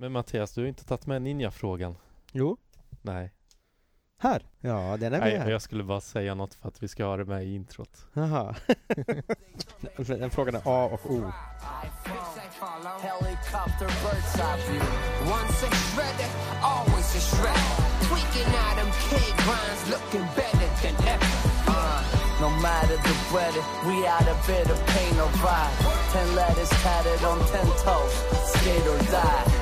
Men Mattias, du har inte tagit med ninjafrågan. Jo, Nej. här. Ja, den är Nej, med. jag skulle bara säga något för att vi ska ha det med i introt. Jaha. den frågan är A och O. No matter the weather, we out a bit of pain or ride. Ten letters tatted on ten toes, skate or die.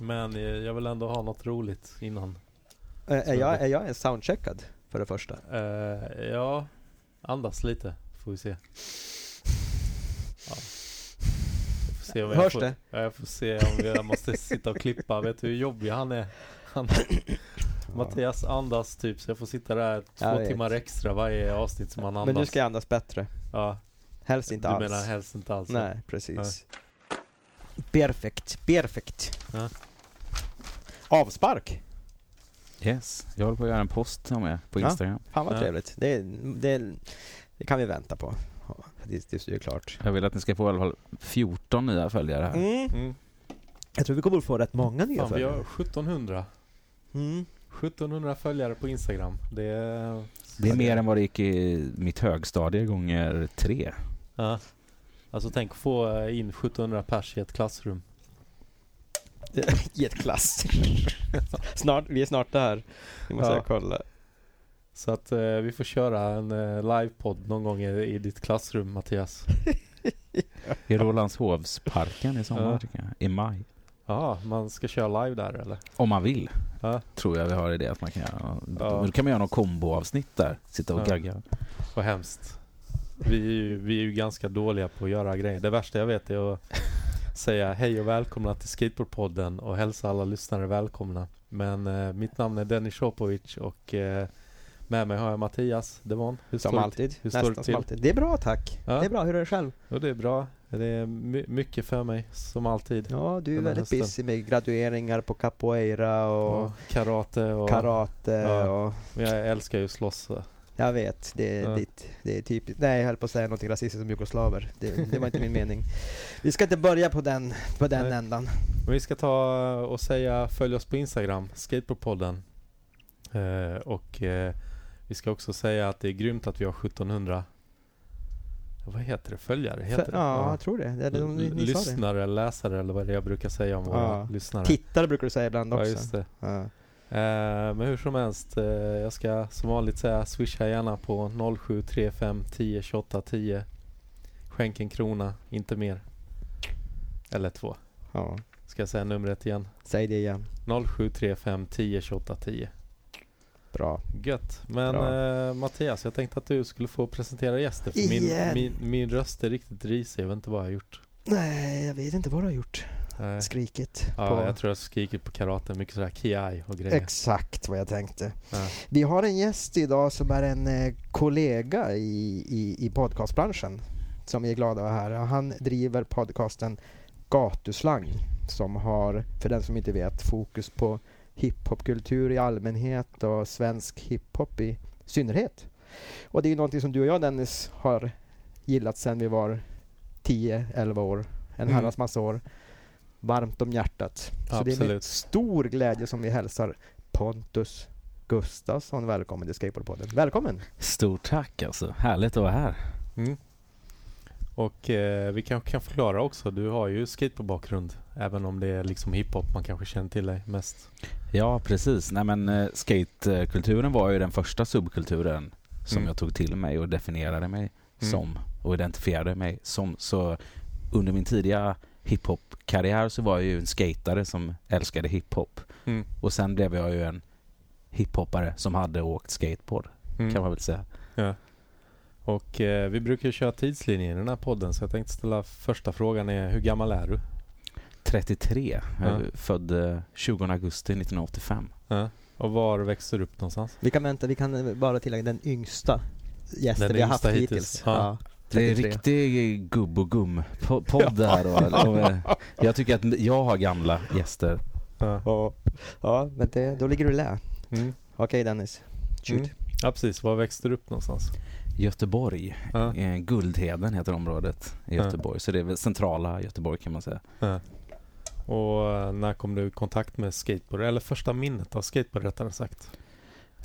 Men eh, jag vill ändå ha något roligt innan. Är, är, jag, är jag en soundcheckad för det första? Eh, ja, andas lite får vi se. Ja. Får se Hörs får, det? Ja, jag får se om jag måste sitta och klippa. Vet du hur jobbig han är? Han, Mattias andas typ så jag får sitta där två timmar extra varje avsnitt som han andas. Men nu ska jag andas bättre. Ja, Helst inte du alls. menar helst inte alls? Nej, precis. Perfekt, perfekt. Ja. Avspark. Yes, jag håller på att göra en post om er på Ja. Instagram. Fan vad Ja. trevligt. Det, det, det kan vi vänta på. Ja, Det, det är klart. Jag vill att ni ska få i alla fall 14 nya följare här. Mm. Mm. Jag tror vi kommer att få rätt många nya Fan, vi har följare. 1700. Mm. 1700 följare på Instagram. Det är... Det är mer än vad det gick i mitt högstadie gånger tre. Ja. Alltså tänk få eh, in 1700 pers i ett klassrum. I ett klass. snart, vi är snart där. Vi måste Ja. jag kolla. Så att eh, vi får köra en eh, livepodd någon gång i, i ditt klassrum Mattias. I Rålambshovsparken i sommar Ja. tycker jag. I maj. Ja, man ska köra live där eller? Om man vill. Ja, Tror jag vi har idé att man kan göra. Ja. Då kan man göra någon komboavsnitt där. Sitta och Ja. gagga. vad hemskt. Vi är, ju, vi är ju ganska dåliga på att göra grejer. Det värsta jag vet är att säga hej och välkomna till Skateboardpodden och hälsa alla lyssnare välkomna. Men eh, mitt namn är Dennis Shopovic och eh, med mig har jag Mattias Devon. Hur Som alltid. hur Nästan till? som alltid. Det är bra tack. Ja. Det är bra. Hur är det själv? Och det är bra. Det är my- mycket för mig som alltid. Ja, du är väldigt hösten. busy med gradueringar på capoeira och Och karate och... karate Ja. och Jag älskar ju att slåss. Jag vet, det är Ja. ditt, det är typiskt. Nej, jag höll på att säga något rasistiskt om jugoslaver. Det, det var inte min mening. Vi ska inte börja på den, på den Nej. ändan. Men vi ska ta och säga följ oss på Instagram, Skateboardpodden. Eh, och eh, vi ska också säga att det är grymt att vi har 1700 vad heter det? Följare? Heter För, det? ja, jag tror det. det, det, ni, ni det. lyssnare, läsare eller vad det är jag brukar säga om våra Ja. lyssnare. Tittare brukar du säga ibland Ja, också. just det. Ja. Eh, men hur som helst, eh, jag ska som vanligt säga swisha gärna på 0735 10 28 10. Skänk en krona, inte mer. Eller två. ja, Ska jag säga numret igen? säg det igen. 0735 10 28 10. Bra. Gött. Men Bra. eh, Mattias, jag tänkte att du skulle få presentera gäster. För min, min, min röst är riktigt risig. Jag vet inte vad jag har gjort. Nej, jag vet inte vad du har gjort. Eh, Skrikit. ja, på... jag tror jag skriker på karate. Mycket sådär kiai och grejer. Exakt vad jag tänkte. Ja. Vi har en gäst idag som är en eh, kollega i, i, i podcastbranschen som vi är glada att ha här. Han driver podcasten Gatuslang som har, för den som inte vet, fokus på hiphopkultur i allmänhet och svensk hiphop i synnerhet. Och det är ju någonting som du och jag Dennis har gillat sedan vi var 10-11 år. En Mm. herrans massa år. Varmt om hjärtat. Så det är med Absolut. stor glädje som vi hälsar Pontus Gustafsson välkommen till Skateboardpodden. Välkommen! Stort tack alltså. Härligt att vara här. Mm. Och eh, vi kanske kan förklara också. Du har ju skateboardbakgrund. Även om det är liksom hiphop man kanske känner till dig mest. Ja, precis. Nej, men eh, skatekulturen var ju den första subkulturen som Mm. jag tog till mig och definierade mig Mm. som och identifierade mig som. Så under min tidiga hiphop-karriär så var jag ju en skatare som älskade hiphop. Mm. Och sen blev jag ju en hiphoppare som hade åkt skateboard, Mm. kan man väl säga. Ja. Och eh, vi brukar ju köra tidslinjen i den här podden. Så jag tänkte ställa första frågan är hur gammal är du? 33, jag är Ja. född eh, 20 augusti 1985. Ja. Och var växte du upp någonstans? Vi kan vänta, vi kan bara tillägga den yngsta gästen Den vi har haft hittills. hittills. Ja. Det är 33. riktig gubb och gum-podd här. Och, och, eh, jag tycker att jag har gamla gäster. Ja. Ja, ja men det, då ligger du lä. Mm. Okej Dennis, shoot. Mm. ja, precis. Var växte du upp någonstans? Göteborg. Ja. Eh, Guldheden heter området i Ja. Göteborg. Så det är väl centrala Göteborg kan man säga. Ja. Och eh, när kom du i kontakt med skateboard? Eller första minnet av skateboard rättare sagt?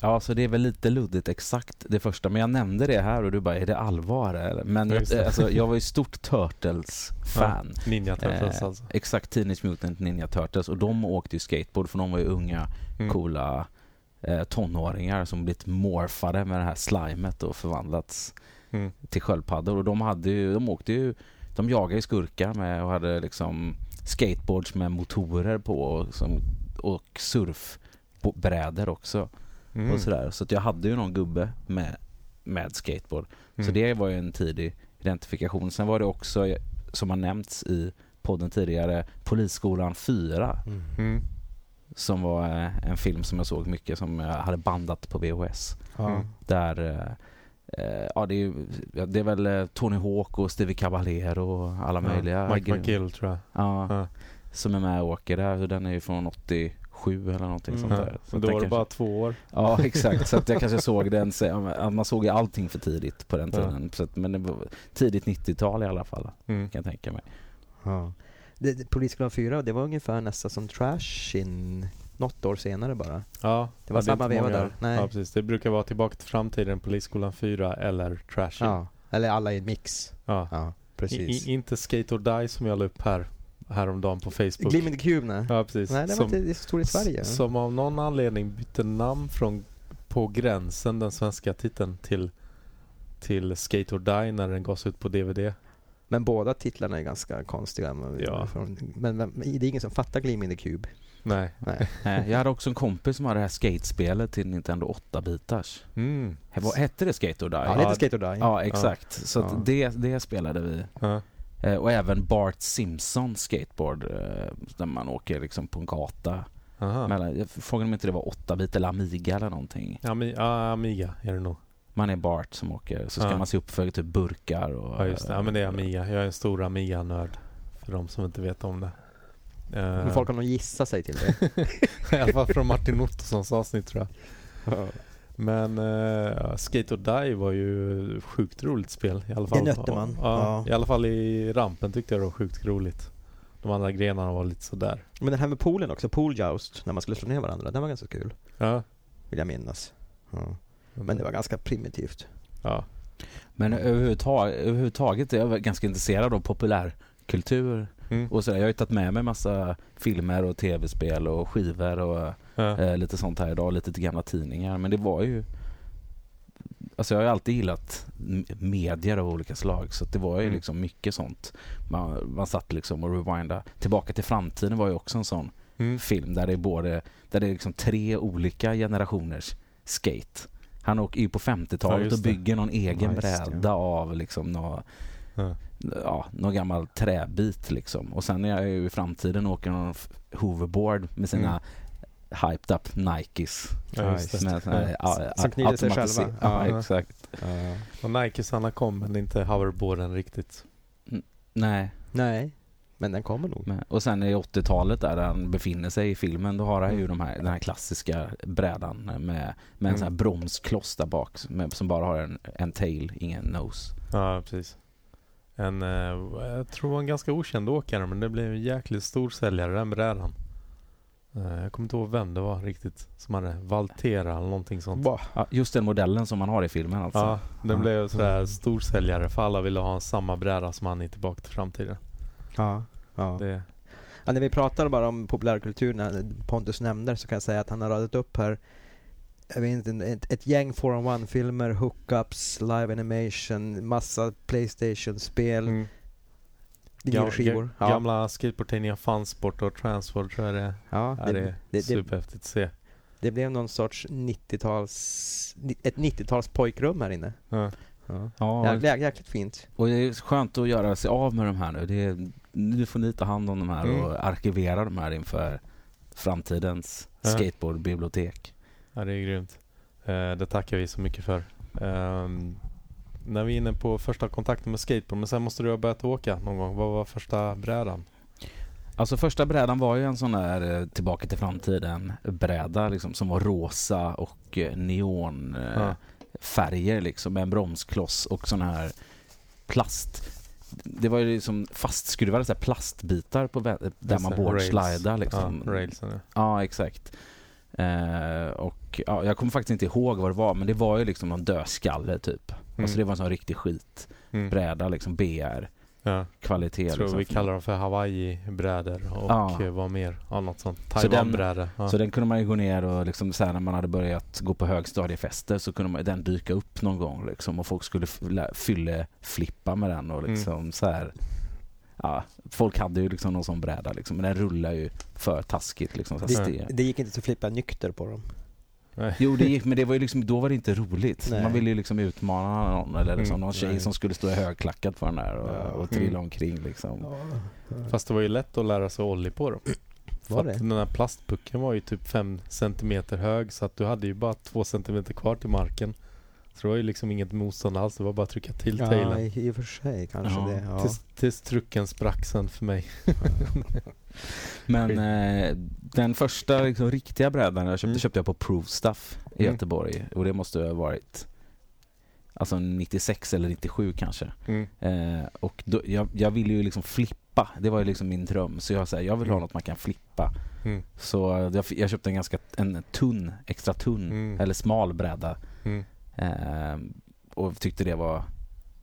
Ja, så det är väl lite luddigt exakt det första. Men jag nämnde det här och du bara, är det allvar eller? Men Ja, jag, alltså, jag var ju stort Turtles-fan. Ninja Turtles Eh, alltså. Exakt, Teenage Mutant Ninja Turtles. Och de åkte ju skateboard för de var ju unga, Mm. coola eh, tonåringar som blivit morfade med det här slimet och förvandlats Mm. till sköldpaddor. Och de hade ju, de åkte ju, de jagade ju skurkar med och hade liksom skateboards med motorer på och, som, och surfbrädor också. Mm. Och sådär. Så att jag hade ju någon gubbe med, med skateboard. Så Mm. det var ju en tidig identifikation. Sen var det också, som har nämnts i podden tidigare, Polisskolan 4 Mm. som var eh, en film som jag såg mycket som jag hade bandat på VHS. Ja. Mm. Där, eh, eh, ja det är, ja, det är väl Tony Hawk och Stevie Cavalier och alla möjliga. Mike McGill tror jag. Ja, Ja. som är med och åker där. Så Den är ju från 87 eller någonting Mm. sånt Ja. där. Så då var det kanske- bara två år. Ja, exakt. Så att jag kanske såg den, man såg ju allting för tidigt på den Ja. tiden. Så att, men det var tidigt 90-tal i alla fall, Mm. kan jag tänka mig. Ja. Det, det, Polisskolan 4, det var ungefär nästan som Trash in något år senare bara. Ja, Det var ja, samma veva där. Nej. Ja, precis. Det brukar vara Tillbaka till framtiden, Polisskolan 4 eller Trashy. Ja. Eller alla i en mix. Ja. Ja, I, precis. i, inte Skate or Die som jag la upp här häromdagen på Facebook. Glim in the Cube, nej. Ja, precis. Nej, det var som, inte så stor i Sverige. som av någon anledning bytte namn från På gränsen, den svenska titeln, till, till Skate or Die när den gavs ut på DVD. Men båda titlarna är ganska konstiga. Men, Ja. från, men, men det är ingen som fattar Glim in the Cube. Nej. Nej. Jag hade också en kompis som hade det här skatespelet till Nintendo 8-bitars. Mm. Hette det Skate or Die? Ja, det heter Skate or Die. Ja, exakt. Så att Ja. det, det spelade vi. Ja. Eh, Och även Bart Simpson skateboard, eh, där man åker liksom på en gata. Aha. Mellan, jag frågade om inte det var 8-bit eller Amiga eller någonting. Ami, ja, Amiga är det nog. Man är Bart som åker, så ska Ja. man se upp för typ burkar och... Ja just det, ja, men det är Amiga. Jag är en stor Amiga-nörd. För de som inte vet om det. Eh, Men folk har nog gissat sig till det. I alla fall från Martin Ottossons avsnitt tror jag. Men uh, Skate or Die var ju sjukt roligt spel. I alla fall, nötte man. Ja, Ja. I alla fall i rampen tyckte jag det var sjukt roligt. De andra grenarna var lite sådär. Men den här med poolen också, pool joust, när man skulle slå ner varandra, den var ganska kul. Ja. Vill jag minnas. Ja. Men det var ganska primitivt. Ja. Men överhuvudtaget, överhuvudtaget är jag ganska intresserad av populärkultur Mm. och så. Jag har ju tagit med mig massa filmer och tv-spel och skivor och Ja. eh, lite sånt här idag, lite till gamla tidningar. Men det var ju... Alltså jag har ju alltid gillat medier av olika slag så det var ju Mm. liksom mycket sånt. Man, man satt liksom och rewinda. Tillbaka till framtiden var ju också en sån Mm. film där det är både, där det är liksom tre olika generationers skate. Han åker ju på Ja, 50-talet just och bygger någon egen Ja, bräda av liksom nå, Ja. ja, någon gammal träbit liksom. Och sen är jag ju i framtiden och åker någon hoverboard med sina hyped up Nikes. Ja, just det. Med Ja. ja, Som knyter sig själva. Ja, Ja. exakt. Och Nikesarna kom men inte hoverboarden riktigt. Nej. Nej, men den kommer nog. Men, och sen i 80-talet där han befinner sig i filmen, då har han ju Mm. de här, den här klassiska brädan med, med en Mm. sån här bromskloss där bak med, som bara har en, en tail, ingen nose. Ja, precis. En, eh, jag tror en ganska okänd åkare men det blev en jäkligt stor säljare den brädan. Eh, jag kommer inte ihåg vem det var riktigt som hade Valtera eller någonting sånt. Ja, just den modellen som man har i filmen alltså. Ja, den Ja. blev sådär Mm. storsäljare för alla ville ha samma bräda som han i Tillbaka till framtiden. Ja. Ja. Det, Ja, när vi pratar bara om populärkultur, när Pontus nämnde så kan jag säga att han har radat upp här jag vet inte, ett, ett gäng 4-on-1-filmer, hookups, live animation, massa Playstation-spel, mm. Vinylskivor. Ga- Ja, Gamla skateboardtidningar Funsport och Transworld tror jag det ja, det, det är det, superhäftigt att se. det blev någon sorts 90-tals, ni- ett 90-tals pojkrum här inne. Ja. Ja. Ja, Jäk, jäk, jäkligt fint. och det är skönt att göra sig av med de här nu. Det är, nu får ni ta hand om de här Mm. och arkivera de här inför framtidens Ja. skateboardbibliotek. Ja, det är grymt. Eh, det tackar vi så mycket för. När vi är inne på första kontakten med skateboard, men sen måste du ha börjat åka någon gång. Vad var första brädan? Alltså första brädan var ju en sån där eh, Tillbaka till framtiden bräda liksom, som var rosa och eh, neon eh, Ja. färger liksom med en bromskloss och sån här plast. Det var ju liksom fastskruvade så plastbitar på där man boardslidar liksom. Ja, railsen ja. Ja, exakt. Eh, och ja, jag kommer faktiskt inte ihåg vad det var, men det var ju liksom någon dödskalle typ. Alltså det var en sån riktig skitbräda, Mm. liksom BR Ja. kvalitet. Jag tror liksom. vi kallar dem för Hawaii-brädor och Ja. vad mer? Ja, något sånt. Så den- Taiwan-brädor. Ja. Så den kunde man ju gå ner och liksom så här när man hade börjat gå på högstadiefester så kunde man, den dyka upp någon gång liksom och folk skulle fylle flippa med den och liksom så här. Ja, folk hade ju liksom någon sån bräda liksom, men den rullar ju för taskigt liksom. Så Det, det gick inte att flippa nykter på dem. Nej. Jo det gick, men det var ju liksom, då var det inte roligt. Nej. Man ville ju liksom utmana någon eller liksom Mm, någon tjej nej. som skulle stå högklackat på den där och, Ja. och trilla omkring liksom. Fast det var ju lätt att lära sig ollie på dem. För Var att det? den här plastpucken var ju typ 5 centimeter hög så att du hade ju bara 2 centimeter kvar till marken. Så det var ju liksom inget motstånd alls. Det var bara att trycka till Ja, tailen. i, i och för sig kanske Ja. det. Ja. Tills, tills trucken sprack sen för mig. Men eh, den första liksom, riktiga brädan jag köpte, Mm. köpte jag på Proof Stuff i Mm. Göteborg. Och det måste ha varit alltså 96 eller 97 kanske. Mm. Eh, och då, jag, jag ville ju liksom flippa. Det var ju liksom min dröm. Så jag, här, jag vill ha något man kan flippa. Mm. Så jag, jag köpte en ganska en tunn, extra tunn Mm. eller smal bräda. Mm. Eh, och tyckte det var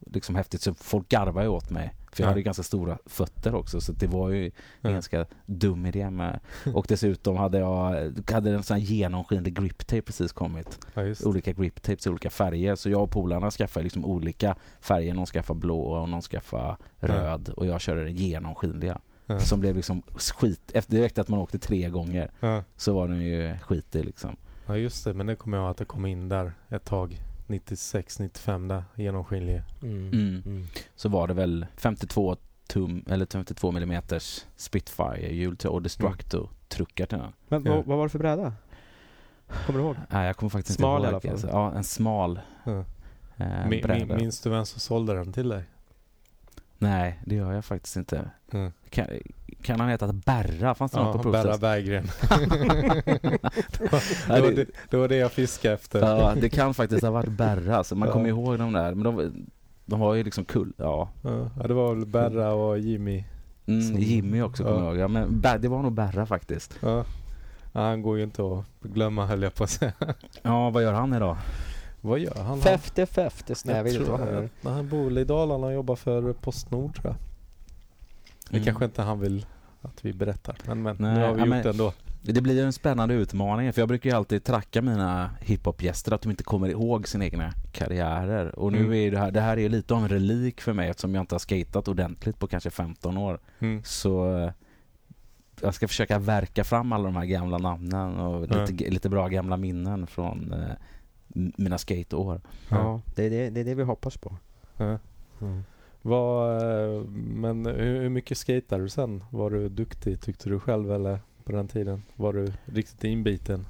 liksom häftigt. Så folk garvade åt mig. För jag Ja. hade ju ganska stora fötter också. Så det var ju Ja. ganska dum idé med. Och dessutom hade jag hade en sån här genomskinlig grip tape precis kommit. Ja. Olika grip tapes i olika färger. Så jag och polarna skaffade liksom olika färger. Någon skaffade blå och någon skaffade röd. Och jag körde den genomskinliga. Som blev liksom skit. Efter direkt att man åkte tre gånger så var den ju skitig liksom. Ja, just det. Men det kommer jag ihåg att det kom in där ett tag. 96, 95 där. Genomskinlig. Mm. Mm. Mm. Så var det väl 52 tum eller 52 mm Spitfire hjul till och Destructo truckar till den. Men Ja. vad, vad var det för bräda? Kommer du ihåg? Nej, jag kommer faktiskt Smal i inte ihåg. alla fall. Alltså. Ja, en smal Ja. eh, bräda. min, minns du vem som sålde den till dig? Nej, det gör jag faktiskt inte. Ja. Kan, kan han heta Berra? Fanns det något på Ja, Berra Berggren. Ja, det, var det- det, det var det jag fiskade efter. Ja, det kan faktiskt ha varit Berra. Så man Ja. kommer ihåg de där. Men de, de var ju liksom kul. Ja. Ja, ja, det var väl Berra och Jimmy. Mm, Jimmy också kommer ja. jag ihåg. Ja, men Ber- det var nog Berra faktiskt. Ja. Ja, han går ju inte att glömma höll jag på att säga. Ja, vad gör han idag? Vad gör han? Fäfte, fäfte, jag tror- vad han gör. Nej, han bor i Dalarna och jobbar för Postnord tror jag. Det Mm. kanske inte han vill att vi berättar. Men, men Nej, nu har vi ja, gjort det ändå. Det blir ju en spännande utmaning för jag brukar ju alltid tracka mina hiphopgäster att de inte kommer ihåg sina egna karriärer. Och nu Mm. är det här, det här är ju lite av en relik för mig eftersom jag inte har skatat ordentligt på kanske 15 år. Mm. Så eh, jag ska försöka verka fram alla de här gamla namnen och Ja. lite, lite bra gamla minnen från eh, mina skateår. Ja, det är det, det är det vi hoppas på. Ja. Mm. Vad, men hur, hur mycket skater du sen? Var du duktig tyckte du själv eller på den tiden? Var du riktigt inbiten?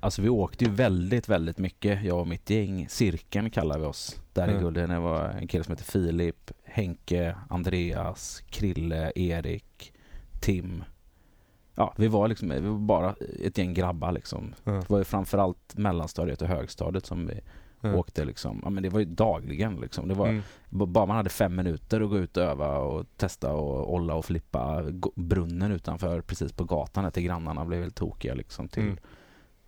Alltså vi åkte ju väldigt, väldigt mycket, jag och mitt gäng. Cirkeln kallar vi oss där i Mm. Gulden. Det var en kille som heter Filip, Henke, Andreas, Krille, Erik, Tim. Ja, vi var liksom vi var bara ett gäng grabbar liksom. Ja. Det var ju framförallt mellanstadiet och högstadiet som vi Ja. åkte liksom. Ja men det var ju dagligen liksom. Det var, Mm. Bara man hade fem minuter att gå ut och öva och testa och olla och flippa brunnen utanför precis på gatan här till grannarna blev helt tokiga liksom till Mm.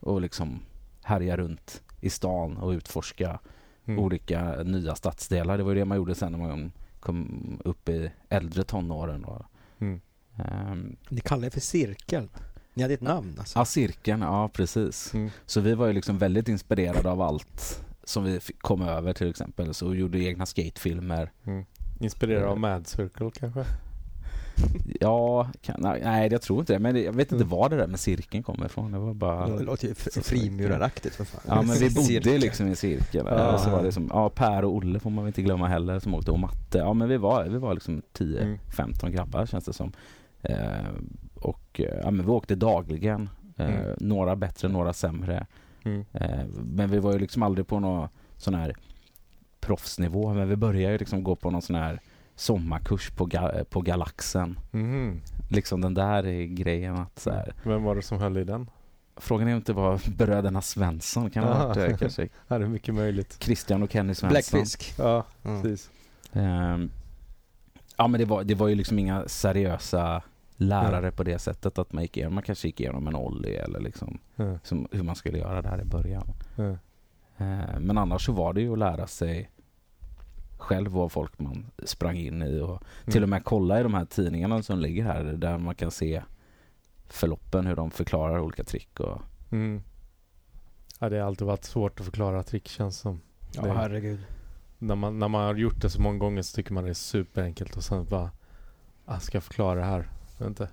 och liksom härja runt i stan och utforska Mm. olika nya stadsdelar. Det var ju det man gjorde sen när man kom upp i äldre tonåren. Och, Mm. Ehm, Ni kallar det för cirkel. Ni hade ett namn alltså? ja, cirkeln, ja precis. Mm. Så vi var ju liksom väldigt inspirerade av allt som vi kom över till exempel. Så gjorde egna skatefilmer. Mm. Inspirerad av Mad Circle kanske? Ja, kan, nej jag tror inte det. Men jag vet inte Mm. var det där med cirkeln kommer ifrån. Det var bara... Det låter ju fr- frimuraraktigt för fan. Ja men vi bodde Cirkel. liksom i cirkel. Ja. Ja. Så var det som, ja Per och Olle får man väl inte glömma heller som åkte och matte. Ja men vi var, vi var liksom 10-15 Mm. grabbar känns det som. Eh, och eh, ja men vi åkte dagligen. Eh, Mm. Några bättre, några sämre. Mm. Eh, men vi var ju liksom aldrig på någon sån här proffsnivå. Men vi började ju liksom gå på någon sån här sommarkurs på, ga- på Galaxen. Mhm. Liksom den där grejen att så här, Vem var det som höll i den? Frågan är inte vad bröderna Svensson kan ha varit. eh, Kanske Ja, det är mycket möjligt. Christian och Kenny Svensson. Bläckfisk. Ja, Mm. precis. Ehm, ja men det var, det var ju liksom inga seriösa lärare på det sättet att man gick igenom, man kanske gick igenom en ollie eller liksom Ja, som, hur man skulle göra där i början. ja. Ehm, men annars så var det ju att lära sig själv vad folk man sprang in i och till och med kolla i de här tidningarna som ligger här där man kan se förloppen, hur de förklarar olika trick och Mm. Ja, det har alltid varit svårt att förklara trick känns som. Ja, Det- herregud. När man, när man har gjort det så många gånger så tycker man det är superenkelt och sen bara ah, ska jag förklara det här? Inte.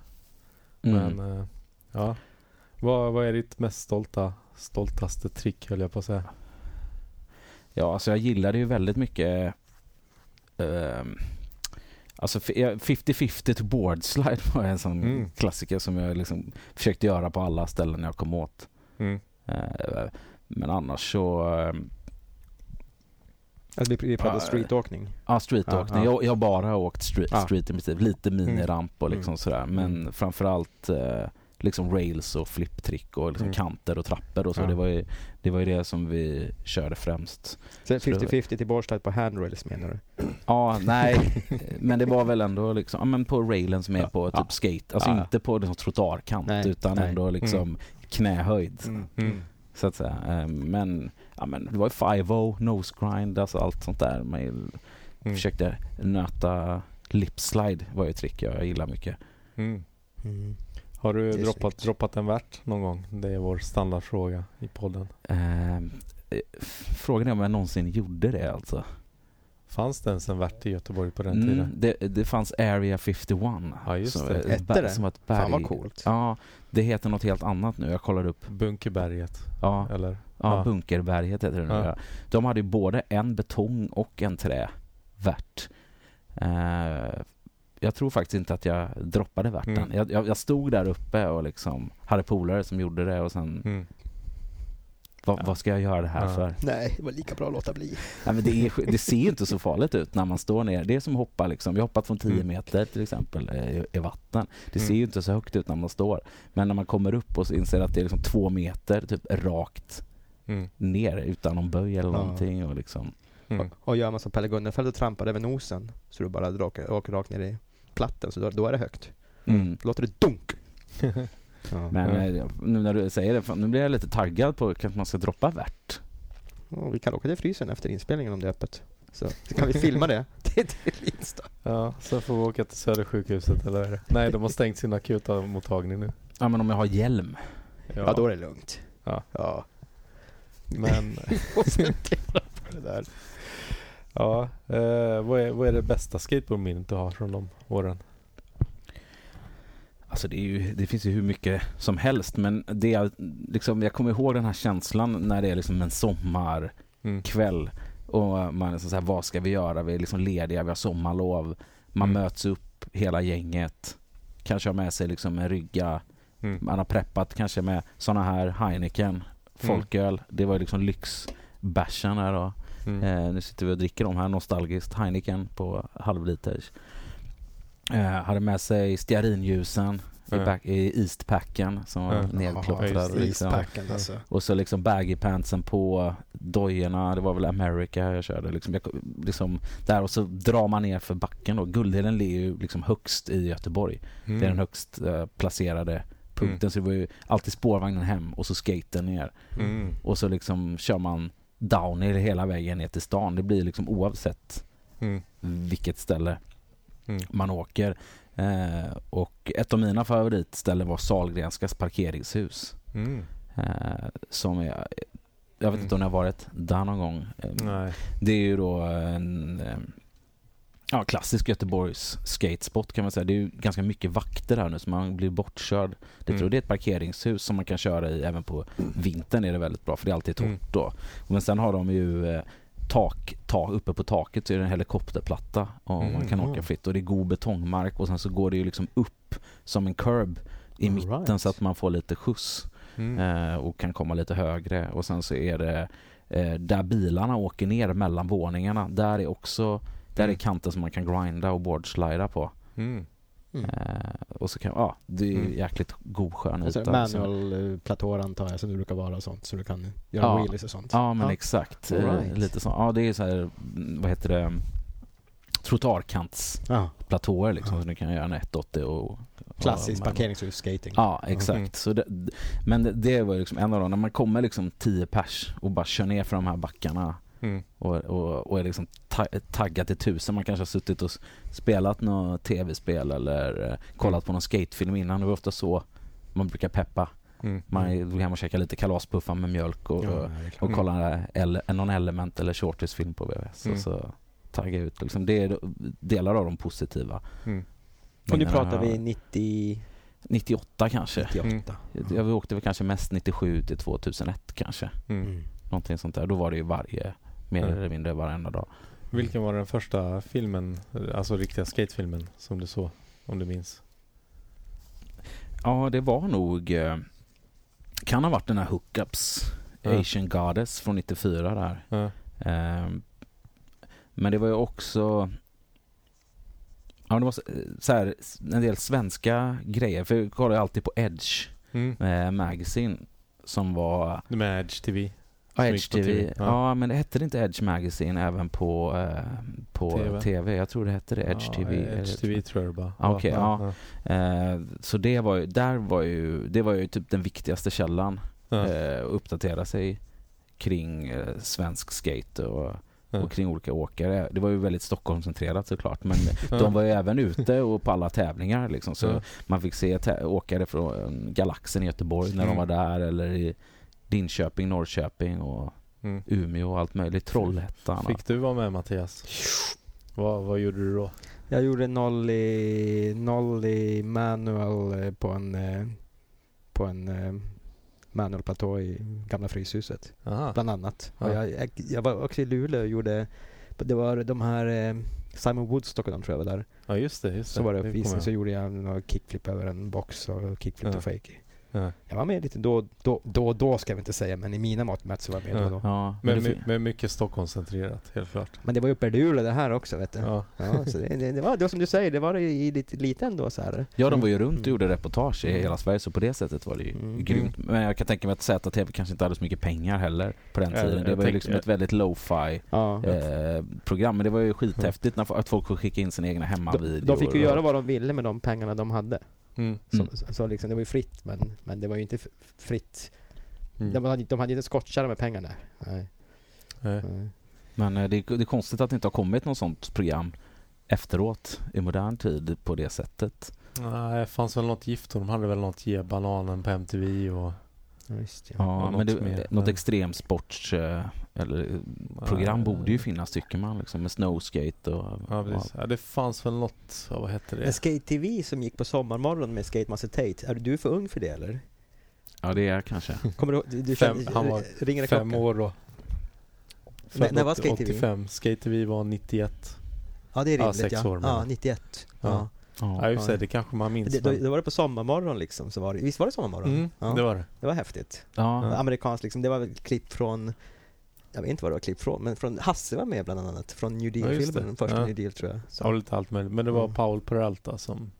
Mm. Men eh, ja. Vad, vad är ditt mest stolta, stoltaste trick höll jag på att säga? Ja, alltså jag gillade ju väldigt mycket ehm, Alltså f- jag- 50-50 to board slide var en sån Mm. klassiker som jag liksom försökte göra på alla ställen jag kom åt. Mm. Eh, men annars så, ehm, Alltså, vi, pratar streetåkning. ja streetåkning. Ja, ja. Jag, jag har bara åkt street, Ja. street i princip. Lite miniramp och liksom Mm. sådär. Men Mm. framförallt eh, liksom rails och flipptrick och liksom Mm. kanter och trappor och så. Ja. Det, var ju, det var ju det som vi körde främst. Så det var- 50-50 till boardslide på handrails menar du? Ja, nej. men det var väl ändå liksom, ja, men på railen som är Ja. på typ skate. Alltså inte på liksom trottoarkant Nej, utan nej. ändå liksom knähöjd. Mm. Så att säga. Eh, Men, ja, men det var ju 5 nose grind, alltså allt sånt där. Man Mm. försökte nöta lip slide var ju ett trick jag gillar mycket. Mm. Mm. Har du droppat, droppat en värt någon gång? Det är vår standardfråga i podden. Eh, eh, Frågan är om jag någonsin gjorde det alltså. Fanns det ens en värt i Göteborg på den Mm, tiden? det, det fanns Area 51. Ja, just som, det. ett Hette berg- det? Som ett berg. Fan vad coolt. Ja, det heter något helt annat nu. Jag kollade upp. Bunkerberget, Ja, eller? Ja, Ja. Bunkerberget heter det nu. Ja. Ja. De hade ju både en betong och en trävärt. Eh, jag tror faktiskt inte att jag droppade värten. Mm. Jag, jag, jag stod där uppe och liksom hade polare som gjorde det och sen Mm. Vad, Ja. vad ska jag göra det här Ja. för? Nej, det var lika bra att låta bli. Nej, men det, är, det ser ju inte så farligt ut när man står ner. Det är som att hoppa liksom. Jag har hoppat från 10 Mm. meter till exempel eh, i, i vatten. Det ser Mm. ju inte så högt ut när man står. Men när man kommer upp och så inser att det är liksom två meter typ rakt Mm. ner utan någon böj eller Ja. någonting och liksom Mm. Och gör man som Pelle Gunnarfelt och trampar över nosen så du bara åker, åker rakt ner i platten så då, då är det högt. Mm. Låter det dunk. Ja. Men Ja. eh, nu när du säger det, fan, nu blir jag lite taggad på att man ska droppa värt. Ja, vi kan åka till frysen efter inspelningen om det är öppet. Så, så kan vi filma det till, Insta. Ja, sen får vi åka till Södersjukhuset eller vad är det? Nej, de har stängt sin akuta mottagning nu. Ja men om jag har hjälm. Ja, då är det lugnt. Ja. ja. Men på det där. ja, eh, vad, är, vad är det bästa skateboardminnet du har från de åren? Alltså det, ju, det finns ju hur mycket som helst men det är liksom, jag kommer ihåg den här känslan när det är liksom en sommarkväll Mm. och man är så här, vad ska vi göra? Vi är liksom lediga, vi har sommarlov. Man Mm. möts upp hela gänget. Kanske har med sig liksom en rygga. Mm. Man har preppat kanske med såna här Heineken, folköl. Det var ju liksom lyxbärsen där då. Mm. Eh, nu sitter vi och dricker de här nostalgiskt Heineken på halvliters. Eh, hade med sig stearinljusen i, back, i Eastpacken som var Ja. nedklottrad. Det. liksom. Alltså. Och så liksom baggy pantsen på dojorna. Det var väl America jag körde. Liksom, jag, liksom där och så drar man ner för backen. Då. Guldheden ligger ju liksom högst i Göteborg. Mm. Det är den högst eh, placerade punkten. Så det var ju alltid spårvagnen hem och så skaten ner. Mm. Och så liksom kör man downhill hela vägen ner till stan. Det blir liksom oavsett Mm. vilket ställe Mm. man åker. Eh, och ett av mina favoritställen var Salgrenskas parkeringshus. Mm. Eh, som är, jag vet inte om ni har varit där någon gång. Eh, Nej. Det är ju då en eh, ja, klassisk Göteborgs skatespot kan man säga. Det är ju ganska mycket vakter här nu så man blir bortkörd. Det Mm. tror det är ett parkeringshus som man kan köra i även på vintern är det väldigt bra för det är alltid torrt Mm. då. Men sen har de ju eh, tak, tak, uppe på taket så är det en helikopterplatta och man kan Mm. åka fritt och det är god betongmark och sen så går det ju liksom upp som en curb i All mitten right. så att man får lite skjuts Mm. eh, och kan komma lite högre och sen så är det eh, där bilarna åker ner mellan våningarna där är också där Mm. är kanten som man kan grinda och boardslida på. Mm. Mm. Eh, och så kan, ja, det är Mm. jäkligt god skön Och så yta. liksom. manual-platåer antar jag som det brukar vara och sånt. Så du kan göra Ja. wheelies och sånt. Ja men Ja. exakt. Eh, right. Lite så. Ja det är så här, mm, vad heter det, trottoarkantsplatåer Ja. liksom. Ja. Så du kan göra en 180 och... Klassisk och- parkeringshus-skating. Ja, exakt. Mm. Så det, men det, det var ju liksom en av dem, när man kommer liksom 10 pers och bara kör ner för de här backarna Mm. och, och, och är liksom ta, taggad till tusen. Man kanske har suttit och spelat något tv-spel eller eh, kollat på någon skatefilm innan. Det var ofta så man brukar peppa. Mm. Man vill hem och käka lite kalaspuffar med mjölk och, Ja, och, är och Mm. kolla ele, någon element eller shortisfilm på VHS. Mm. Och så tagga ut. Liksom. Det är delar av de positiva. Mm. Och nu pratar jag vi har. 90... 98 kanske. 98. Ja, vi åkte väl kanske mest 97 till 2001 kanske. Mm. Mm. Någonting sånt där. Då var det ju varje, mer Mm. eller mindre varenda dag. Vilken var den första filmen, alltså riktiga skatefilmen som du såg? Om du minns? Ja, det var nog... Eh, kan ha varit den här Hookups. Ja. Asian Goddess från 94 där. Ja. Ehm, men det var ju också... Ja, det var så, så här, en del svenska grejer. För jag kollar ju alltid på Edge Mm. eh, Magazine. Som var... Med Edge TV. Ja, Edge TV. TV. Ja. Ja. men det hette det inte Edge Magazine även på, eh, på TV. TV. Jag tror det hette det. Edge ja, TV. Edge TV tror jag det bara. Ja, okej, ja. Eh, så det var ju, där var ju, det var ju typ den viktigaste källan. Ja. Eh, att uppdatera sig kring eh, svensk skate och, och kring olika åkare. Det var ju väldigt Stockholmscentrerat såklart. Men Ja. de var ju även ute och på alla tävlingar liksom. Så Ja. man fick se åkare från Galaxen i Göteborg när de Mm. var där. Eller i Linköping, Norrköping och Mm. Umeå och allt möjligt. Trollhättan. Fick du vara med Mattias? Vad, vad gjorde du då? Jag gjorde noll i, noll i manual eh, på en, eh, på en eh, manualplatå i gamla Fryshuset. Aha. Bland annat. Ja. Och jag, jag, jag var också i Luleå och gjorde, det var de här Simon Woodstock och de tror jag var där. Ja just det, just det. Så var det uppvisning så gjorde jag några kickflip över en box och kickflip Ja. och fake. Ja. Jag var med lite då, då, då då ska jag väl inte säga men i mina mått mätt så var jag med Ja. då och då. Ja, men Men, det, my, men mycket Stockholmscentrerat, helt klart. Men det var ju uppe i Luleå det här också vet du. Ja. Ja, så det, det, det, var, det var som du säger, det var i lite, lite ändå så här. Ja, de var ju runt och Mm. gjorde reportage i hela Sverige så på det sättet var det ju Mm. grymt. Men jag kan tänka mig att ZTV kanske inte hade så mycket pengar heller på den Ja, tiden. Det var ju liksom ett väldigt lo-fi Ja. eh, program. Men det var ju skithäftigt när, att folk fick skicka in sina egna De, hemmavideor. de fick ju göra vad de ville med de pengarna de hade. Mm. Så, Mm. så, så liksom, det var ju fritt men, men det var ju inte fritt. Mm. De, hade, de hade inte skottkärra med pengarna. Nej. Nej. Nej. Men eh, det, är- det är konstigt att det inte har kommit något sånt program efteråt i modern tid på det sättet. Nej, det fanns väl något gift och de hade väl något Ge bananen på MTV och... Ja, just ja. Ja, men det, något mer, något men- extremsports eh, eller eh, program Nej. borde ju finnas tycker man liksom med snowskate och... Ja, precis. Ja, det fanns väl något, ja, vad hette Men det? Skate TV som gick på sommarmorgon med Skate Master Tate, är du för ung för det eller? Ja, det är kanske. Kommer du, du, du Fem- känner- han var ringer det Fem klockan? år då. När- när var Skate TV? 85. Skate TV var 91. Ja det är Ja, rimligt sex ja. år menar ja, jag. 91. Ja. Ja. Ja. Ja, sig, Ja. det kanske man minns. Det, då, då var det på sommarmorgon liksom, så var det, visst var det sommarmorgon? Mm, ja. det var det. det var häftigt. Ja. Amerikanskt liksom, det var väl klipp från jag vet inte vad det var klipp från, men från Hasse var med bland annat. Från New Ja, just Deal-filmen, det. den första Ja. New Deal tror jag. Så. Ja, lite allt möjligt. Men det var Mm. Paul Peralta som,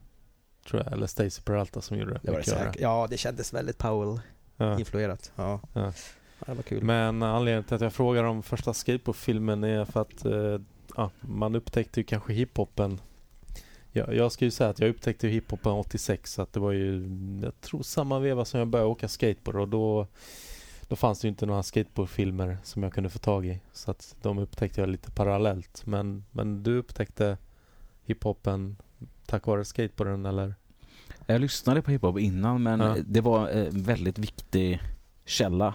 tror jag, eller Stacy Peralta som gjorde det. det var det säkert. Ja, det kändes väldigt Powell-influerat. Ja. Ja. Ja. Ja. det var kul. Men anledningen till att jag frågar om första skateboardfilmen är för att eh, ja, man upptäckte ju kanske hiphopen. Jag, jag ska ju säga att jag upptäckte hiphopen 86 så att det var ju, jag tror samma veva som jag började åka skateboard och då då fanns det ju inte några skateboardfilmer som jag kunde få tag i. Så att de upptäckte jag lite parallellt. Men, men du upptäckte hiphopen tack vare skateboarden eller? Jag lyssnade på hiphop innan men Ja. det var en väldigt viktig källa.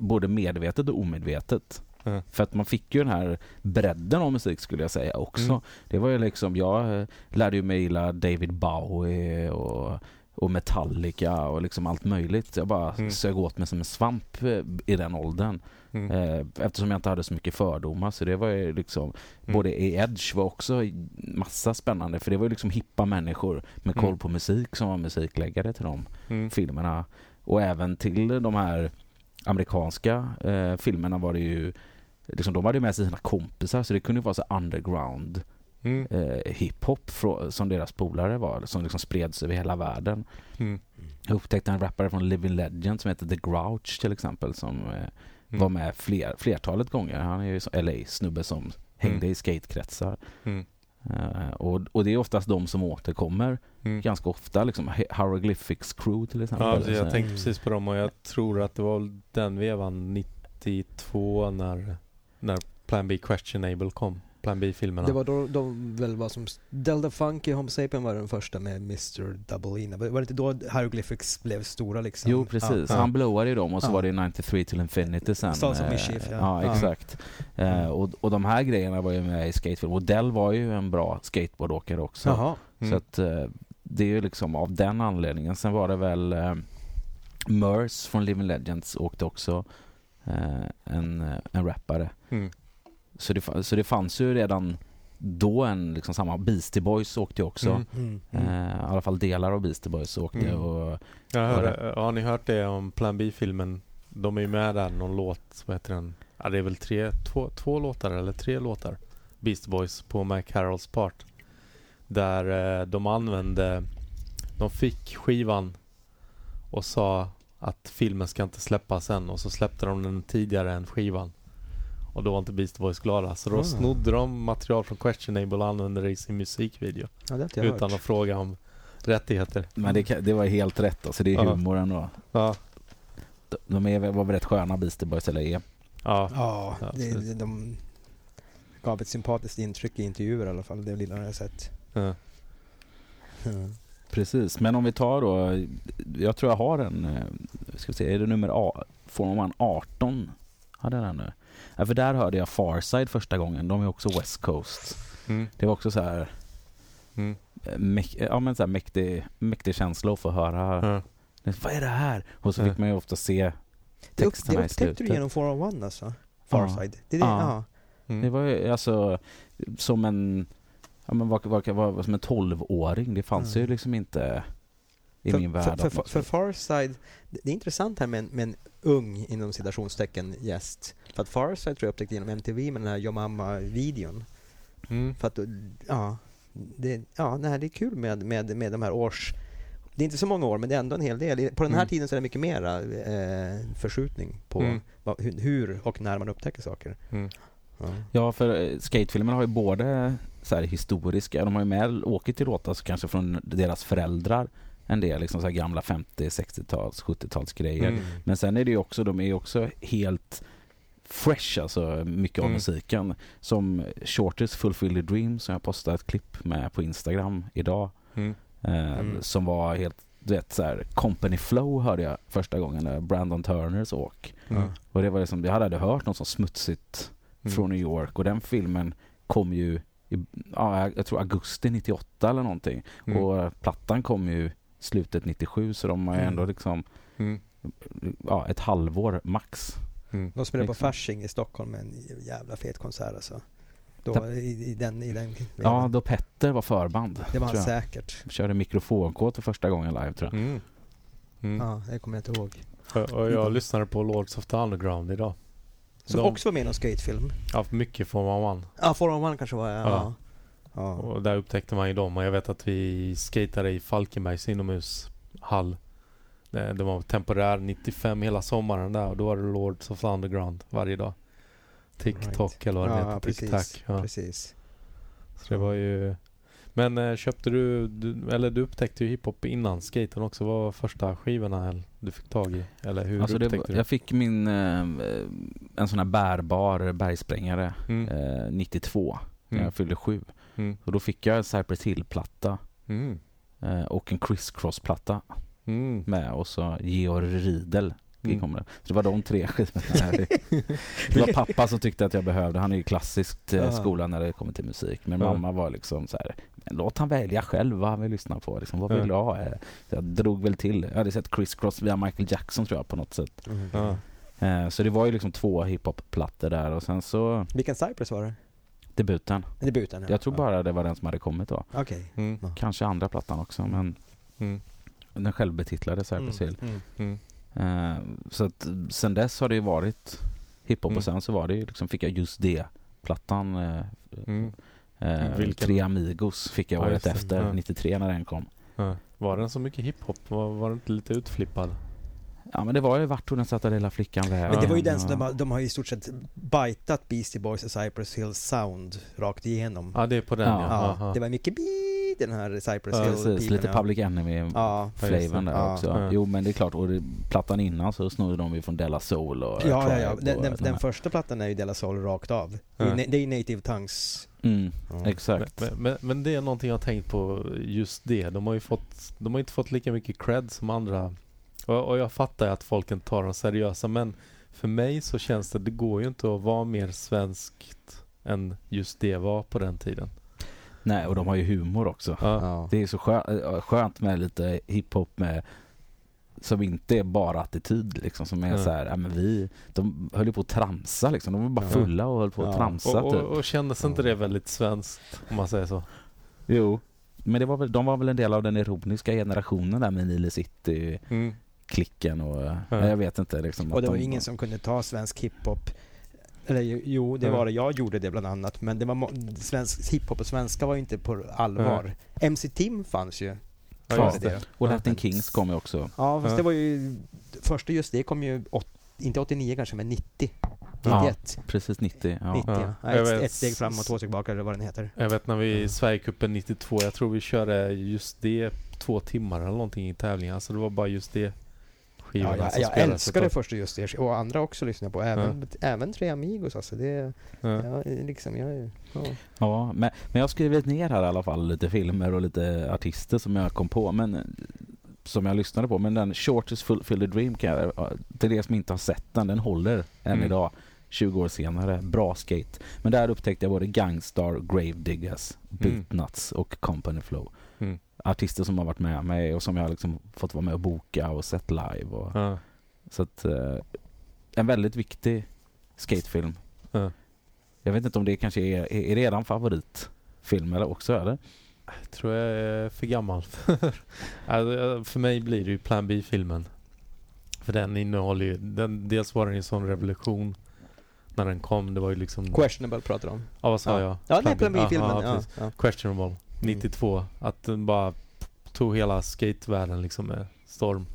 Både medvetet och omedvetet. Ja. För att man fick ju den här bredden av musik skulle jag säga också. Mm. Det var ju liksom, jag eh, lärde ju mig gilla David Bowie och, och Metallica och liksom allt möjligt. Jag bara Mm. sög åt mig som en svamp eh, i den åldern. Mm. Eh, Eftersom jag inte hade så mycket fördomar. Så det var ju liksom, Mm. både i Edge var också massa spännande. För det var ju liksom hippa människor med koll Mm. på musik som var musikläggare till de Mm. filmerna. Och även till de här amerikanska eh, filmerna var det ju, liksom, de hade ju med sig sina kompisar. Så det kunde ju vara så underground Mm. eh, hiphop som deras polare var, som liksom spreds över hela världen. Mm. Jag upptäckte en rappare från Living Legend som heter The Grouch till exempel som eh, Mm. var med fler, flertalet gånger. Han är ju LA-snubbe som hängde Mm. i skatekretsar. Mm. Eh, och, och det är oftast de som återkommer Mm. ganska ofta. Liksom Hi- Hieroglyphics Crew till exempel. Ja, precis, jag tänkte precis på dem och jag tror att det var den vevan 92 när, när Plan B Questionable kom. Plan B-filmerna. Det var då de väl var som... Delta Funky Homo Sapien var den första med Mr. Double E. Var det inte då Hieroglyphics blev stora liksom? Jo precis, Ja. han blowade ju dem och så Ja. var det 93 till Infinity sen. Stars of Eh, Mischief, ja. ja. Ja. exakt. Eh, och, och de här grejerna var ju med i skatefilm. Och Dell var ju en bra skateboardåkare också. Jaha. Mm. Så att eh, det är ju liksom av den anledningen. Sen var det väl eh, Merce från Living Legends åkte också eh, en, eh, en rappare. Mm. Så det, så det fanns ju redan då en liksom samma Beastie Boys åkte ju också. Mm. Mm. Eh, I alla fall delar av Beastie Boys åkte Mm. och hörde, har ni hört det om Plan B-filmen? De är ju med där, någon låt, vad heter den? Ja, det är väl tre, två, två låtar eller tre låtar. Beast Boys på Mac Carrolls part. Där eh, de använde, de fick skivan och sa att filmen ska inte släppas än och så släppte de den tidigare än skivan. Och då var inte Beast Boys glada så då Ah. snodde de material från Questionable och använde det i sin musikvideo. Ja, Utan hört. att fråga om rättigheter. Men det, det var helt rätt alltså. Det är Ja. humoren då. Ja, De- De är, var väl rätt sköna Beastie Boys eller är. ja. Ja, Ja, det, det, de gav ett sympatiskt intryck i intervjuer i alla fall, det lilla jag har sett. ja. Mm. Precis, men om vi tar då. Jag tror jag har en, eh, ska vi se, är det nummer A, Form 18? Hade den nu? Ja, för där hörde jag Farside första gången. De är också West Coast. Mm. Det var också så här, Mm. eh, mäk, ja, men så här mäktig, mäktig känsla att få höra. Ja. Vad är det här? Och så Ja. fick man ju ofta se Det, upp, texterna det i upptäckte du slutet. genom 401 alltså? Farside? Det är det, Ja. ja. Mm. Det var ju alltså som en, ja men vad, vad, vad, som en tolvåring. Det fanns Mm. ju liksom inte i för, min värld. För, för, för, Farside, det det är intressant här med en, med en ung, inom citationstecken, gäst. För att Farside tror jag upptäckte genom MTV med den här Yo Mamma-videon. Mm. För att, ja, det, ja nej, det är kul med, med, med de här års... Det är inte så många år, men det är ändå en hel del. På den här Mm. tiden så är det mycket mera eh, förskjutning på Mm. vad, hur, och när man upptäcker saker. Mm. Ja. Ja, för eh, skatefilmerna har ju både så här historiska, de har ju med åkt till låtar så kanske från deras föräldrar en del liksom så gamla 50, 60-tals, 70-tals grejer. Mm. Men sen är det ju också, de är ju också helt fresh alltså mycket av Mm. musiken. Som Shortest Fulfill the Dream som jag postade ett klipp med på Instagram idag. Mm. Eh, Mm. Som var helt, du vet så här, Company Flow hörde jag första gången, eh, Brandon Turners åk. Mm. Och det var liksom, jag hade aldrig hört något så smutsigt Mm. från New York och den filmen kom ju i, ja, jag- tror augusti 98 eller någonting. Mm. Och plattan kom ju slutet 97 så de har ju ändå liksom ja, ett halvår max. Mm. De spelade på Liksom. Fasching i Stockholm med en jävla fet konsert alltså. Då, Ta- i, i den, i den Ja, då Petter var förband. Det var han säkert. Körde mikrofonkod för första gången live tror jag. Mm. Mm. Ja, det kommer jag inte ihåg. Och- Och jag lyssnade på Lords of the Underground idag. Som De- också var med i någon skatefilm. Ja, mycket får man man. Ja, Forum One kanske var ja. Ja. ja. Och där upptäckte man ju dem och jag vet att vi skatade i Falkenbergs inomhushall. Det, det var temporär 95 hela sommaren där och då var det Lords of the Underground varje dag. TikTok Right. eller vad det Ja, heter. precis. TikTok. Ja. Precis. Så det var ju... Men eh, köpte du, du, eller du upptäckte ju hiphop innan skaten också. Vad var första skivorna eller, du fick tag i? Eller hur Alltså det, upptäckte var- jag fick min, eh, en sån här bärbar bergsprängare du? Mm. eh, 92 när Mm. jag fyllde sju. Mm. Och då fick jag en Cypress Hill-platta Mm. eh, och en Criss Cross-platta Mm. med och så Georg Riedel Mm. kommer. Så det var de tre skivorna. det var pappa som tyckte att jag behövde. Han är ju klassiskt eh, Ja. skolan när det kommer till musik. Men Ja. mamma var liksom så här, "Men låt han välja själv vad han vill lyssna på. Liksom, vad vill Ja. du ha? Eh, Så jag drog väl till. Jag hade sett Criss Cross via Michael Jackson tror jag på något sätt. Mm. Ja. Eh, så det var ju liksom två hiphop-plattor där och sen så Vilken Cypress var det? debuten. Debuten ja. Jag tror bara det var den som hade kommit då. Okej. Mm. Kanske andra plattan också men Mm. Den självbetitlade Cypress Hill. Mm. Mm. Eh, så att sen dess har det ju varit hiphop Mm. och sen så var det ju liksom, fick jag just det plattan eh, Mm. Eh, Vilken? Tre Amigos fick jag Ja, året det. efter, Ja. 93 när den kom. Ja. Var den så mycket hiphop? Var, var den inte lite utflippad? Ja men det var ju vart tog den satta lilla flickan vägen. Men det var ju den som de har, de har ju i stort sett bitat Beastie Boys och Cypress Hill sound rakt igenom. Ja, det är på den Ja. ja. Ja, det var mycket bi den här Cypress Ja, Hill Precis, lite Public Enemy Ja, där Ja, också. ja. Jo men det är klart, och det, plattan innan så snodde de ju från Della Soul och ja, ja, ja. Tribe Den, den, de den första plattan är ju Della Soul rakt av. Ja. Det är ju- Native Tongues. Mm, Ja. exakt. Men, men, men det är någonting jag har tänkt på just det. De har ju fått, de har inte fått lika mycket cred som andra. Och, och jag fattar att folk inte tar dem seriösa men för mig så känns det, det går ju inte att vara mer svenskt än just det var på den tiden. Nej, och de har ju humor också. Ja. Det är så skönt, äh, skönt med lite hiphop med som inte är bara attityd liksom, som är Ja. så här, ja, men vi, de höll ju på att tramsa liksom, de var bara fulla och höll på att Ja. tramsa Och, typ. och, och kändes inte det väldigt svenskt om man säger så? Jo, men det var väl, de var väl en del av den ironiska generationen där med Nile City Mm. klicken och Ja. nej, jag vet inte liksom. Och det var de, ingen som kunde ta svensk hiphop. Eller jo, det Ja. var det. Jag gjorde det bland annat. Men det var svensk hiphop och svenska var ju inte på allvar. MC Tim fanns ju. Ja, det. Och Latin Kings kom ju också. Ja, fast Ja. det var ju... Första just det kom ju, åt, inte 89 kanske, men 90. Ja. 91. Precis 90. Ja. 90, ja. Ja, Ett, ett steg fram och två steg bak eller vad den heter. Jag vet när vi i Ja. Sverigecupen 92, jag tror vi körde just det två timmar eller någonting i tävlingen. Alltså det var bara just det skivorna Ja, jag, jag älskar det första just det. Och andra också lyssnar jag på. Även, även Tre Amigos alltså. Det, Ja. ja, liksom, jag, ja. Ja, men, men jag har skrivit ner här i alla fall lite filmer och lite artister som jag kom på. Men som jag lyssnade på. Men den Shortest Fulfilled Dream kan jag, ja, till er som inte har sett den, den håller än Mm. idag. 20 år senare. Bra skate. Men där upptäckte jag både Gangstar, Gravediggers, Beatnuts och Company Flow. Mm. Artister som har varit med mig och som jag har liksom fått vara med och boka och sett live. Och, Ja. Så att, eh, en väldigt viktig skatefilm. Ja. Jag vet inte om det kanske är, är, är det eran favoritfilm eller också eller? Jag tror jag är för gammal. alltså, för mig blir det ju Plan B-filmen. För den innehåller ju, den, dels var den en sån revolution när den kom. Det var ju liksom... Questionable pratar du om. Ja, vad sa jag? Ja, det är Plan Ja, B-filmen. ja, Ja, ja. Questionable. 92. Att den bara tog hela skatevärlden liksom med storm.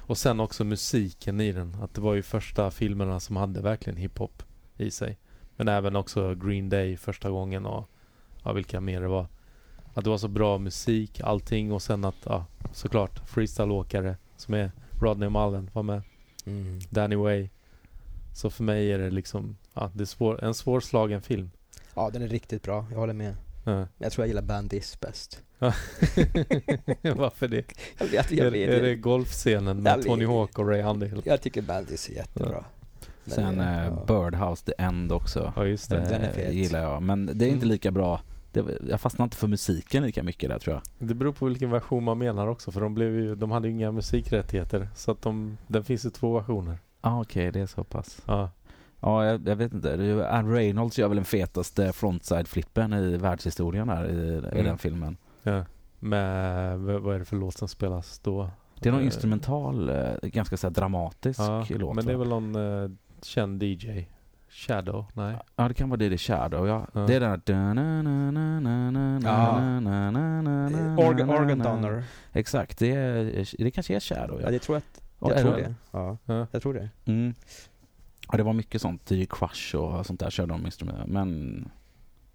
Och sen också musiken i den. Att det var ju första filmerna som hade verkligen hiphop i sig. Men även också Green Day första gången och ja, vilka mer det var. Att det var så bra musik, allting och sen att, ja, såklart freestyleåkare som är Rodney Mullen var med. Mm. Danny Way. Så för mig är det liksom, ja, det är svår, en svårslagen film. ja, den är riktigt bra. Jag håller med. Ja. Men Jag tror jag gillar Bandis bäst. Varför det? Jag, vet, Är, jag, är vet, det golfscenen Jag med Tony. Hawk och Ray Underhill? jag tycker Bandis är jättebra. Men, Sen eh, eh, ja. Birdhouse The End också. Ja just det. Den är Eh, fet. gillar jag. Men det är inte Mm. lika bra. Det, jag fastnar inte för musiken lika mycket där tror jag. Det beror på vilken version man menar också för de, blev ju, de hade ju inga musikrättigheter. Så att de, den finns i två versioner. Ja ah, okej, det är så pass. Ja. Ja, jag, jag vet inte. Anne Reynolds gör väl den fetaste frontside-flippen i världshistorien här i, i Mm. den filmen. ja. Med, vad är det för låt som spelas då? Det är någon Eh, instrumental, eh, ganska så här dramatisk Ja, låt. men det är väl någon eh, känd DJ? Shadow? Nej? Ja, det kan vara det, det är Shadow. Ja. Ja. Det är den här... Eh, Organ, organ donor. Exakt, det, är, det kanske är Shadow. Ja, Ja. det tror jag att, Ja, jag tror det? det. Ja, Ja. jag tror det. Mm. Ja, det var mycket sånt. DJ Crush och sånt där körde de instrument. Men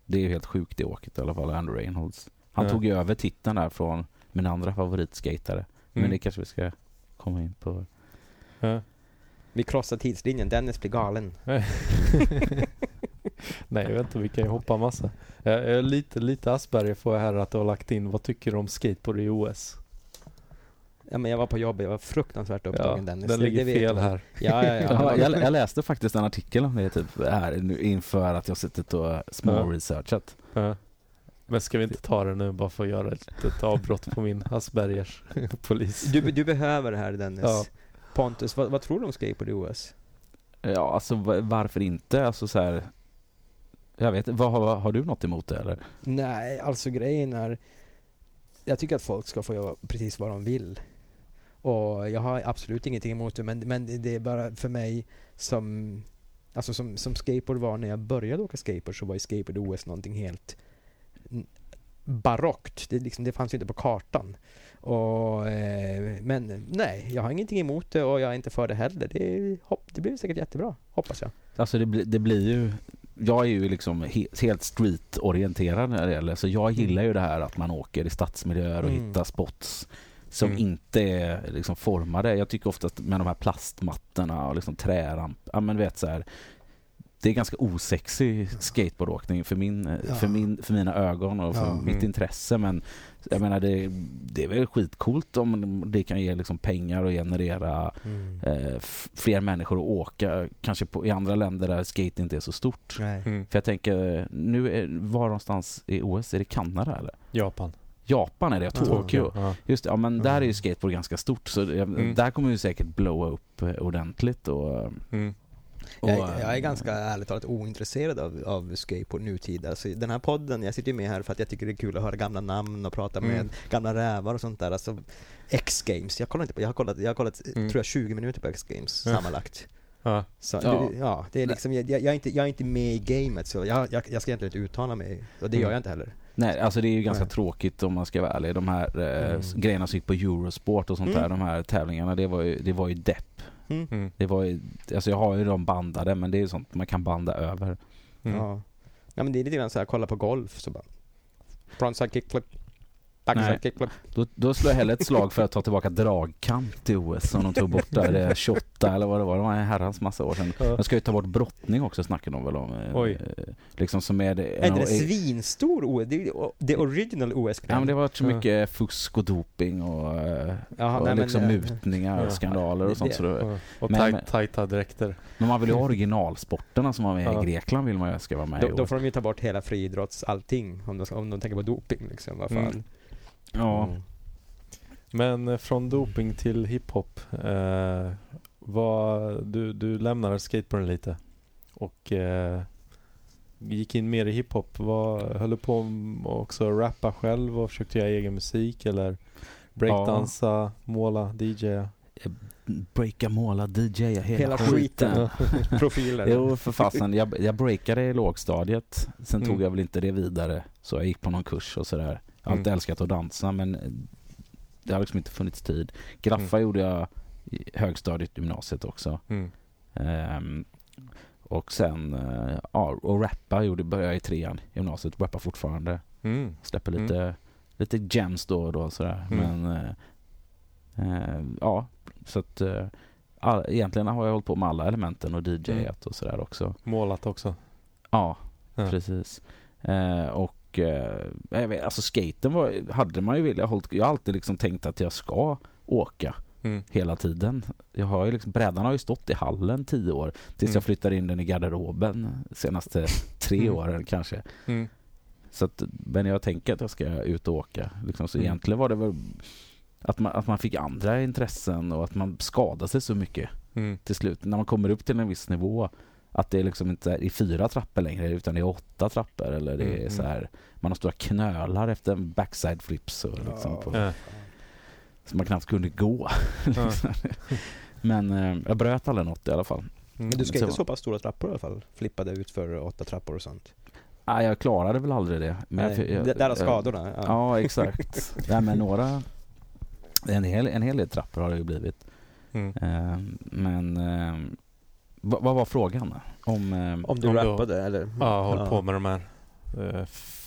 det är ju helt sjukt det åket i alla fall, Andrew Reynolds. Han Ja. tog ju över titeln där från min andra favoritskatare. Men Mm. det kanske vi ska komma in på. Ja. Vi krossar tidslinjen. Dennis blir galen. Nej, jag vet inte. Vi kan ju hoppa massa. Jag är lite, lite Asperger får jag här att du har lagt in. Vad tycker du om skateboard i OS? Ja, men jag var på jobbet. Jag var fruktansvärt upptagen Dennis. den Det- ligger det fel jag. här. Ja, ja, ja. Ja, jag, jag läste faktiskt en artikel om det typ här nu inför att jag suttit och Ja. small-researchat. Ja. Men ska vi inte ta det nu bara för att göra ett litet avbrott på min Aspergers polis? Du, du behöver det här Dennis. Ja. Pontus, vad, vad tror du om skateboard i OS? Ja, alltså va- varför inte? Alltså så här. Jag vet vad, har, har du något emot det eller? Nej, alltså grejen är... Jag tycker att folk ska få göra precis vad de vill. Och jag har absolut ingenting emot det, men, men det är bara för mig som... Alltså som, som skateboard var när jag började åka skateboard så var ju skateboard OS någonting helt barockt. Det, liksom, det fanns ju inte på kartan. Och, eh, men nej, jag har ingenting emot det och jag är inte för det heller. Det, hopp, det blir säkert jättebra, hoppas jag. Alltså det, blir- det blir ju jag är ju liksom he- helt street-orienterad när det gäller så jag gillar ju det här att man åker i stadsmiljöer och Mm. hittar spots som Mm. inte är liksom formade. Jag tycker ofta att med de här plastmattorna och liksom träramp, ja men vet så här. Det är ganska osexig skateboardåkning för, min, Ja. för, min, för mina ögon och för Ja. mitt Mm. intresse men jag menar det, det är väl skitcoolt om det kan ge liksom pengar och generera eh, f- fler människor att åka kanske på, i andra länder där skate inte är så stort. Nej. Mm. För jag tänker, nu är, var någonstans i OS? Är det Kanada eller? Japan. Japan är det. Tokyo. Ja. Just det, ja men där är ju Mm. skateboard ganska stort så Mm. där kommer ju säkert blowa upp eh, ordentligt och, Mm. och Jag, jag är eh, ganska ärligt talat ointresserad av, av skateboard nutida. Alltså, den här podden, jag sitter ju med här för att jag tycker det är kul att höra gamla namn och prata med Mm. gamla rävar och sånt där. Alltså, X-games, jag kollar inte på, jag har kollat, jag har kollat Mm. tror jag 20 minuter på X-games Ja. sammanlagt. Ja. Så, Ja. det, ja, det är liksom, jag, jag, är inte, jag är inte med i gamet så jag, jag, jag ska egentligen inte uttala mig och det Mm. gör jag inte heller. Nej, alltså det är ju ganska Nej. tråkigt om man ska vara ärlig. De här eh, Mm. grejerna som gick på Eurosport och sånt Mm. där, de här tävlingarna, det var ju, det var ju depp. Mm. Mm. Det var ju, alltså jag har ju dem bandade men det är ju sånt man kan banda över. Mm. Ja. ja men det är lite grann så här, kolla på golf så bara Frontside kickflip Backside Då, då slår jag hellre ett slag för att ta tillbaka dragkamp till OS som de tog bort där, det är 28 eller vad det var, det var en herrans massa år sedan. Ja. De ska ju ta bort brottning också snackar de väl om. Oj. eh, Liksom som är det, Är det svinstor OS? Det är det original OS Ja men det har varit så Ja. mycket fusk och doping och, eh, Jaha, och nej, men, liksom eh, mutningar ja. och skandaler och Det- sånt. Så Ja. Och Men- tajt, men- tajta dräkter. men man vill ju ha originalsporterna som var med Ja. i Grekland vill man ju ska vara med Då, i då år. får de ju ta bort hela friidrotts allting om de, om de tänker på doping liksom, vad fan. Mm. Ja. Mm. Men eh, från doping till hiphop. Eh, vad, du, du lämnade skateboarden lite och eh, gick in mer i hiphop. Vad, höll du på också att rappa själv och försökte göra egen musik eller breakdansa, måla, DJa? Breaka, måla, DJa, hela, Hela skiten. skiten. Profiler. Jo för fasen, jag, jag breakade i lågstadiet. Sen Mm. tog jag väl inte det vidare. Så jag gick på någon kurs och sådär. Jag har alltid Mm. älskat att dansa men eh, det har liksom inte funnits tid. Graffa gjorde jag i högstadiet, gymnasiet också. Mm. Ehm, och sen, eh, ja, och rappa gjorde, började jag i trean, gymnasiet, rappar fortfarande. Mm. Släpper lite, lite gems då och då sådär. Mm. Men eh, eh, ja, så att all, egentligen har jag hållit på med alla elementen och DJat Mm. och sådär också. Målat också. Ja, Ja. precis. Eh, och eh, vet, alltså skaten var, hade man ju velat hållit, jag har alltid liksom tänkt att jag ska åka Mm. hela tiden. Jag har ju liksom, brädan har ju stått i hallen tio år tills Mm. jag flyttade in den i garderoben senaste tre Mm. åren kanske. Mm. Så att, men jag tänker att jag ska ut och åka. Liksom, så Mm. egentligen var det väl att man, att man fick andra intressen och att man skadade sig så mycket till slut. När man kommer upp till en viss nivå att det är liksom inte är fyra trappor längre utan det är åtta trappor eller det är Mm, så här man har stora knölar efter en backside flips och liksom på, Ja. så man knappt kunde gå. Ja. Men eh, jag bröt aldrig något i alla fall. Mm. Men du ska Så- inte så pass stora trappor i alla fall? Flippade ut för åtta trappor och sånt? Nej, jag klarade väl aldrig det. Men Nej, jag, jag, det- där jag- skadorna. Ja. Ja, exakt. Nej, men några en hel, en hel del trappor har det ju blivit. Mm. Eh, men eh, vad, vad var frågan? Om, eh, Om du Om du- rappade eller? Ja, håll på med de här eh,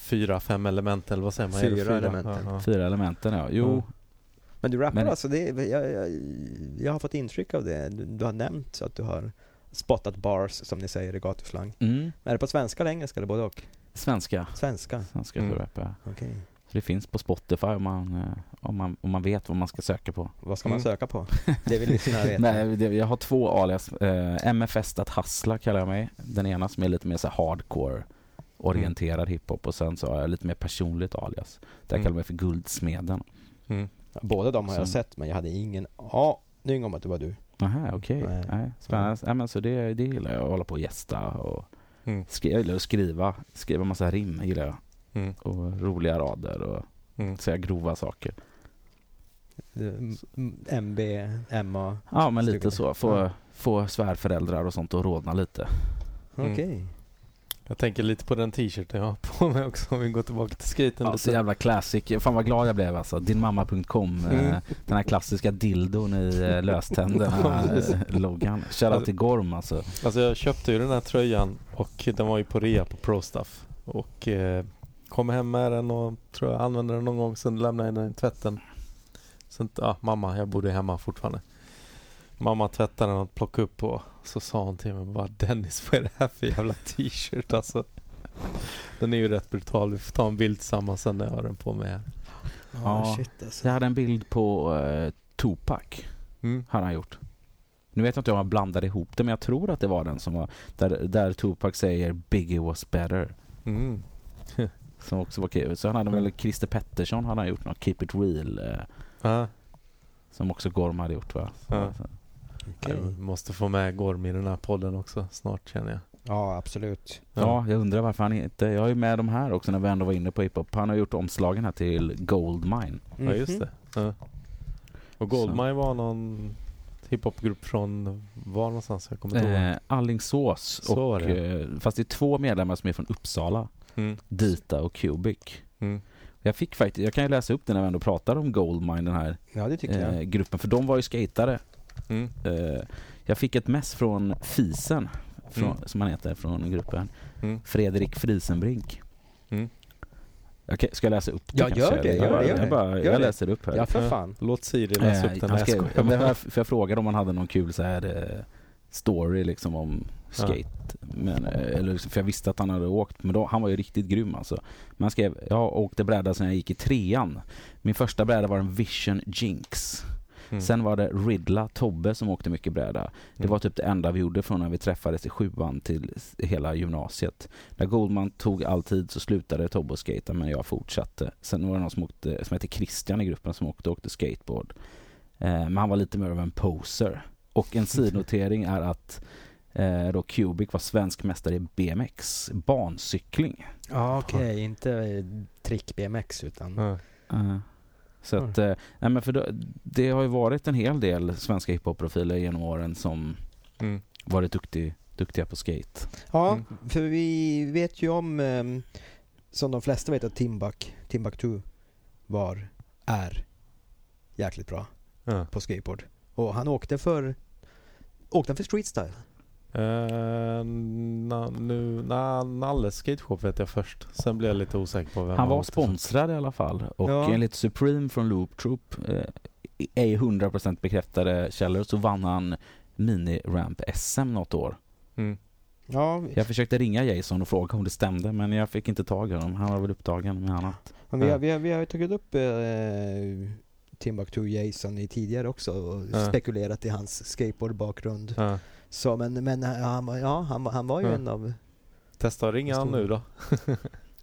fyra, fem elementen eller vad säger man? Det Fyra elementen. Ja, ja. fyra elementen? Ja. Jo, Men du rappar Men- alltså, det, är- jag, jag, jag har fått intryck av det. Du, du har nämnt att du har spottat bars som ni säger i gatuslang. mm, Är det på svenska eller engelska eller både och? svenska. Svenska, Svenska Mm. mm. rappa. okej. Så det finns på Spotify om man, eh, om, man, om man vet vad man ska söka på. Vad ska man Mm. söka på? Det vill lyssnarna veta. Nej, det, jag har två alias. Eh, MFS att hassla kallar jag mig. Den ena som är lite mer så hardcore orienterad hiphop och sen så har jag lite mer personligt alias. Där Mm. kallar jag mig för Guldsmeden. Mm. Båda de har jag Så- sett men jag hade ingen aning om att det var du. Aha, okej. Nej. Nej. Spännande. Ja, men så det, det gillar jag, att hålla på och gästa och Mm. skri- jag gillar att skriva. Skriva massa rim gillar jag. Mm. Och roliga rader och Mm. säga grova saker. MB, MA. Ja, men lite så. Få, Ja. få svärföräldrar och sånt att rodna lite. Mm. Okej. Jag tänker lite på den t-shirten jag har på mig också om vi går tillbaka till skaten Ja, lite. så jävla classic. Fan vad glad jag blev alltså. Dinmamma.com. Mm. Eh, den här klassiska dildon i eh, Ja, löständerna. precis. eh, loggan. Shoutout till Gorm alltså. Alltså jag köpte ju den här tröjan och den var ju på rea på Pro Stuff. Och eh, kom hem med den och tror jag använde den någon gång. Sen lämnade jag den i tvätten. Sen, ja, mamma, jag bodde hemma fortfarande. Mamma tvättade den och plockade upp på. Så sa hon till mig bara Dennis vad är det här för jävla t-shirt alltså. Den är ju rätt brutal. Vi får ta en bild tillsammans sen när jag har den på mig här. Ja. shit alltså. Jag hade en bild på eh, Tupac. Mm. Har han gjort. Nu vet jag inte om jag blandade ihop det men jag tror att det var den som var där, där Tupac säger Biggie was better. Mm. Som också var kul. Så han hade väl Christer Pettersson hade han gjort något Keep It Real. Eh, Ja, som också Gorm hade gjort va? Så, Ja. så. Okej. jag måste få med Gorm i den här podden också snart känner jag. Ja, absolut. Ja, jag undrar varför han inte... Jag är ju med de här också när vi ändå var inne på hiphop. Han har gjort omslagen här till Goldmine. Ja just det. Ja. Och Goldmine var någon hiphopgrupp från var någonstans? Jag kommer inte ihåg. Eh, Allingsås. Så Och, det. eh, fast det är två medlemmar som är från Uppsala. Mm. Dita och Cubic. Mm. Jag fick faktiskt, jag kan ju läsa upp det när vi ändå pratar om Goldmine, den här Ja, det tycker eh, jag. gruppen. För de var ju skatare. Mm. Eh, jag fick ett mess från Fisen, från, Mm. som han heter, från gruppen. Mm. Fredrik Frisenbrink. Mm. Okej, ska jag läsa upp det Ja, kanske? gör det, Jag gör det, gör Jag, det. bara, Gör jag det. läser upp här. Ja, för fan. Låt Siri läsa Eh, upp den. han Nej, jag det för jag frågade om han hade någon kul så här eh, story liksom om skate. Men, eh, eller, liksom- för jag visste att han hade åkt, men då, han var ju riktigt grym alltså. Men han skrev, jag åkte bräda sedan jag gick i trean. Min första bräda var en Vision Jinx. Mm. Sen var det Ridla, Tobbe som åkte mycket bräda. Det Mm. var typ det enda vi gjorde från när vi träffades i sjuan till hela gymnasiet. När Goldman tog all tid så slutade Tobbe att skata men jag fortsatte. Sen var det någon som, åkte, som hette Christian i gruppen som åkte, åkte skateboard. Eh, men han var lite mer av en poser. Och en sidnotering är att eh, då Cubic var svensk mästare i BMX, bancykling. Ja, okej. Inte eh, trick BMX utan... Ja. Eh, så att, eh, nej men för då, det har ju varit en hel del svenska hiphop-profiler genom åren som Mm. varit duktig, duktiga på skate. Ja, Mm. för vi vet ju om, ehm, som de flesta vet, att Timbuk, Timbuktu var, är jäkligt bra Ja. på skateboard. Och han åkte för, åkte för street Eh, na, nu, na, Nalles skateshop vet jag först. Sen blev jag lite osäker på vem Han var åkte för. sponsrad i alla fall och Ja. enligt Supreme från Loop Troop eh, ej 100% bekräftade källor så vann han mini-ramp-SM något år. Mm. Ja, Jag försökte ringa Jason och fråga om det stämde men jag fick inte tag i honom. Han var väl upptagen med annat. men vi, har, vi, har, vi har ju tagit upp eh, Timbuktu Jason i tidigare också och Ja. spekulerat i hans skateboardbakgrund. Ja. Så men, men eh, han, var- ja, han, han var ju Ja. en av... Testa att ringa han nu då.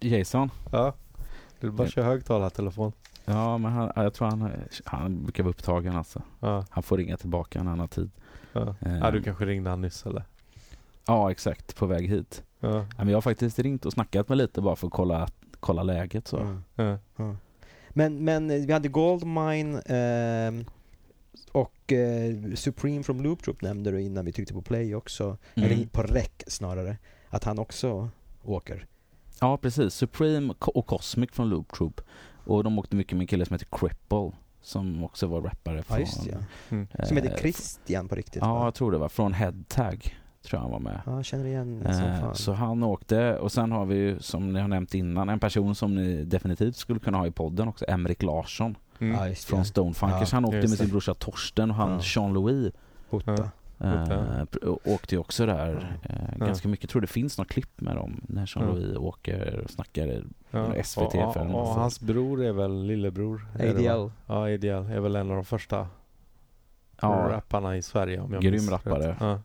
Jason? Ja. Du bara kör högtalartelefon. Ja men han, jag tror han, han brukar vara upptagen alltså. Ja. Han får ringa tillbaka när han har tid. Ja. Eh, ja, du kanske ringde han nyss eller? Ja exakt, på väg hit. Ja. Ja, men jag har faktiskt ringt och snackat med lite bara för att kolla, kolla läget så. Mm. Ja. Ja. Men, men eh, vi hade Goldmine ehm, och eh, Supreme from Loop Troop nämnde du innan vi tryckte på play också. Mm. Eller på rec snarare. Att han också åker. Ja precis, Supreme och Cosmic från Loop Troop. Och de åkte mycket med en kille som heter Cripple. Som också var rappare Ja från... just det, ja. Mm. Som heter eh, Christian på riktigt Ja, va? jag tror det var. Från Headtag tror jag han var med. Ja, jag känner igen det som Eh, fan. så han åkte och sen har vi ju som ni har nämnt innan en person som ni definitivt skulle kunna ha i podden också, Emrik Larsson Mm. Ja, från Stonefunkers. Ja, han åkte med sin brorsa Torsten och han Ja. Jean-Louis Hotta. Ja. eh, åkte ju också där eh, ganska mycket. Jag tror det finns något klipp med dem när Jean-Louis åker och snackar. Ja. SVT och, och, och hans bror är väl lillebror? ADL. Ja, ADL är väl en av de första Ja, rapparna i Sverige om jag Grym minns rappare.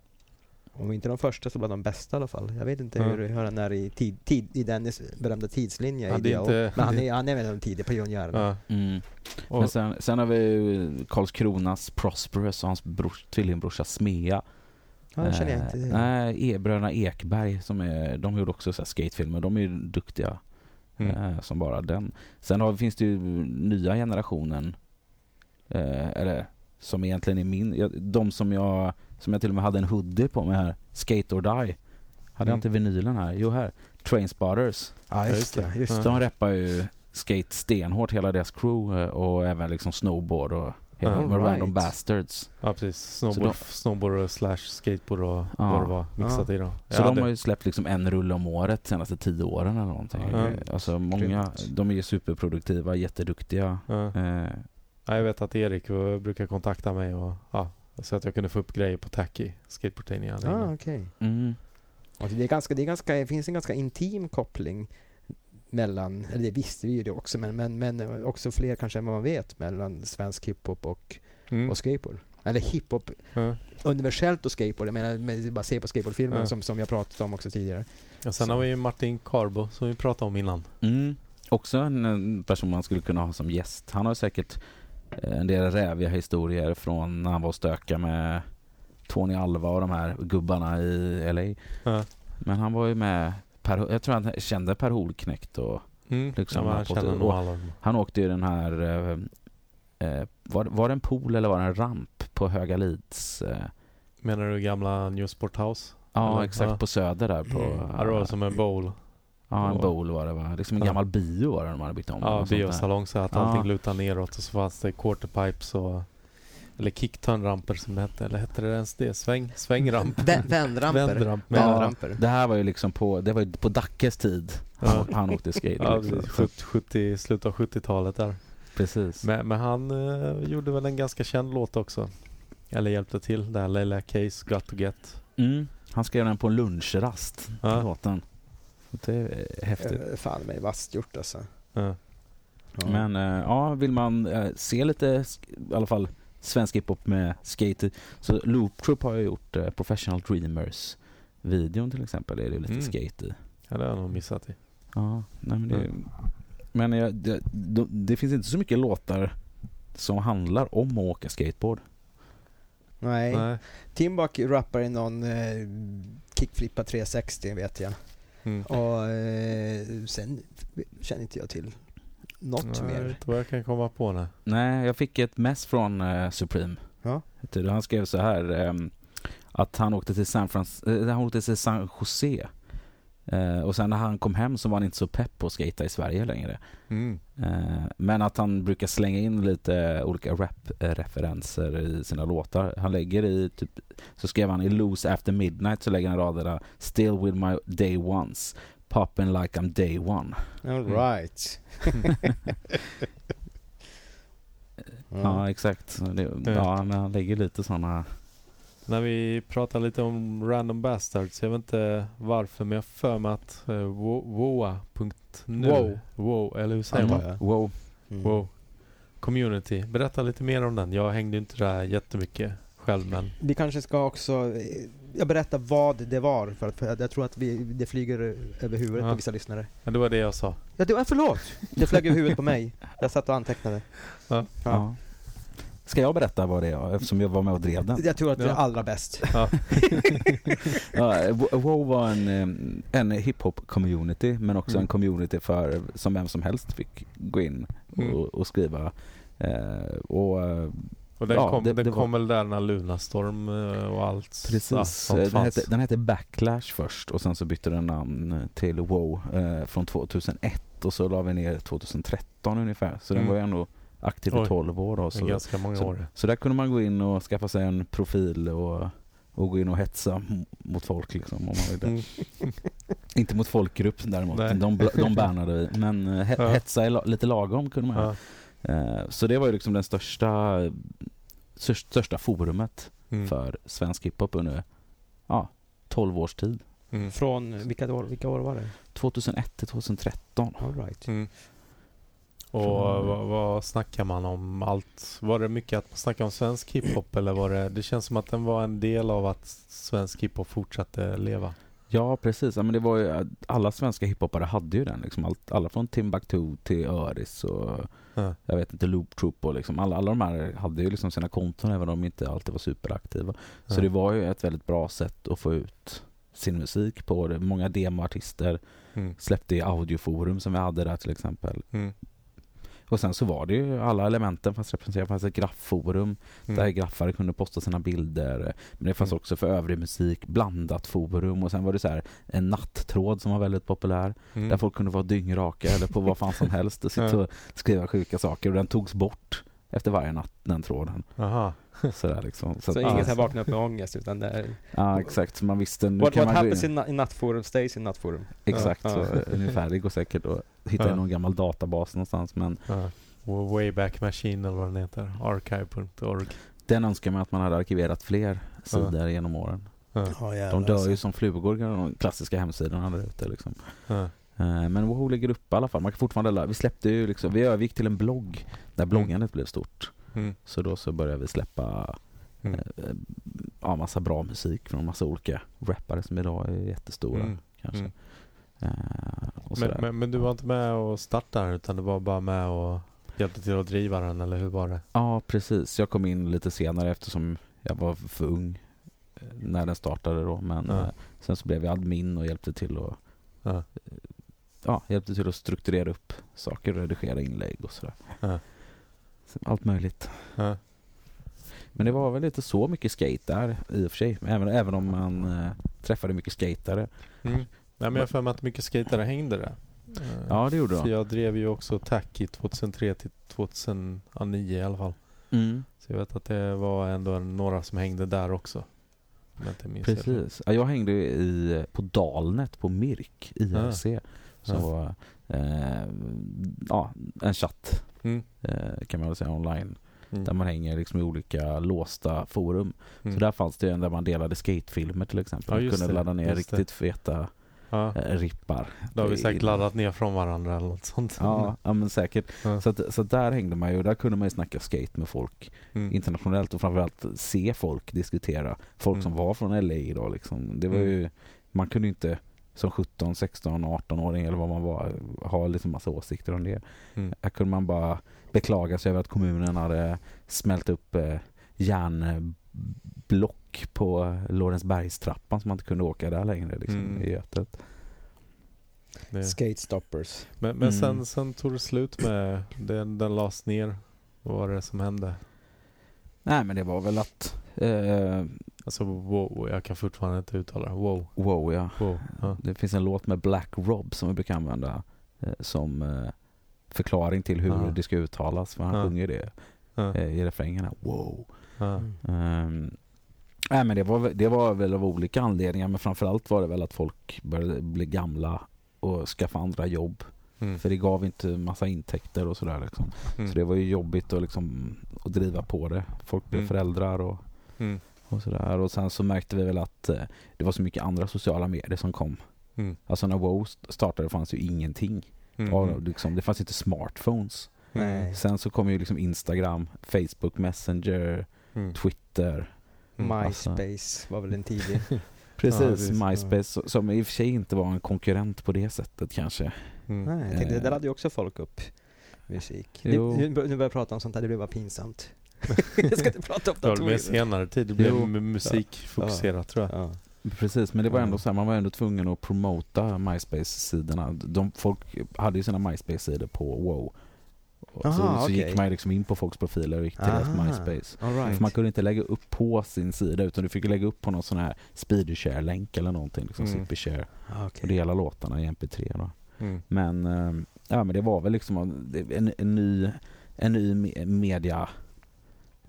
Ja. Om inte de första så bland de bästa i alla fall. Jag vet inte Ja. hur, hur han är i, tid, tid, i Dennis berömda tidslinje. Ja, är ADL. inte- Men han är, han är väl de tidiga pionjärerna. Ja. mm. Men sen, sen har vi ju Karlskronas Prosperous och hans brors, tvillingbrorsa Smea. Ja, jag känner jag Eh, inte. Nej, bröderna Ekberg som är, de gjorde också så här skatefilmer. De är ju duktiga mm. eh, som bara den. Sen har, finns det ju nya generationen, eh, eller som egentligen är min, jag, de som jag, som jag till och med hade en hoodie på mig här, Skate or Die. Hade jag Mm. inte vinylen här? Jo här. Trainspotters. Ja, just det. Just det. De reppar ju skate stenhårt, hela deras crew eh, och även liksom snowboard och hela Ja. med Random Right. Bastards. Ja precis. Snowboard, de- snowboard slash skateboard och Ja. vad det var mixat i då. Så Jag de hade- har ju släppt liksom en rulle om året de senaste tio åren eller någonting. Ja, Alltså många, de är ju superproduktiva, jätteduktiga. Ja. Eh, Ja, jag vet att Erik brukar kontakta mig och ja, så att jag kunde få upp grejer på Tacky skateboardtidningar. Ah, okej. mm. Alltså det, är ganska, det, är ganska, det finns en ganska intim koppling mellan, eller det visste vi ju det också, men, men, men också fler kanske än vad man vet mellan svensk hiphop och, Mm. och skateboard. Eller hiphop Ja. universellt och skateboard. Jag menar, men bara se på skateboardfilmen Ja. som, som jag pratat om också tidigare. Och sen Så. har vi ju Martin Carbo som vi pratade om innan. Mm. Också en, person man skulle kunna ha som gäst. Han har säkert en del räviga historier från när han var och stöka med Tony Alva och de här gubbarna i LA. Ja. Men han var ju med, per, jag tror han kände Per Holknekt och Mm. Liksom, han nog alla dem. han åkte ju den här, eh, eh, var, var det en pool eller var det en ramp på Höga Lids? Eh, Menar du gamla Newsport House? ja Eller? exakt, Ja. på Söder där på... Ja, det var som en bowl. Ja, en Ja. bowl var det va? Liksom en Ja. gammal bio var det de hade byggt om. Ja, och biosalong så att Ja. allting lutade neråt och så fanns det quarterpipes och eller kickturn-ramper som det hette. Eller hette det ens det? Sväng, svängramp? Vä- Vändramper. Vändramp. Ja. Vändramper. Det här var ju liksom på, det var ju på Dackes tid han, Ja. han åkte skate. Ja, liksom. precis. 70, 70, slutet av 70-talet där. precis. Men, men han eh, gjorde väl en ganska känd låt också. Eller hjälpte till. Det här Leila Case, Got to Get. Mm. Han skrev den på en lunchrast, Ja. låten. Det är häftigt. Eh, Fan mig vasst gjort alltså. Ja. Ja. Men eh, ja, vill man eh, se lite, i alla fall svensk hiphop med skate. Så Loop Troop har ju gjort Professional Dreamers videon till exempel. Det är det lite Mm. skate i. ja, det har jag nog missat i. Ja, nej men det, Mm. men jag, det, det, det finns inte så mycket låtar som handlar om att åka skateboard. Nej. Nej. Timbuk rappar i någon eh, kickflippa 360 vet jag. Mm. Och eh, sen känner inte jag till något Nej, Jag mer. vet inte vad jag kan komma på nu. Nej, jag fick ett mess från eh, Supreme. Ja. Du, Han skrev så här ehm, att han åkte till San, Frans- eh, han åkte till San Jose. Eh, och sen när han kom hem så var han inte så pepp på att skata i Sverige längre. Mm. Eh, men att han brukar slänga in lite olika rap-referenser i sina låtar. Han lägger i typ, så skrev han i Loose After Midnight så lägger han raderna Still with my day ones, popping like I'm day one. All Mm. right. Ja, exakt. Det, ja, men han lägger lite sådana... När vi pratar lite om Random Bastards, jag vet inte varför men jag har för mig att uh, woa.nu Wow. wow, eller hur säger man? Wow. Mm. Wow. Community. Berätta lite mer om den. Jag hängde inte där jättemycket själv men Vi kanske ska också eh, jag berättar vad det var för att jag tror att vi, det flyger över huvudet Ja. på vissa lyssnare. ja, det var det jag sa. Ja, det var, förlåt! Det flög över huvudet på mig. Jag satt och antecknade. Ja. Ja. Ska jag berätta vad det är eftersom jag var med och drev den? Jag tror att det är allra bäst. Ja. Ja, Wo- WoW var en, eh, en hiphop-community men också Mm. en community för som vem som helst fick gå in och, Mm. och skriva. Eh, och eh, Och den Ja, kom, det- den det kom var- väl där när Lunarstorm eh, och allt precis, sånt eh, den, hette, den hette Backlash först och sen så bytte den namn till WoW eh, från 2001 och så la vi ner 2013 ungefär. Så den Mm. var ju ändå aktiv i Oj. 12 år. Då, Det är så, ganska många så, år. så där kunde man gå in och skaffa sig en profil och, och gå in och hetsa mot folk liksom om man ville. Mm. Inte mot folkgrupp däremot, Nej. de, de bärnade vi. Men eh, he- Ja. hetsa la- lite lagom kunde man. Ja. Eh, Så det var ju liksom den största, största, största forumet Mm. för svensk hiphop under ja, 12 års tid. Mm. Från, vilka år, vilka år var det? 2001 till 2013. All right. Mm. Och vad, vad snackar man om? Allt? Var det mycket att man snackade om svensk hiphop eller var det? Det känns som att den var en del av att svensk hiphop fortsatte leva. Ja precis, ja, men det var ju, alla svenska hiphopare hade ju den. Liksom allt, alla från Timbuktu till Öris och Ja. jag vet inte, Loop Troop och liksom alla, alla de här hade ju liksom sina konton även om de inte alltid var superaktiva. Så Ja. det var ju ett väldigt bra sätt att få ut sin musik på. Det. Många demoartister Mm. släppte i audioforum som vi hade där till exempel. Mm. Och sen så var det ju alla elementen fanns representerade. Det fanns ett graffforum Mm. där graffare kunde posta sina bilder. Men det fanns Mm. också för övrig musik blandat forum och sen var det så här en natttråd som var väldigt populär. Mm. Där folk kunde vara dyngraka eller på vad fan som helst och sitta och skriva sjuka saker. Och den togs bort efter varje natt, den tråden. Aha. Sådär liksom. Så, Så att- ingen ja, här vaknar upp med ångest utan det är... Ja exakt, så man visste nu What, kan what man gå happens in. in, na- in nattforum stays in nattforum. Exakt, Ja. så ungefär. Det går säkert att hitta Ja. någon gammal databas någonstans men Ja. Wayback Machine eller vad den heter. Archive.org. den önskar man att man hade arkiverat fler sidor genom åren. Ja. Ja, De dör ju som flugor, de klassiska hemsidorna där ute liksom. Eh, Men WoW ligger uppe i alla fall. Man kan fortfarande Vi släppte ju liksom, vi övergick till en blogg där bloggandet blev stort. Mm. Så då så började vi släppa Mm. eh, ja, massa bra musik från massa olika rappare som idag är jättestora Mm. kanske. Mm. Eh, Men, men, men du var inte med och startade utan du var bara med och hjälpte till att driva den eller hur var det? Ja precis, jag kom in lite senare eftersom jag var för ung eh, när den startade då. Men eh, sen så blev jag admin och hjälpte till att Ja. hjälpte till att strukturera upp saker, redigera inlägg och sådär. Ja. Allt möjligt. Ja. Men det var väl inte så mycket skate där i och för sig. Även, även om man eh, träffade mycket skatare. Mm. Nej men jag har för mig att mycket skatare hängde där. Eh, Ja, det gjorde För de. jag drev ju också Tacky 2003 till 2009 i alla fall. Mm, Så jag vet att det var ändå några som hängde där också. Precis. Ja, jag hängde i, på Dalnet på Mirk, IRC. Ja. Var eh, ja, en chatt Mm. eh, kan man väl säga online. Mm. Där man hänger liksom i olika låsta forum. Mm. Så där fanns det en där man delade skatefilmer till exempel. Ja, kunde det, ladda ner just det. riktigt feta Ja, eh, rippar. då har vi säkert laddat ner från varandra eller något sånt. Ja, ja men säkert. Ja. Så, att, så att där hängde man ju, där kunde man ju snacka skate med folk Mm. internationellt och framförallt se folk diskutera. Folk Mm. som var från LA idag liksom. Det var Mm. ju, man kunde ju inte som 17, 16, 18-åring eller vad man var ha liksom massa åsikter om det. Mm. Här kunde man bara beklaga sig över att kommunen hade smält upp eh, järnblock på Lorensbergstrappan så man inte kunde åka där längre liksom, Mm. i Götet. Det. Skate stoppers. Men, men sen, Mm. sen tog det slut med den, den lades ner. Vad var det som hände? Nej men det var väl att eh, Alltså wow, jag kan fortfarande inte uttala det. Wow. wow ja. wow. Ja. Det finns en låt med Black Rob som vi brukar använda eh, som eh, förklaring till hur Ja. det ska uttalas. För han Ja. sjunger det eh, i refrängerna. Wow. Ja. Um, nej men det var, det var väl av olika anledningar men framförallt var det väl att folk började bli gamla och skaffa andra jobb. Mm. För det gav inte massa intäkter och sådär liksom. Mm. Så det var ju jobbigt att, liksom, att driva på det. Folk blev Mm. föräldrar och, Mm. Och sådär. Och sen så märkte vi väl att eh, det var så mycket andra sociala medier som kom. Mm. Alltså när WoW startade fanns ju ingenting. Mm. Och liksom, det fanns inte smartphones. Nej. Sen så kom ju liksom Instagram, Facebook Messenger, Mm. Twitter. Mm. MySpace var väl en tidig. Precis, precis. MySpace som i och för sig inte var en konkurrent på det sättet kanske. Mm. Nej, jag tänkte, det där Eh. hade ju också folk upp musik. Nu, nu börjar jag prata om sånt här, det blir bara pinsamt. jag ska inte prata om Det var väl mer datorer. senare tid. Det blev musikfokuserat tror jag. Ja. Precis, men det var ändå så här, man var ändå tvungen att promota MySpace-sidorna. De, folk hade ju sina MySpace-sidor på WoW. Och så, Aha, så okej. gick man liksom in på folks profiler och gick till deras Aha. MySpace. All right. För man kunde inte lägga upp på sin sida utan du fick lägga upp på någon sån här speedy-share-länk eller någonting. Liksom Mm. Zippy-share. Ah, Och okej. dela låtarna i MP3 då. Mm. Men, eh, ja, men det var väl liksom en, en ny, en ny me- media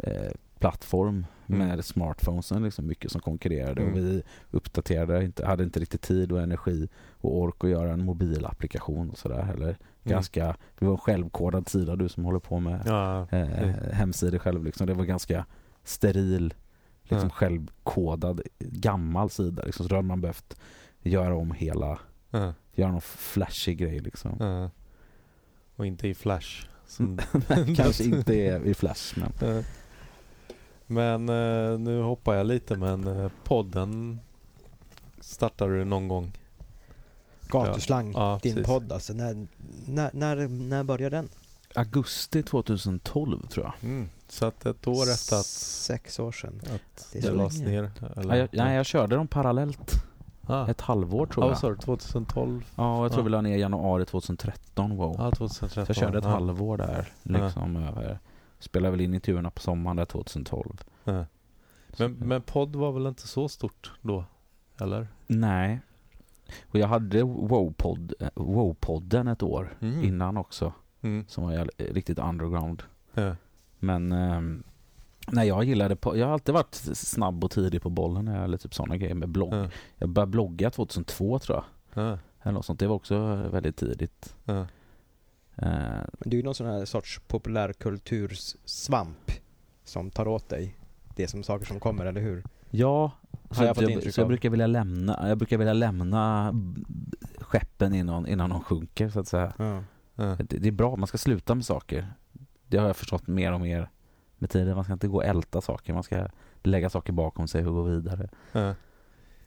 eh, plattform Mm. med smartphonesen liksom mycket som konkurrerade Mm. och vi uppdaterade inte, hade inte riktigt tid och energi och ork att göra en mobilapplikation och sådär heller. Ganska, det var en självkodad sida du som håller på med Ja. eh, hemsidor själv liksom. Det var ganska steril, liksom Ja. självkodad, gammal sida liksom. Så då hade man behövt göra om hela, Ja. göra någon flashig grej liksom. Ja. Och inte i Flash. Som Kanske inte i Flash men Men eh, nu hoppar jag lite men eh, podden startade du någon gång? Gatuslang, Ja, din precis. podd alltså. När, när, när, när började den? augusti 2012 tror jag. Mm. Så att ett år efter att, Sex år sedan. att Det det, lades ner? Ja, Eller? jag, nej, jag körde dem parallellt Ah. Ett halvår tror Ja, jag. du? 2012? Ja, jag tror Ja. vi la ner i januari 2013 wow. Ja, 2013. Så jag körde ett ja. halvår där liksom över. Spelade väl in intervjuerna på sommaren där 2012. Ja. Men, men podd var väl inte så stort då? Eller? Nej. Och jag hade wow-podd, eh, wow-podden ett år Mm. innan också. Mm. Som var jävligt- riktigt underground. Men ehm, nej, jag gillade Jag har alltid varit snabb och tidig på bollen när jag eller typ sådana grejer med blogg. Ja. Jag började blogga 2002 tror jag. Ja. Eller något sånt. Det var också väldigt tidigt. Ja. Eh, Men det är ju någon sån här sorts populärkultursvamp som tar åt dig det som saker som kommer, eller hur? Ja, så jag jag, så jag brukar vilja lämna, jag brukar vilja lämna skeppen innan, innan de sjunker så att säga. Ja. Ja. Det, det är bra, man ska sluta med saker. Det har jag förstått mer och mer med tiden. Man ska inte gå och älta saker, man ska lägga saker bakom sig och gå vidare. Ja.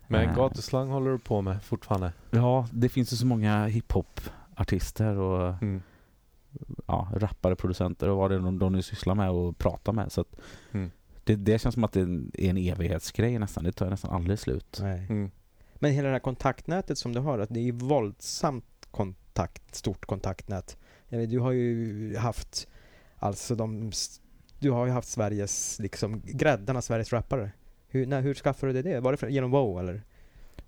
Men Eh. gatuslang håller du på med fortfarande? Ja, det finns ju så många hiphop-artister och Mm. Ja, rappare, producenter och vad det är de, de nu sysslar med och pratar med. Så att Mm. det, det känns som att det är en evighetsgrej nästan. Det tar nästan aldrig slut. Nej. Mm. Men hela det här kontaktnätet som du har, att det är ju våldsamt kontakt, stort kontaktnät. Jag vet, du har ju haft, alltså de, du har ju haft Sveriges, liksom gräddan av Sveriges rappare. Hur, när, hur skaffade du det? Var det för, genom WoW eller?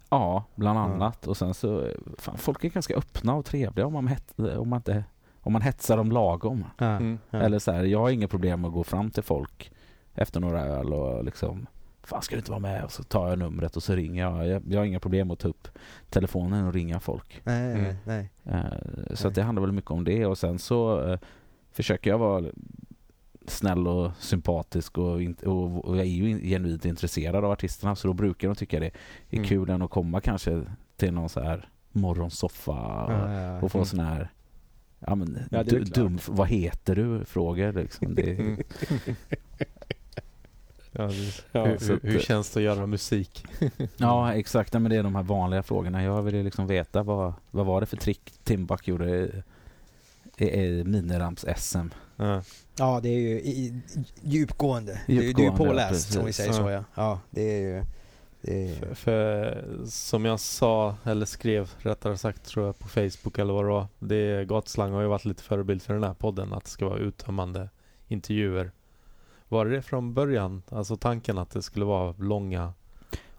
Ja, bland Ja. annat. Och sen så, fan, folk är ganska öppna och trevliga om man, het, om man, inte, om man hetsar dem lagom. Ja. Mm. Ja. Eller så här, jag har inga problem med att gå fram till folk efter några öl och liksom Fan ska du inte vara med? Och så tar jag numret och så ringer jag. Jag, jag har inga problem att ta upp telefonen och ringa folk. Nej, Mm. nej, nej. Eh, så Nej. att det handlar väl mycket om det och sen så eh, försöker jag vara snäll och sympatisk och, in, och, och jag är ju in, genuint intresserad av artisterna så då brukar de tycka det är Mm. kul än att komma kanske till någon så här morgonsoffa och, Ja, ja, och få Mm. sån här ja, men, Ja, du, dum, vad heter du? Frågor liksom. Det, Mm. Ja, det, Ja, hur, hur, hur känns det att göra musik? Ja, exakt. Men det är de här vanliga frågorna. Jag vill ju liksom veta vad, vad var det för trick Timbuk gjorde i, i, i Miniramps-SM. Ja. Ja, det är ju i, i, djupgående. Du, du är Djupgående, ja, påläst om vi säger så Ja. ja. Ja, det är ju... Det är, För, för som jag sa, eller skrev rättare sagt tror jag på Facebook eller vad det var. Det Gatslang har ju varit lite förebild för den här podden att det ska vara uttömmande intervjuer. Var det från början, alltså tanken att det skulle vara långa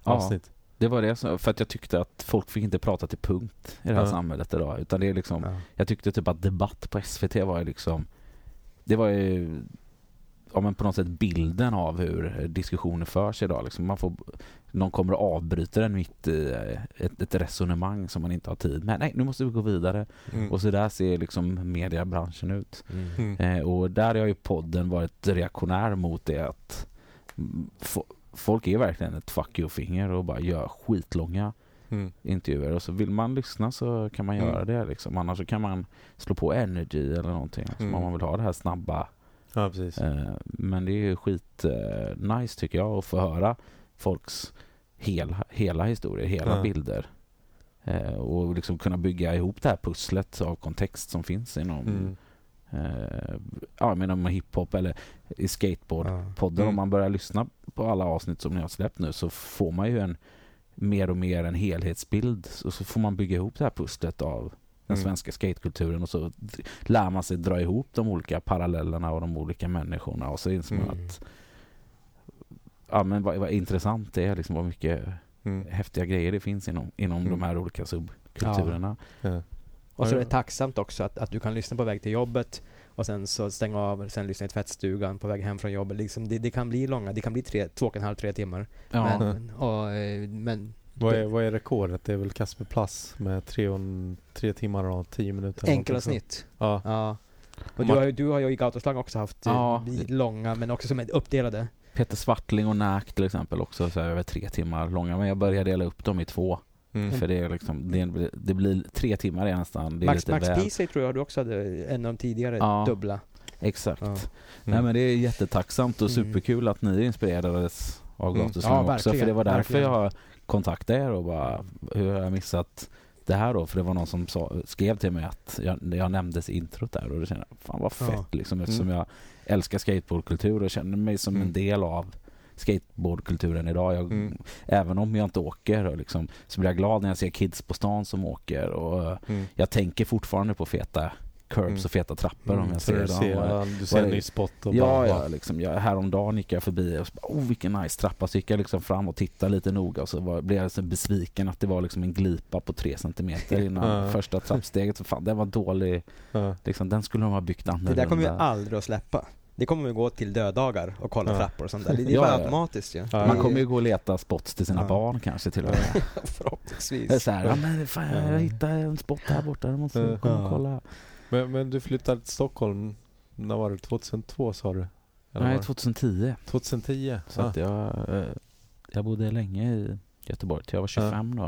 Ja. avsnitt? Det var det, för att jag tyckte att folk fick inte prata till punkt i det här Ja. samhället idag. Utan det är liksom, ja. jag tyckte typ att debatt på SVT var ju liksom, det var ju ja, men på något sätt bilden av hur diskussioner förs idag. Liksom man får, någon kommer och avbryter en mitt i eh, ett, ett resonemang som man inte har tid med. Nej, nu måste vi gå vidare. Mm. Och så där ser liksom mediebranschen ut. Mm. Mm. Eh, och där har ju podden varit reaktionär mot det att mm, fo- folk är verkligen ett fuck you-finger och bara gör skitlånga Mm. intervjuer. Och så vill man lyssna så kan man Mm. göra det liksom. Annars så kan man slå på energy eller någonting. Liksom, Mm. Om man vill ha det här snabba. Ja, precis. Eh, men det är ju skit eh, nice tycker jag att få höra folks hela, hela historier, hela Ja. bilder. Eh, och liksom kunna bygga ihop det här pusslet av kontext som finns inom Mm. eh, ja, men om hiphop eller i skateboardpodden. Ja. Om man börjar lyssna på alla avsnitt som ni har släppt nu så får man ju en mer och mer en helhetsbild och så får man bygga ihop det här pusslet av den Mm. svenska skatekulturen och så lär man sig dra ihop de olika parallellerna och de olika människorna och så inser man Mm. att ja men vad, vad intressant det är liksom vad mycket Mm. häftiga grejer det finns inom, inom Mm. de här olika subkulturerna. Ja. Och så är det Ja. tacksamt också att, att du kan lyssna på väg till jobbet och sen så stänga av, sen lyssna i tvättstugan på väg hem från jobbet. Liksom det, det kan bli långa, det kan bli tre, två och en halv, tre timmar. Ja. Men, och, eh, men Vad, är, vad är rekordet? Det är väl Kasper Plass med tre, och, tre timmar och tio minuter. enkla snitt. Ja. Ja. Och du har, ju, du har ju i Gautoslang också haft eh, Ja. långa, men också som är uppdelade. Peter Svartling och Nack till exempel också så här, över tre timmar långa. Men jag börjar dela upp dem i två. Mm. För det är liksom, det, är- det blir tre timmar är nästan. Det är Max, Max. Peasy tror jag du också hade en av de tidigare Ja. dubbla. Exakt. Ja. Nej men det är jättetacksamt och Mm. superkul att ni inspirerades av Mm. Gatuslang Ja, också. För det var därför verkligen. jag kontaktade er och bara, hur har jag missat det här då? För det var någon som sa, skrev till mig att jag, jag nämndes introt där och då kände jag, fan vad fett Ja. liksom eftersom Mm. jag älskar skateboardkultur och känner mig som Mm. en del av skateboardkulturen idag. Jag, Mm. Även om jag inte åker och liksom, så blir jag glad när jag ser kids på stan som åker och Mm. jag tänker fortfarande på feta curbs Mm. och feta trappor om Mm, jag Så ser dem. ser, Och- ja, du ser en det- ny spot och Ja, bara, ja liksom, jag, häromdagen gick jag förbi och så bara, oh vilken nice trappa. Så gick jag liksom fram och tittade lite noga och så var, blev jag så besviken att det var liksom en glipa på tre centimeter innan första trappsteget. Så fan, det var dålig. Liksom, den skulle de ha byggt Det annorlunda. där kommer vi aldrig att släppa. Det kommer vi gå till döddagar och kolla Ja. trappor och sånt där. Det det är Ja, bara ja. automatiskt ju. Ja. Man kommer ju gå och leta spots till sina Ja. barn kanske till och med. Det är Förhoppningsvis. så här, ja, men fan, jag Ja. hittade en spot här borta, jag måste Ja. komma och kolla. Men, men du flyttade till Stockholm, när var det? 2002 sa du? Eller Nej, var det 2010. 2010? Så att jag, eh, jag bodde länge i Göteborg, till jag var 25 då.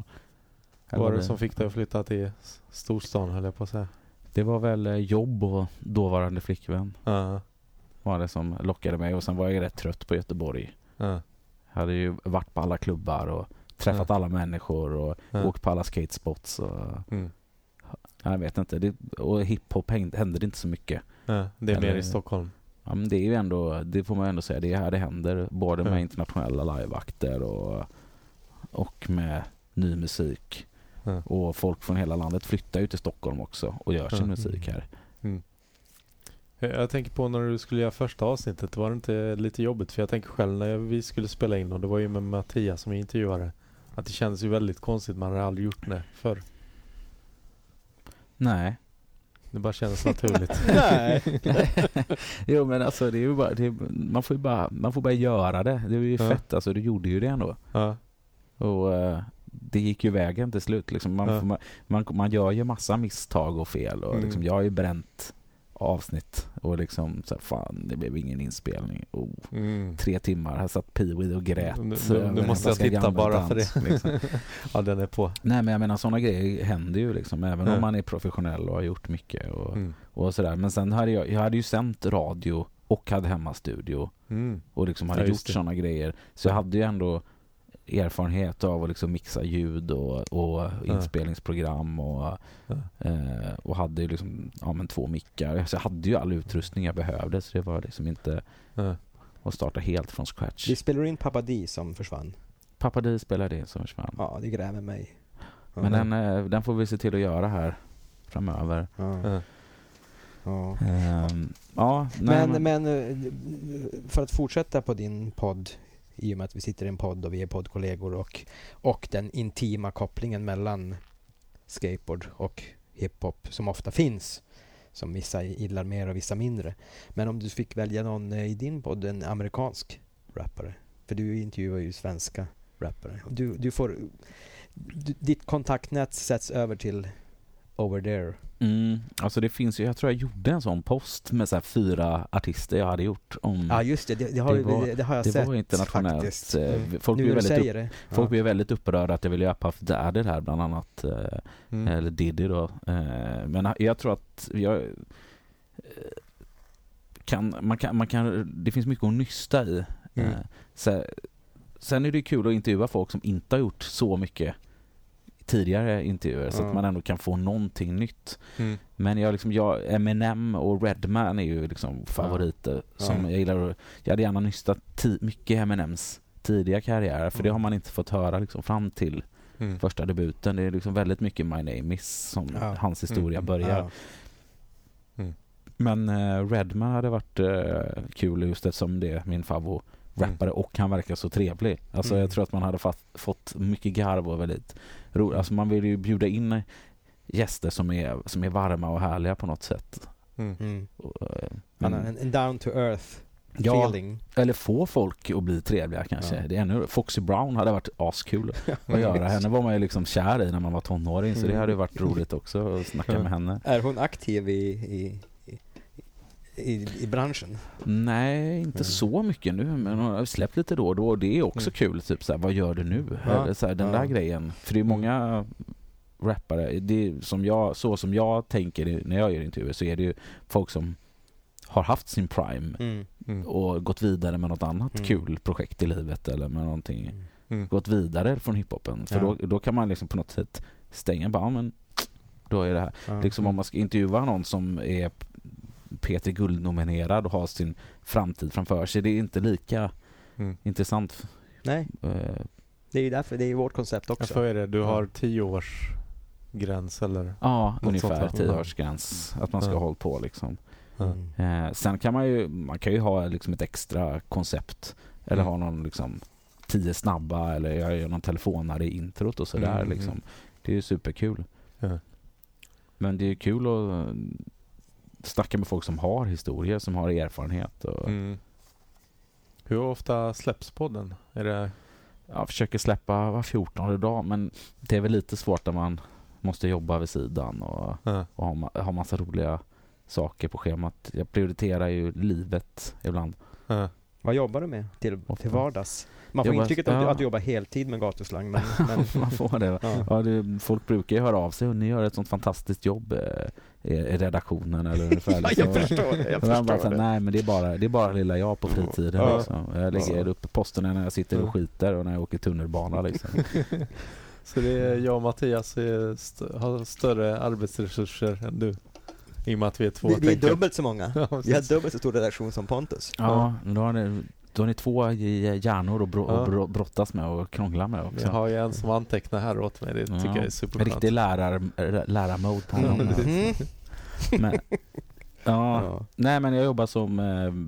Vad var det bodde- som fick dig att flytta till s- storstan höll jag på att säga? Det var väl eh, jobb och dåvarande flickvän Ja. var det som lockade mig och sen var jag rätt trött på Göteborg. Ja. Jag hade ju varit på alla klubbar och träffat alla människor och Ja. åkt på alla skatespots och Mm. Jag vet inte. Det, och hiphop häng- hände det inte så mycket. Ja, det är mer Eller- i Stockholm. Ja, men det är ju ändå, det får man ändå säga, det är här det händer. Både med Ja. internationella liveakter och, och med ny musik. Ja. Och folk från hela landet flyttar ju till Stockholm också och gör sin musik här. Jag jag tänker på när du skulle göra första avsnittet, var det inte lite jobbigt? För jag tänker själv när vi skulle spela in och det var ju med Mattias som intervjuare. Att det kändes ju väldigt konstigt, man hade aldrig gjort det förr. Nej. Det bara kändes naturligt. Nej. jo men alltså det är bara, det är, man får bara, man får bara göra det. Det är ju Ja. fett alltså, du gjorde ju det ändå. Ja. Och eh, det gick ju vägen till slut liksom. Man, Ja. man, man, man gör ju massa misstag och fel och Mm. liksom, jag har ju bränt avsnitt och liksom så här, fan det blev ingen inspelning. Oh, Mm. tre timmar, här satt Pee-Wee och grät. Nu, nu, nu måste jag titta bara för dans, det. liksom. ja, den är på. Nej men jag menar sådana grejer händer ju liksom. Även Ja. om man är professionell och har gjort mycket och, Mm. och sådär. Men sen hade jag, jag hade ju sänt radio och hade hemmastudio Mm. och liksom hade Ja, gjort sådana grejer. Så jag hade ju ändå erfarenhet av att liksom mixa ljud och, och inspelningsprogram och, eh, och hade ju liksom ja, men två mickar. Så jag hade ju all utrustning jag behövde så det var liksom inte att starta helt från scratch. Vi spelar in Pappa D som försvann. Pappa Di spelade det som försvann. Ja, det gräver mig. Ja. Men den, eh, den får vi se till att göra här framöver. Ja. Ja. Ja. Ja, nej, Men, men eh, för att fortsätta på din podd i och med att vi sitter i en podd och vi är poddkollegor och, och den intima kopplingen mellan skateboard och hiphop som ofta finns som vissa gillar mer och vissa mindre. Men om du fick välja någon eh, i din podd, en amerikansk rappare. För du intervjuar ju svenska rappare. Du, du får, du, ditt kontaktnät sätts över till over there. Mm, alltså det finns ju, jag tror jag gjorde en sån post med så fyra artister jag hade gjort om Ja just det, det, det, har, Det var- det, har jag det sett var internationellt. faktiskt. eh, Mm. Folk nu blir väldigt, upp, det. folk ja. blir väldigt upprörda att jag vill göra Puff Daddy här bland annat. eh, Mm. Eller Diddy då. Eh, Men jag tror att jag kan, man kan, man kan, det finns mycket att nysta i. Mm. Så, sen är det kul att intervjua folk som inte har gjort så mycket tidigare intervjuer så att man ändå kan få någonting nytt. Mm. Men jag, liksom, jag, Eminem och Redman är ju liksom favoriter. Som Ja. jag gillar Jag hade gärna nystat mycket Eminems tidiga karriär för det Mm. har man inte fått höra liksom, fram till Mm. första debuten. Det är liksom väldigt mycket My Name Is som hans historia Mm. börjar. Ja. Men eh, Redman hade varit eh, kul just eftersom det är min favorit rappare och han verkar så trevlig. Alltså Mm. jag tror att man hade fått, fått mycket garv och väldigt roligt. Alltså man vill ju bjuda in gäster som är, som är varma och härliga på något sätt. Mm. Mm. Och, eh, men- en, en down to earth Ja, feeling. eller få folk att bli trevliga kanske. Ja. Det är ännu, Foxy Brown hade varit askul att göra. Henne var man ju liksom kär i när man var tonåring så det Mm. hade ju varit roligt också att snacka med henne. Är hon aktiv i, i, i, i, branschen? Nej, inte Mm. så mycket nu men hon har släppt lite då och då och det är också Mm. kul. Typ så här, vad gör du nu? Ja. Eller så här, den Ja. där grejen. För det är många rappare, det är som jag, så som jag tänker när jag gör intervjuer så är det ju folk som har haft sin prime Mm. Mm. och gått vidare med något annat Mm. kul projekt i livet eller med någonting Mm. gått vidare från hiphopen. För Ja. då, då kan man liksom på något sätt stänga bara, men då är det här. Ja. Liksom om man ska intervjua någon som är P3 Guld-nominerad och har sin framtid framför sig. Det är inte lika Mm. intressant. Nej, Eh, det är ju därför, det är ju vårt koncept också. för är det, du har tio års gräns eller? Ja, ungefär sånt, va? 10-årsgräns. Att man ska Ja. ha hållit på liksom. Mm. Eh, sen kan man ju, man kan ju ha liksom ett extra koncept. Eller Mm. ha någon liksom tio snabba eller jag gör någon telefonare i introt och sådär Mm, liksom. mm. Det är ju superkul. Men det är ju kul att snacka med folk som har historier, som har erfarenhet. Och, Mm. Hur ofta släpps podden? Är det... Jag försöker släppa var 14 dag men det är väl lite svårt när man måste jobba vid sidan och, Ja. och ha, ma- ha massa roliga saker på schemat. Jag prioriterar ju livet ibland. Ja. Vad jobbar du med till, till vardags? Man får Jobbar- intrycket att, ja. att du jobbar heltid med gatuslang. Men, men, man får det. ja. Ja, det, folk brukar ju höra av sig och ni gör ett sånt fantastiskt jobb eh, i, redaktionen eller ungefär. Ja, liksom. jag förstår det. Jag bara förstår så, det. nej men det är bara, det är bara lilla jag på fritiden. Ja. Liksom. Jag lägger Ja. upp posterna när jag sitter och skiter och när jag åker tunnelbana. Liksom. Så det är jag och Mattias är st- har större arbetsresurser än du? I och med att vi är två Vi, vi är dubbelt så många. Ja, Vi har dubbelt så stor redaktion som Pontus. Ja, men då har, ni, då har ni två hjärnor att bro, Ja. bro, brottas med och krångla med också. Jag har ju en som antecknar här åt mig. Det tycker Ja. jag är superskönt. Riktig lärar, lärarmode på honom. Mhm. Men, ja, Ja. nej men jag jobbar som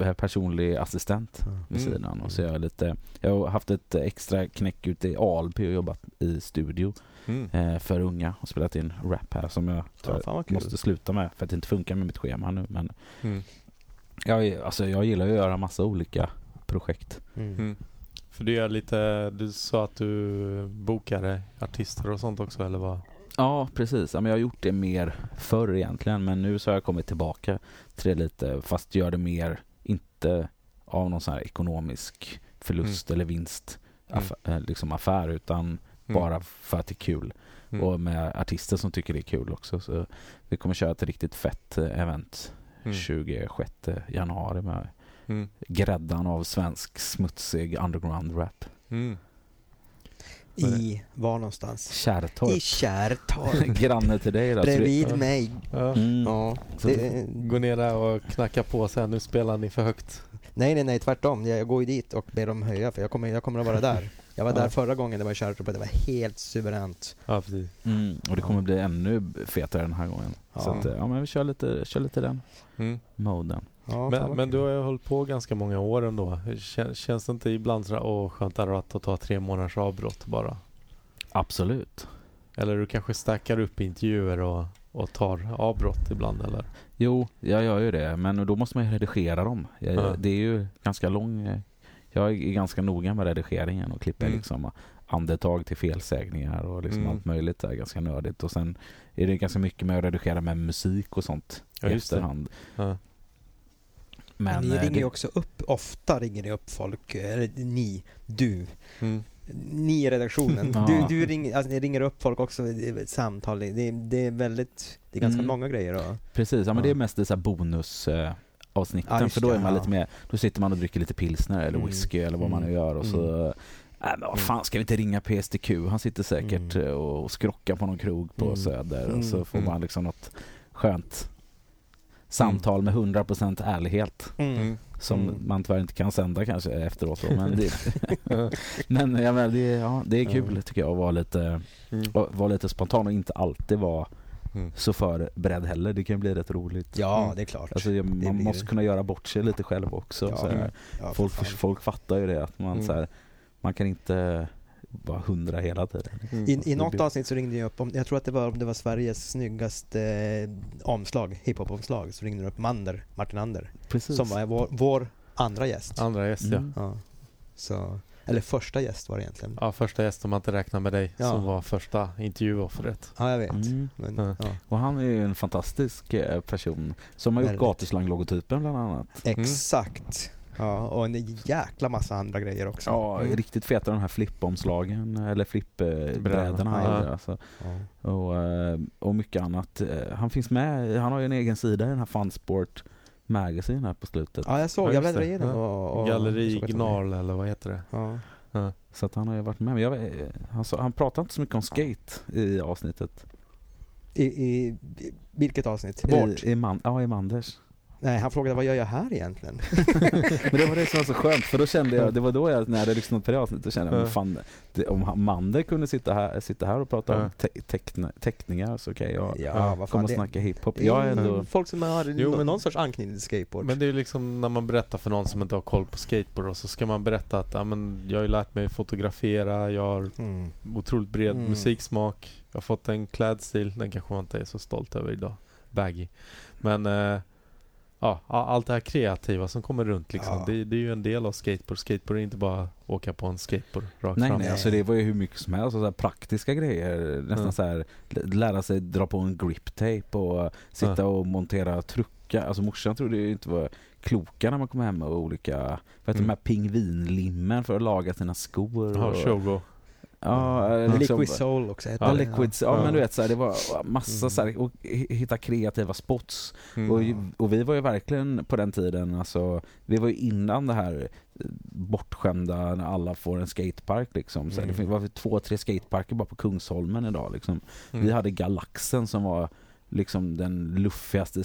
eh, personlig assistent vid Mm. sidan. Och så jag, lite, jag har haft ett extra knäck ute i Alby och jobbat i studio Mm. eh, för unga och spelat in rap här som jag Ja, måste sluta med för att det inte funkar med mitt schema nu. Men Mm. jag, alltså, jag gillar att göra massa olika projekt. Mm. Mm. För du gör lite, du sa att du bokade artister och sånt också eller vad? Ja, precis. Jag har gjort det mer förr egentligen, men nu så har jag kommit tillbaka till det lite, fast gör det mer, inte av någon sån här ekonomisk förlust eller vinst, Mm. aff- eh, liksom affär, utan Mm. bara för att det är kul. Mm. Och med artister som tycker det är kul också. Så vi kommer köra ett riktigt fett eh, event Mm. 26 januari med Mm. gräddan av svensk smutsig underground rap. Mm. I, var någonstans? Kärrtorp. I Kärrtorp. Granne till dig då. Bredvid mig. Ja. Mm. Ja, Så det, Gå ner där och knacka på sen. Nu spelar ni för högt. Nej, nej, nej, tvärtom. Jag, jag går ju dit och ber dem höja för jag kommer, jag kommer att vara där. Jag var Ja. där förra gången det var i och det var helt suveränt. Ja, precis. Mm, och det kommer bli ännu fetare den här gången. Ja. Så att, eh, ja, men vi kör lite, kör lite den Mm. moden. Ja, Men, men du har ju hållit på ganska många år ändå. Kän, känns det inte ibland sådär, åh skönt att ta tre månaders avbrott bara? Absolut. Eller du kanske stackar upp intervjuer och, och tar avbrott ibland eller? Jo, jag gör ju det. Men då måste man ju redigera dem. Jag, Ja. Det är ju ganska lång... eh, Jag är ganska noga med redigeringen och klipper Mm. liksom andetag till felsägningar och liksom Mm. allt möjligt. Det är ganska nördigt. Och sen är det ganska mycket med att redigera med musik och sånt Ja, i efterhand. Ja. Men ni eh, ringer det, ju också upp, ofta ringer ni upp folk, eller ni, du, Mm. Ni i redaktionen. Du, du ringer, alltså, ni ringer upp folk också, samtal, det är, det är väldigt, det är ganska Mm. många grejer. Och, Precis, ja, men det är mest så bonus eh, avsnitten Ja, för då är man ja. lite mer, då sitter man och dricker lite pilsner eller Mm. whisky eller vad man nu Mm. gör och så äh, men vad fan ska vi inte ringa PSTQ? Han sitter säkert Mm. eh, och skrockar på någon krog på Mm. Söder och så Mm. får Mm. man liksom något skönt samtal med 100% ärlighet Mm. Som Mm. man tyvärr inte kan sända kanske efteråt då, men det, men menar, det, ja, det är kul Ja. tycker jag att vara lite, Mm. vara lite spontan och inte alltid vara Mm. så förberedd heller. Det kan bli rätt roligt. ja, Mm. det är klart. Alltså, man måste det. kunna göra bort sig lite själv också. Ja. Ja, folk, folk fattar ju det att man, Mm. så här, man kan inte vara hundra hela tiden. Mm. I, I något avsnitt så ringde jag upp, om, jag tror att det var, om det var Sveriges snyggaste eh, omslag, hiphop-omslag, så ringde de upp Mander, Martin Ander, Precis. som var vår, vår andra gäst. Andra gäst Mm. Ja. Så, eller första gäst var det egentligen. ja. ja. Första gäst om man inte räknar med dig Ja. som var första intervjuoffret. Ja, jag vet. Mm. Men, Ja. ja. Och han är ju en fantastisk eh, person som har gjort gatuslang-logotypen bland annat. Exakt. Ja, och en jäkla massa andra grejer också. Ja, Mm. riktigt feta de här flippomslagen eller flippbrädorna ja. alltså. Ja. och, eh, och mycket annat. Eh, Han finns med, han har ju en egen sida i den här Funsport Magazine här på slutet. Ja, jag såg, Ja, jag bläddrade det. igenom Ja. och, och Galleri. Gnarl eller vad heter det? Ja. Så att han har ju varit med. Men jag, han, sa, han pratade inte så mycket om skate i avsnittet. I, i, i vilket avsnitt? Vårt? I, i, man, ja, i Manders. Nej, han frågade vad gör jag här egentligen? Men det var det som var så skönt för då kände jag, det var då jag, när jag lyssnat på det avsnittet, då kände jag, fan, det, om han- Mander kunde sitta här, sitta här och prata om te teckna, teckningar så kan jag Ja, komma och det, snacka hiphop. Jag är ändå, folk som har Jo, men- någon sorts anknytning till skateboard. Men det är liksom när man berättar för någon som inte har koll på skateboard och så ska man berätta att ja, men jag har ju lärt mig fotografera, jag har mm. otroligt bred Mm. musiksmak, jag har fått en klädstil, den kanske man inte är så stolt över idag. Baggy. Men eh, ja, allt det här kreativa som kommer runt liksom, Ja. det, det är ju en del av skateboard. Skateboard är inte bara åka på en skateboard rakt nej fram. nej, alltså det var ju hur mycket som helst, så här praktiska grejer, nästan Ja. så här, lära sig dra på en grip tape och sitta och montera truckar. Alltså morsan trodde ju inte var kloka när man kom hem med olika, vad heter Mm. de här pingvinlimmen för att laga sina skor. Ja, och- Shogo. Ja, Mm. liksom, Liquid Soul också. heter Ja, det. liquids. Ja, Ja. men du vet så här, det var massa Mm. så här, och hi- hitta kreativa spots. Mm. Och, och vi var ju verkligen på den tiden, alltså, vi var ju innan det här eh, bortskämda när alla får en skatepark liksom. Så här, Mm. Det var två, tre skateparker bara på Kungsholmen idag liksom. Mm. Vi hade Galaxen som var liksom den luffigaste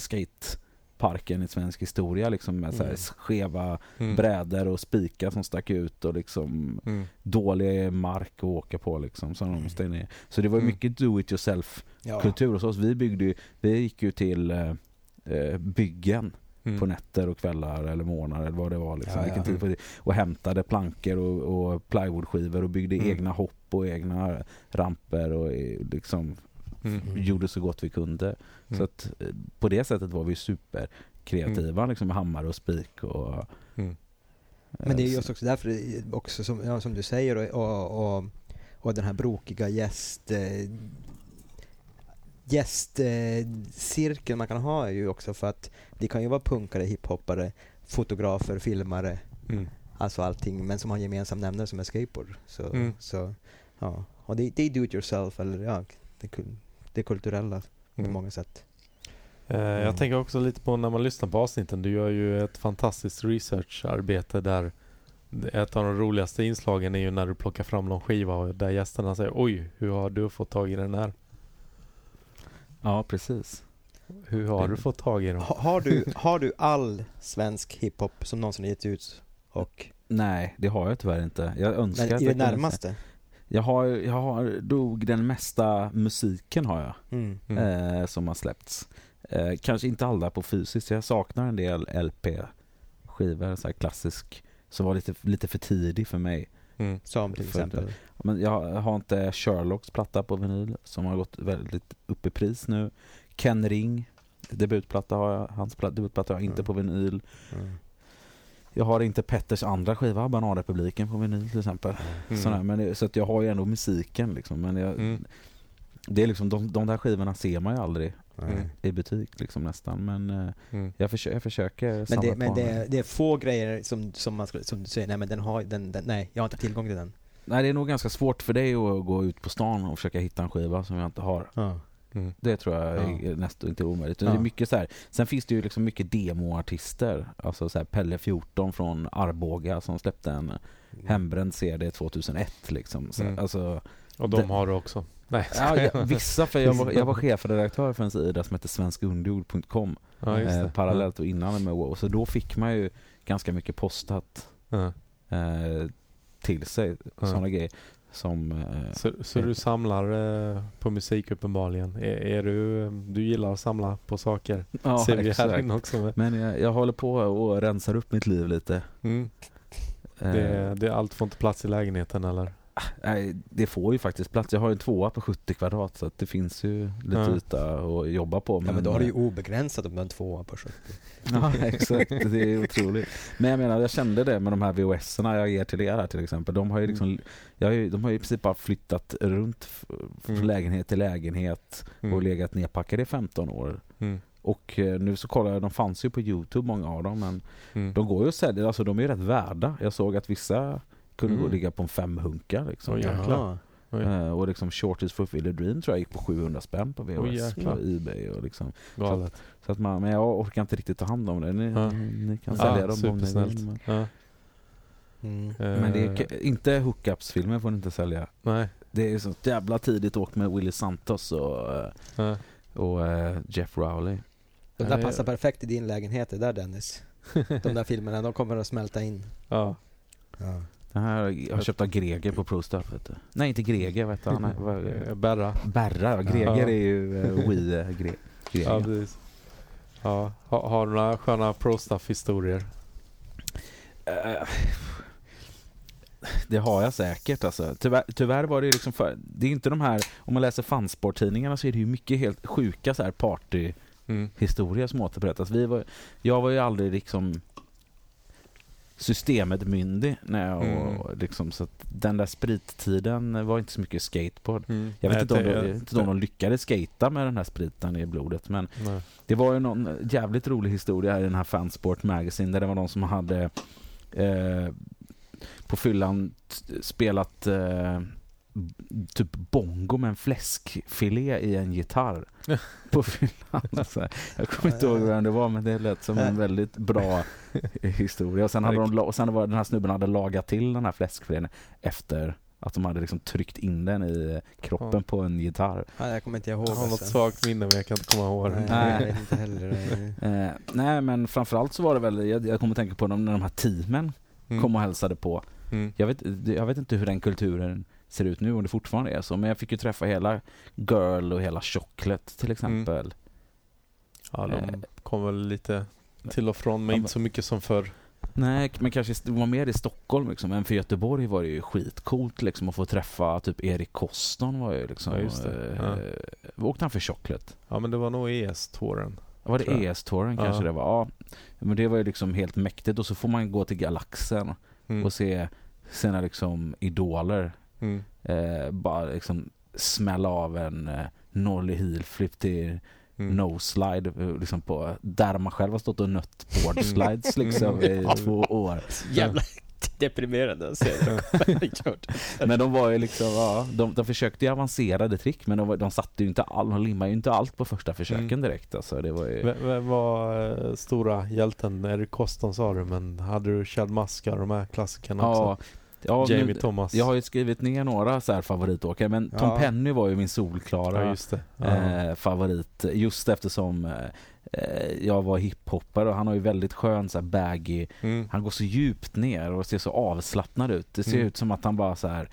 skateparken i svensk historia liksom med så här Mm. skeva Mm. brädor och spikar som stack ut och liksom Mm. dålig mark att åka på liksom. Så, de stängde ner. så det var Mm. mycket do it yourself Ja. kultur hos oss. Vi byggde ju, vi gick ju till eh, eh, byggen Mm. på nätter och kvällar eller morgnar eller vad det var liksom. Ja, ja. det. Och hämtade plankor och, och plywoodskivor och byggde Mm. egna hopp och egna ramper och eh, liksom Mm. Mm. gjorde så gott vi kunde. Mm. Så att eh, på det sättet var vi super kreativa liksom med hammare och spik och Mm. Men det är eh, just också därför, också som, ja, som du säger, och, och, och, och den här brokiga gäst... Eh, gästcirkeln man kan ha är ju också för att det kan ju vara punkare, hiphoppare, fotografer, filmare, Mm. alltså allting, men som har en gemensam nämnare som är skateboard. Så, Mm. så ja. Och det, det är do it yourself, eller ja, det, kul- det kulturella på Mm. många sätt. Eh, Jag Mm. tänker också lite på när man lyssnar på avsnitten. Du gör ju ett fantastiskt researcharbete där ett av de roligaste inslagen är ju när du plockar fram någon skiva och där gästerna säger oj, hur har du fått tag i den här? Ja, precis. Hur har du fått tag i dem? Ha, har, du, har du all svensk hiphop som någonsin getts ut? Och, Nej, det har jag tyvärr inte. Jag önskar men att i jag det närmaste? Jag har, jag har dog den mesta musiken har jag Mm. Mm. eh, som har släppts. Eh, kanske inte alla på fysiskt. Jag saknar en del LP-skivor, så här klassisk, som var lite, lite för tidig för mig. Mm. Som till För exempel? Men jag har inte Sherlocks platta på vinyl som har gått väldigt upp i pris nu. Ken Ring, debutplatta har jag, hans pla- debutplatta har jag inte Mm. på vinyl. Jag har inte Petters andra skiva, Bananrepubliken på vinyl till exempel. Mm. Sådär, men det, så att jag har ju ändå musiken liksom. Men jag, Mm. det är liksom, de, de där skivorna ser man ju aldrig Mm. i butik liksom nästan. Men eh, Mm. jag, försö jag försöker Men, det, men det, är- det är få grejer som, som, man skulle, som du säger, nej men den har, den, den, nej jag har inte tillgång till den. Nej det är nog ganska svårt för dig att gå ut på stan och försöka hitta en skiva som jag inte har. Ja. Mm. Det tror jag Ja. är nästan inte omöjligt. Det Ja. är mycket så här. Sen finns det ju liksom mycket demoartister. Alltså så här Pelle 14 från Arboga som släppte en hembränd CD 2001 liksom. Så, Mm. alltså, Och de Det- har du också? Nej. ja, ja, vissa, för jag var, jag var chefredaktör för en sida som heter svenskunderjord.com Ja, det. eh, parallellt och innan med WoW. Så då fick man ju ganska mycket postat eh, till sig. Sådana grejer som... Eh, Så, så du samlar eh, på musik uppenbarligen? Är, är du, du gillar att samla på saker? ja, Ser vi här exakt. inne också med. Men jag, jag håller på och rensar upp mitt liv lite. Mm. Eh, Det, det, allt får inte plats i lägenheten eller? Nej, det får ju faktiskt plats. Jag har ju en tvåa på 70 kvadrat så att det finns ju lite Ja. yta att jobba på. Ja men då har du ju obegränsat om du har en tvåa på 70. Ja exakt, det är otroligt. Men jag menar, jag kände det med de här VHS-erna jag ger till er här till exempel. De har ju liksom, jag har ju, de har ju i princip bara flyttat runt från Mm. lägenhet till lägenhet Mm. och legat nedpackade i 15 år. Mm. Och eh, nu så kollar jag, de fanns ju på Youtube många av dem men Mm. de går ju att sälja, alltså de är ju rätt värda. Jag såg att vissa kunde Mm. gå och ligga på en femhunka liksom. Oj, jäklar. Oj, Eh, och liksom Shorties for Fulfill a Dream tror jag gick på 700 spänn på VHS jäklar. på Ebay och liksom. galet. Så att man, men jag orkar inte riktigt ta hand om det. Ni, Ja. ni kan Ja, sälja dem om ni vill. Men, Ja. Mm. men det är, Eh, inte hookups-filmer får ni inte sälja. Nej. Det är så jävla tidigt åkt med Willy Santos och, eh, Ja. och eh, Jeff Rowley. De Ja, där det- passar perfekt i din lägenhet det där Dennis. De där filmerna, de kommer att smälta in. Ja. Ja. Den här jag har köpt av Greger på ProStuff. Nej, inte Greger. Vet du. Han vad, Eh, Berra. Berra. Greger Ja. är ju uh, Wii uh, Gre Greger. Ja, precis. Ja. Ha, har du några sköna pro-stuff-historier? Eh, Det har jag säkert alltså. Tyvärr, tyvärr var det ju liksom för, Det är inte de här, om man läser fansporttidningarna så är det ju mycket helt sjuka så här partyhistorier Mm. som återberättas. Vi var, jag var ju aldrig liksom systemet myndig när jag Mm. och liksom, så att den där sprittiden var inte så mycket skateboard. Mm. Jag vet Nej, inte om, de, det- om lyckades skata med den här spriten i blodet men Nej. det var ju någon jävligt rolig historia i den här Fansport Magazine där det var någon som hade eh, på fyllan spelat eh, typ bongo med en fläskfilé i en gitarr på fyllan. Alltså, jag kommer inte ihåg vem det var men det lät som en väldigt bra historia. Och sen, hade de, och sen var den här snubben hade lagat till den här fläskfilén efter att de hade liksom tryckt in den i kroppen Ja. på en gitarr. Ja, jag kommer inte ihåg. Jag har något svagt minne men jag kan inte komma ihåg Nej. Nej. inte heller. Nej. Eh, nej men framförallt så var det väl, jag, jag kommer att tänka på dem när de här teamen Mm. kom och hälsade på. Mm. Jag vet, jag vet inte hur den kulturen ser ut nu om det fortfarande är så men jag fick ju träffa hela Girl och hela Chocolate till exempel. Ja, Eh. de kom väl lite till och från men Ja, inte så mycket som förr. Nej men kanske det var mer i Stockholm liksom. Men för Göteborg var det ju skitcoolt liksom att få träffa typ Erik Koston var ju liksom. Ja, just det. Ja. Eh, åkte han för Chocolate? Ja men det var nog ES-touren. Var det. ES-touren Ja. kanske det var? Ja. Men det var ju liksom helt mäktigt och så får man gå till Galaxen Mm. och se sina liksom idoler Mm. eh, bara liksom smälla av en eh, nollie heel flip till Mm. no slide eh, liksom på där man själv har stått och nött board slides liksom i två år. Jävla deprimerande att se det. Men de var ju liksom, ja, de, de försökte ju avancerade trick men de, var- de satte ju inte all, de limmade ju inte allt på första försöken Mm. direkt alltså. Det var ju, Vem vem var eh, stora hjälten? Erik Koston sa du men hade du Chad Muska och de här klassikerna ja, också? Ja, Jamie men, Thomas. jag har ju skrivit ner några så här favoritåkare men Tom Ja. Penny var ju min solklara Ja just eh, favorit just eftersom eh, eh, jag var hiphoppare och han har ju väldigt skön så här baggy Mm. Han går så djupt ner och ser så avslappnad ut. Det ser Mm. ut som att han bara så här.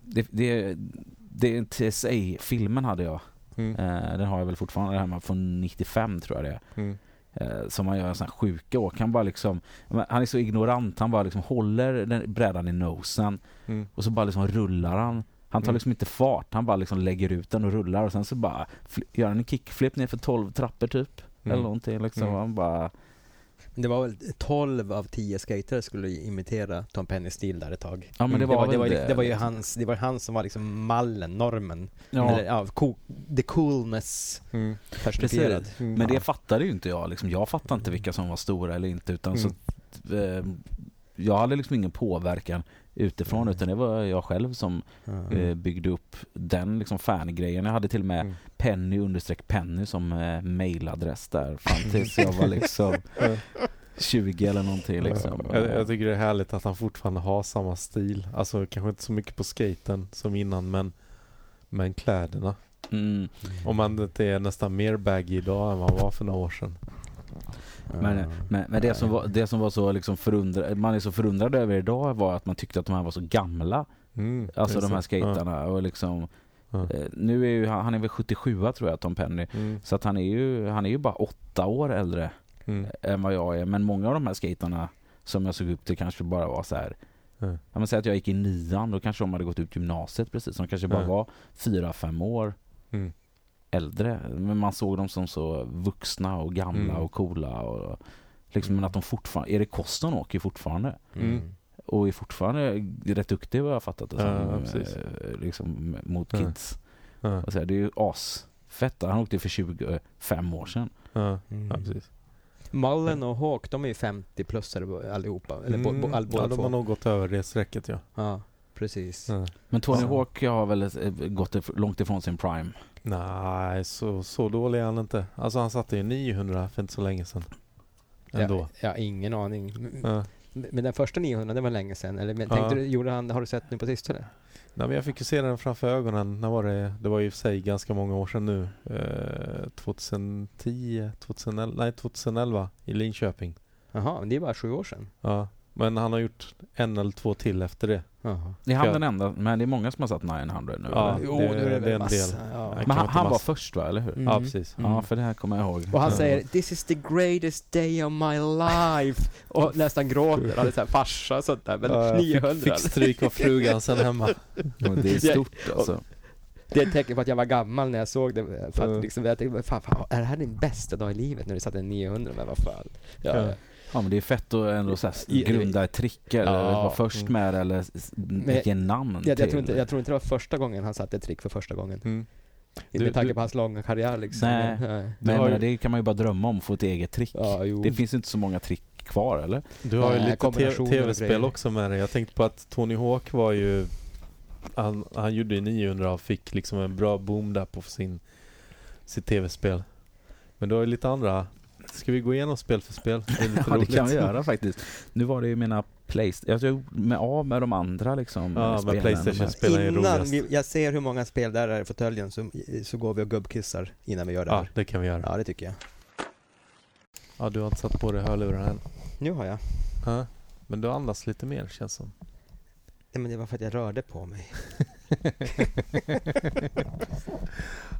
Det, det, det är en TSA-filmen hade jag. Mm. Eh, den har jag väl fortfarande hemma från 95 tror jag det är. Mm. Eh, som han gör sån här sjuka åk. Han bara liksom, han är så ignorant. Han bara liksom håller den brädan i nosen Mm. och så bara liksom rullar han. Han tar Mm. liksom inte fart. Han bara liksom lägger ut den och rullar och sen så bara gör han en kickflip ner för 12 trappor typ. Mm. Eller någonting liksom. Mm. Han bara det var väl 12 av 10 skatare skulle imitera Tom Pennys stil där ett tag. Ja men det Mm. var, det, var, det, var, det var ju liksom. hans, det var han som var liksom mallen, normen. Ja. Eller, ja, cool, the coolness Mm. personifierad. Precis. Mm. Men det fattade ju inte jag. Liksom, jag fattade inte vilka som var stora eller inte. Utan så, eh, jag hade liksom ingen påverkan utifrån Mm. utan det var jag själv som Ja. eh, byggde upp den liksom fangrejen. Jag hade till och med Mm. Penny understreck Penny som eh, mailadress där fram tills jag var liksom Ja. 20 eller någonting liksom. Jag, jag tycker det är härligt att han fortfarande har samma stil. Alltså kanske inte så mycket på skaten som innan men men kläderna. Mm. Om man inte är nästan mer baggy idag än vad han var för några år sedan. Men, men, men det, som var, det som var så liksom förundrad, man är så förundrad över idag var att man tyckte att de här var så gamla. Mm, Alltså de här skaterna och liksom eh, Nu är ju han, är väl 77 tror jag Tom Penny Mm, Så att han är ju, han är ju bara åtta år äldre mm, än vad jag är. Men många av de här skaterna som jag såg upp till kanske bara var så här. Ja. Ja, men säg att jag gick i nian, då kanske de hade gått ut gymnasiet precis. De kanske bara Ja. var fyra, fem år mm, äldre. Men man såg dem som så vuxna och gamla Mm. och coola. Och liksom, Men att de fortfarande, Erik Koston åker fortfarande. Mm. Och är fortfarande rätt duktig vad jag har fattat det Ja, som. eh, liksom mot Ja. kids. ja, Och så här, det är ju asfett. Han åkte för 25 år sedan. ja, Mm. ja, precis. Mullen och Hawk, de är ju 50 plussare allihopa. Eller bo, bo, all, Mm, båda ja, de har nog gått över det strecket ja. Ja, precis. ja. Men Tony Ja. Hawk har väl eh, gått långt ifrån sin prime. Nej, så, så dålig är han inte. Alltså han satte ju 900 för inte så länge sedan. Ändå. Ja, ja, ingen aning. Ja. Men den första 900, det var länge sedan. Eller men, Ja. tänkte du, gjorde han, har du sett nu på sistone? Nej, men jag fick ju se den framför ögonen. När var det? Det var ju för sig ganska många år sedan nu. Eh, 2010, 2011, nej 2011 i Linköping. Jaha, men det är bara sju år sedan. Ja. Men han har gjort en eller två till efter det. Jaha. Är han den enda? Men det är många som har satt 900 nu. Ja. Jo, det- det, det är en massa. del. Ja. Men han, han var först va, eller hur? Mm. Ja, precis. Ja, för det här kommer jag ihåg. Och han säger 'This is the greatest day of my life' och nästan gråter. Han är såhär farsa och sånt där. Men Ja, jag 900 Fick, fick stryk av frugan sen hemma. Det är stort alltså. Det är ett tecken på att jag var gammal när jag såg det. För att liksom, jag tänkte, fan, fan, är det här din bästa dag i livet när du satte en 900? Men vad fan. Ja, Ja. Men det är fett att ändå så här grunda ett trick eller Ja. vara först Mm. med det eller ge namn Jag, jag, till. tror inte, jag tror inte det var första gången han satte ett trick för första gången. Mm. Inte med tanke på hans långa karriär liksom. Nej. Men, Men ju- det kan man ju bara drömma om, få ett eget trick. Ja. Det finns inte så många trick kvar eller? Du har ju Nej, lite tv-spel också med dig. Jag tänkte på att Tony Hawk var ju... Han, han gjorde ju 900 och fick liksom en bra boom där på sin, sitt tv-spel. Men du har ju lite andra... Ska vi gå igenom spel för spel? Det Ja det kan vi göra faktiskt. Nu var det ju mina Playstation, jag tog med av med de andra liksom. Ja, men spelen. Playstation spelar är Innan roligast. vi, jag ser hur många spel där är i fåtöljen så, så går vi och gubbkissar innan vi gör det Ja, här. det kan vi göra. Ja, det tycker jag. Ja, du har inte satt på dig hörlurarna än. Nu har jag. Ja. Men du andas lite mer känns som. Nej, men det var för att jag rörde på mig.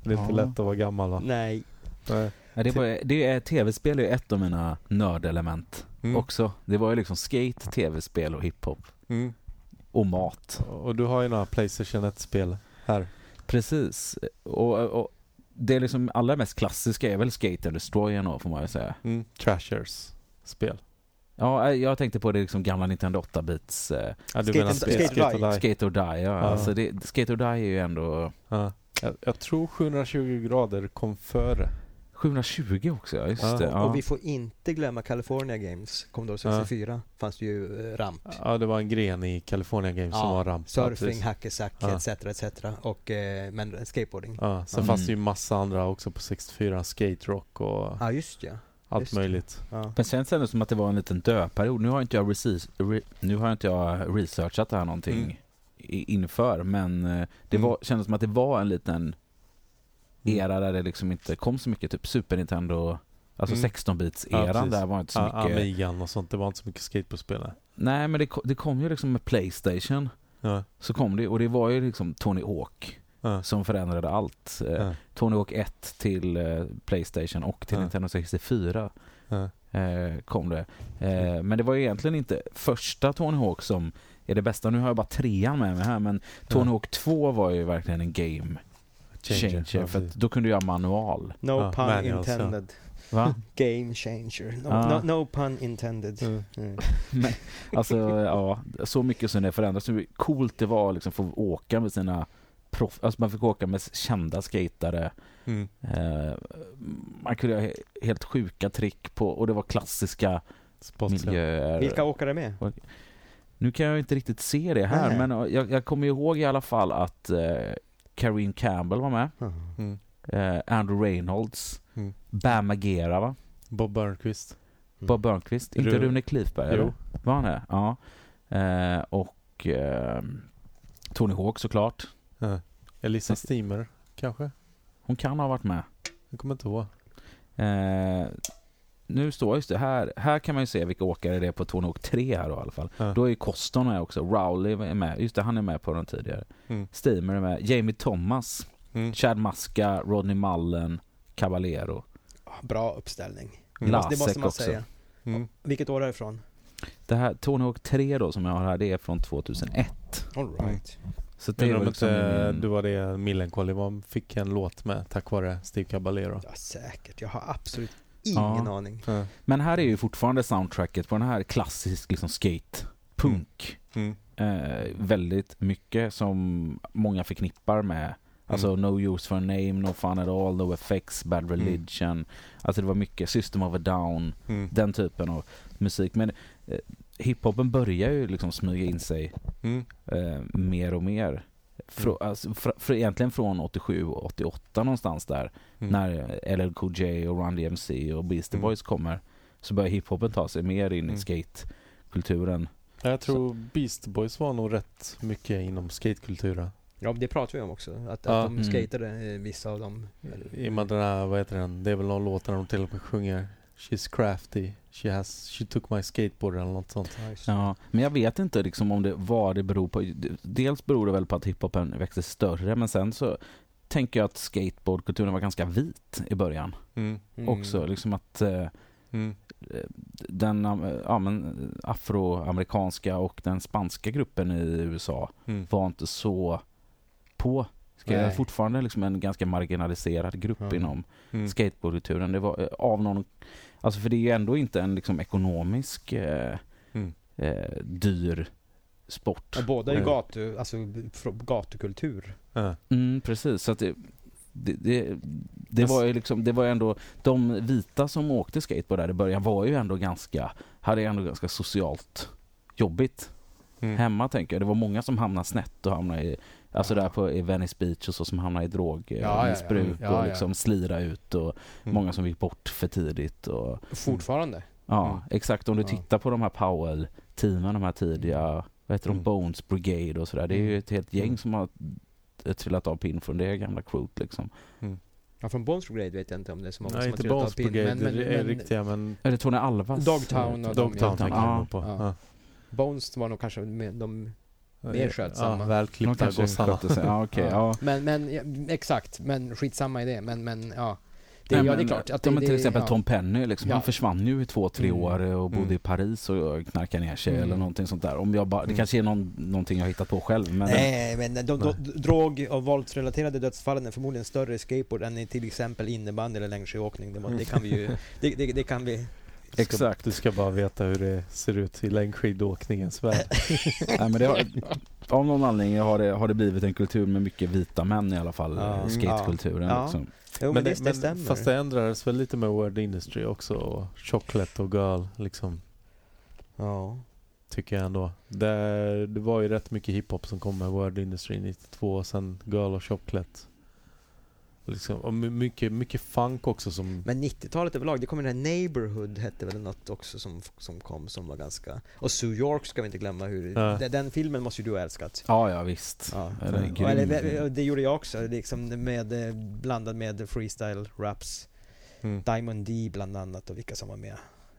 Det är inte Ja. lätt att vara gammal va? Nej. Nej. Ja, det, var, det är, tv-spel är ju ett av mina nördelement Mm. också. Det var ju liksom skate, tv-spel och hiphop. Mm. Och mat. Och du har ju några Playstation 1-spel här. Precis. Och, och det är liksom allra mest klassiska är väl Skate and Destroy ändå, får man ju säga. Mm. Trashers spel. Ja, jag tänkte på det liksom gamla Nintendo 8-bits eh, Ja, du Skate spel- Skate Skate och Die. Skate or Die. Ja. Ja. Alltså det, Skate or Die är ju ändå Ja. Jag, jag tror 720 grader kom före. 720 också, ja, just Ja. det. Ja. Och vi får inte glömma California Games. Commodore 64 fanns det ju eh, ramp. Ja, det var en gren i California Games som var ramp. Ja, Surfing, Ja. etc. etc. Och, eh, men skateboarding. Ja, sen Mm. fanns det ju massa andra också på 64. Skate Rock och Ja, just ja. allt just det. möjligt. ja. Men sen kändes det som att det var en liten dödperiod. Nu har inte jag, research, re, nu har inte jag researchat det här någonting Mm. inför, men eh, det Mm. var, kändes som att det var en liten. Era där det liksom inte kom så mycket, typ Super Nintendo, alltså Mm. 16-bits-eran Ja, där var inte så mycket. Amigan och sånt. Det var inte så mycket skateboardspel. Nej, men det, det kom ju liksom med Playstation, Ja, så kom det, och det var ju liksom Tony Hawk ja, som förändrade allt. Eh, Tony Hawk 1 till eh, Playstation och till. Nintendo 64 ja. eh, kom det. Eh, men det var ju egentligen inte första Tony Hawk som är det bästa. Nu har jag bara trean med mig här, men Tony. Hawk 2 var ju verkligen en game changer. Ja, för att då kunde du göra manual. No Ja, pun manuals, ja. intended. Va? Game changer. No, Ja. no, no pun intended. Mm. Mm. Men, alltså, ja, så mycket som det förändras. Hur coolt det var liksom, få åka med sina proff... Alltså man fick åka med kända skatare. Mm. Eh, man kunde göra he- helt sjuka trick på, och det var klassiska Spots, ja. miljöer. Vilka åkare med? Nu kan jag inte riktigt se det här, Nej. men jag, jag kommer ihåg i alla fall att eh, Karine Campbell var med. Mm. Eh, Andrew Reynolds. Mm. Bam Magera va? Bob Burnquist. Bob Burnquist. Inte Ru- Rune Klifberg Jo. eller? Var han det? Ja. Eh, och eh, Tony Hawk såklart. Ja. Elisa Steamer, kanske? Hon kan ha varit med. Jag kommer inte ihåg. Eh, nu står just det här. Här kan man ju se vilka åkare det är på Hawk 3 här då, i alla fall. Ja. Då är ju Coston med också. Rowley är med. Just det, han är med på den tidigare. Mm. Steamer är med. Jamie Thomas. Mm. Chad Maska, Rodney Mullen, Caballero. Bra uppställning. Mm. Lasek det måste man också. säga. Mm. Vilket år är det ifrån? Det här Tony Hawk 3 då som jag har här, det är från 2001. All right. Så det var om liksom inte min- du var det Millencolin fick en låt med tack vare Steve Caballero. Ja, säkert. Jag har absolut ingen Ja. aning. Ja. Men här är ju fortfarande soundtracket på den här klassisk liksom skate, punk. Mm. Eh, väldigt mycket som många förknippar med Alltså Mm. No Use for a Name, No Fun at All, No Effects, Bad Religion. Alltså det var mycket System of a Down, Mm. den typen av musik. Men eh, hiphopen börjar ju liksom smyga in sig Mm. eh, mer och mer. Frå, Mm. alltså, fr, fr, egentligen från 87 och 88 någonstans där. Mm. När LL Cool J och Run DMC och Beastie Mm. Boys kommer. Så börjar hiphopen ta sig mer in Mm. i skate kulturen. Jag tror Beast Boys var nog rätt mycket inom skatekulturen. Ja, det pratar vi om också. Att, Ja. att de Mm. skatade, eh, vissa av dem. I och med den här, vad heter den? Det är väl någon låt där de till och med sjunger She's crafty, she has, she took my skateboard eller något sånt. Ja, men jag vet inte liksom om det, vad det beror på. Dels beror det väl på att hiphopen växte större, men sen så tänker jag att skateboardkulturen var ganska vit i början Mm. Mm. också. Liksom att eh, Mm. den eh, ja, men, afroamerikanska och den spanska gruppen i USA Mm. var inte så på. Ska Nej. fortfarande liksom en ganska marginaliserad grupp inom Mm. skateboardkulturen. Det var eh, av någon, alltså för det är ju ändå inte en liksom ekonomisk eh, Mm. eh, dyr sport. Ja, båda är Mm. gatu, alltså gatukultur. Ja. Mm, precis, så att det, det, det, det var ju liksom, det var ju ändå, de vita som åkte skateboard där i början var ju ändå ganska, hade ju ändå ganska socialt jobbigt Mm. hemma tänker jag. Det var många som hamnade snett och hamnade i, alltså Ja. där på i Venice Beach och så som hamnade i Ja, ja, ja. drogmissbruk Ja, ja. och liksom slira ut och Mm. många som gick bort för tidigt och Fortfarande. ja, Mm. exakt. Om du Ja. tittar på de här Powell-teamen, de här tidiga, vad heter de, Mm. Bones Brigade och sådär. Det är ju Mm. ett helt gäng Mm. som har trillat av pinn från det gamla crewet liksom. Ja, från Bones Brigade vet jag inte om det är så många Nej, som har trillat av Bones pin. Brigade, Men, men, det är men riktiga men Är det Tony Alvas? Dogtown och de- Dogtown ja, på. ja. Ja. Bones var nog kanske med, de... Mer skötsamma. Ja, De välklippta gossarna. Ja, okej. Ja. ja. Men, men ja, exakt, men skitsamma i det. Men, men ja. Det, Nej, ja, det är klart. Att det, men till det, exempel ja. Tom Penny, liksom, Ja. han försvann ju i två, tre Mm. år och bodde Mm. i Paris och knarkade ner sig Mm. eller någonting sånt där. Om jag bara, det Mm. kanske är någon, någonting jag har hittat på själv. Men Nej, men de, de, Nej. drog och våldsrelaterade dödsfallen är förmodligen större i skateboard än i till exempel innebandy eller längdskidåkning. Det, det kan vi ju... Det, det, det kan vi... Exakt. Du ska bara veta hur det ser ut i längdskidåkningens värld. Nej, men det har, av någon anledning har det, har det blivit en kultur med mycket vita män i alla fall. Ja. Ja. Skatekulturen. Ja. Liksom. Jo, men, det, det stämmer. Fast det ändrades väl lite med Word Industry också och Chocolate och Girl liksom. Ja. Tycker jag ändå. Det, det var ju rätt mycket hiphop som kom med Word Industry 92 och sen Girl och Chocolate. Liksom, och my- mycket, mycket funk också som... Men 90-talet överlag, det kom den här Neighborhood hette väl något också som, som kom som var ganska... Och Sue York ska vi inte glömma hur... Ja. Den, den filmen måste ju du ha älskat. Ja, ja visst. Ja. Ja, den Och, eller, det gjorde jag också, liksom med, eh, blandad med freestyle raps. Mm. Diamond D bland annat och vilka som var med.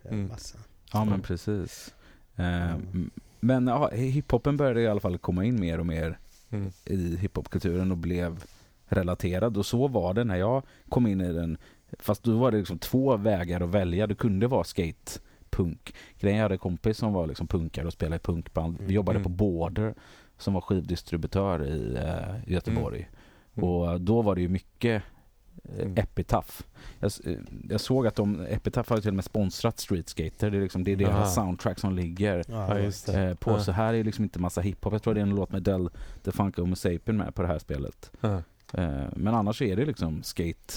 Mm. Massa. Ja, men Mm. precis. Eh, m- Men ja, hiphopen började i alla fall komma in mer och mer Mm. i hiphopkulturen och blev relaterad. Och så var det när jag kom in i den. Fast då var det liksom två vägar att välja. Det kunde vara skate, punk. Grejen jag hade en kompis som var liksom punkare och spelade i punkband. Vi Mm. jobbade Mm. på Border som var skivdistributör i eh, Göteborg. Mm. Och då var det ju mycket eh, Mm. Epitaph. Jag, eh, jag såg att de, Epitaph har till och med sponsrat Street Skater. Det är, liksom, det är deras Aha. soundtrack som ligger Ja, eh, på. Ja. Så här är liksom inte massa hiphop. Jag tror det är en låt med Del DeFunko och Sapien med på det här spelet. Ja. Eh, men annars är det liksom skate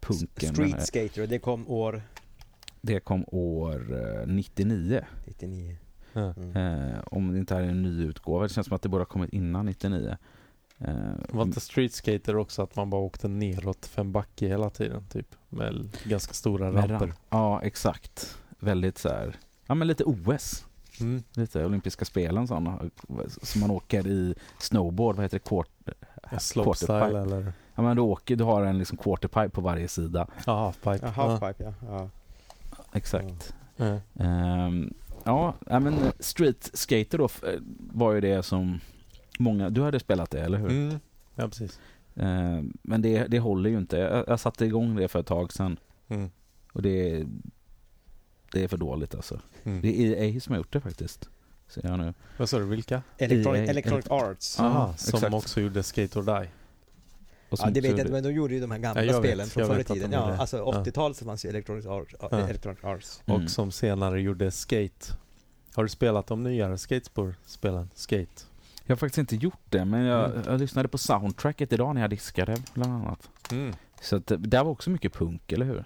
punken. Eh, Street Skater, det kom år Det kom år eh, 99. 99. Ja. Mm. Eh, om det inte är en ny utgåva. Det känns som att det borde ha kommit innan 99. Eh, Var inte Street Skater också att man bara åkte neråt en backe hela tiden? Typ med ganska stora med ramper. ramp. Ja, exakt. Väldigt så här. Ja, men lite OS. Mm. Lite olympiska spelen sådana. Som man åker i snowboard. Vad heter det? Quart, Slopestyle quarterpipe. eller? Ja, men du åker, du har en liksom quarterpipe på varje sida. Ja, halfpipe. Ja, halfpipe ja. ja. Exakt. Ja. Ehm, ja, men street skater då f- var ju det som många, du hade spelat det eller hur? Mm. ja, precis. Ehm, men det, det håller ju inte. Jag, jag satte igång det för ett tag sedan Mm. och det, det är för dåligt alltså. Mm. Det är EA som har gjort det faktiskt. Ser jag nu. Vad sa du, vilka? Electronic, EA. Electronic Arts. Aha, som exakt. också gjorde Skate or Die. Som Ja, det vet jag inte, men de gjorde ju de här gamla Ja, jag vet. spelen från förr i tiden. Ja, det. alltså Ja. 80-talet så fanns ju Electronic Arts. Ja. Electronic Arts. Mm. Och som senare gjorde Skate. Har du spelat de nyare skatespår-spelen? Skate? Jag har faktiskt inte gjort det, men jag, Mm. jag lyssnade på soundtracket idag när jag diskade bland annat. Mm. Så att, det där var också mycket punk, eller hur?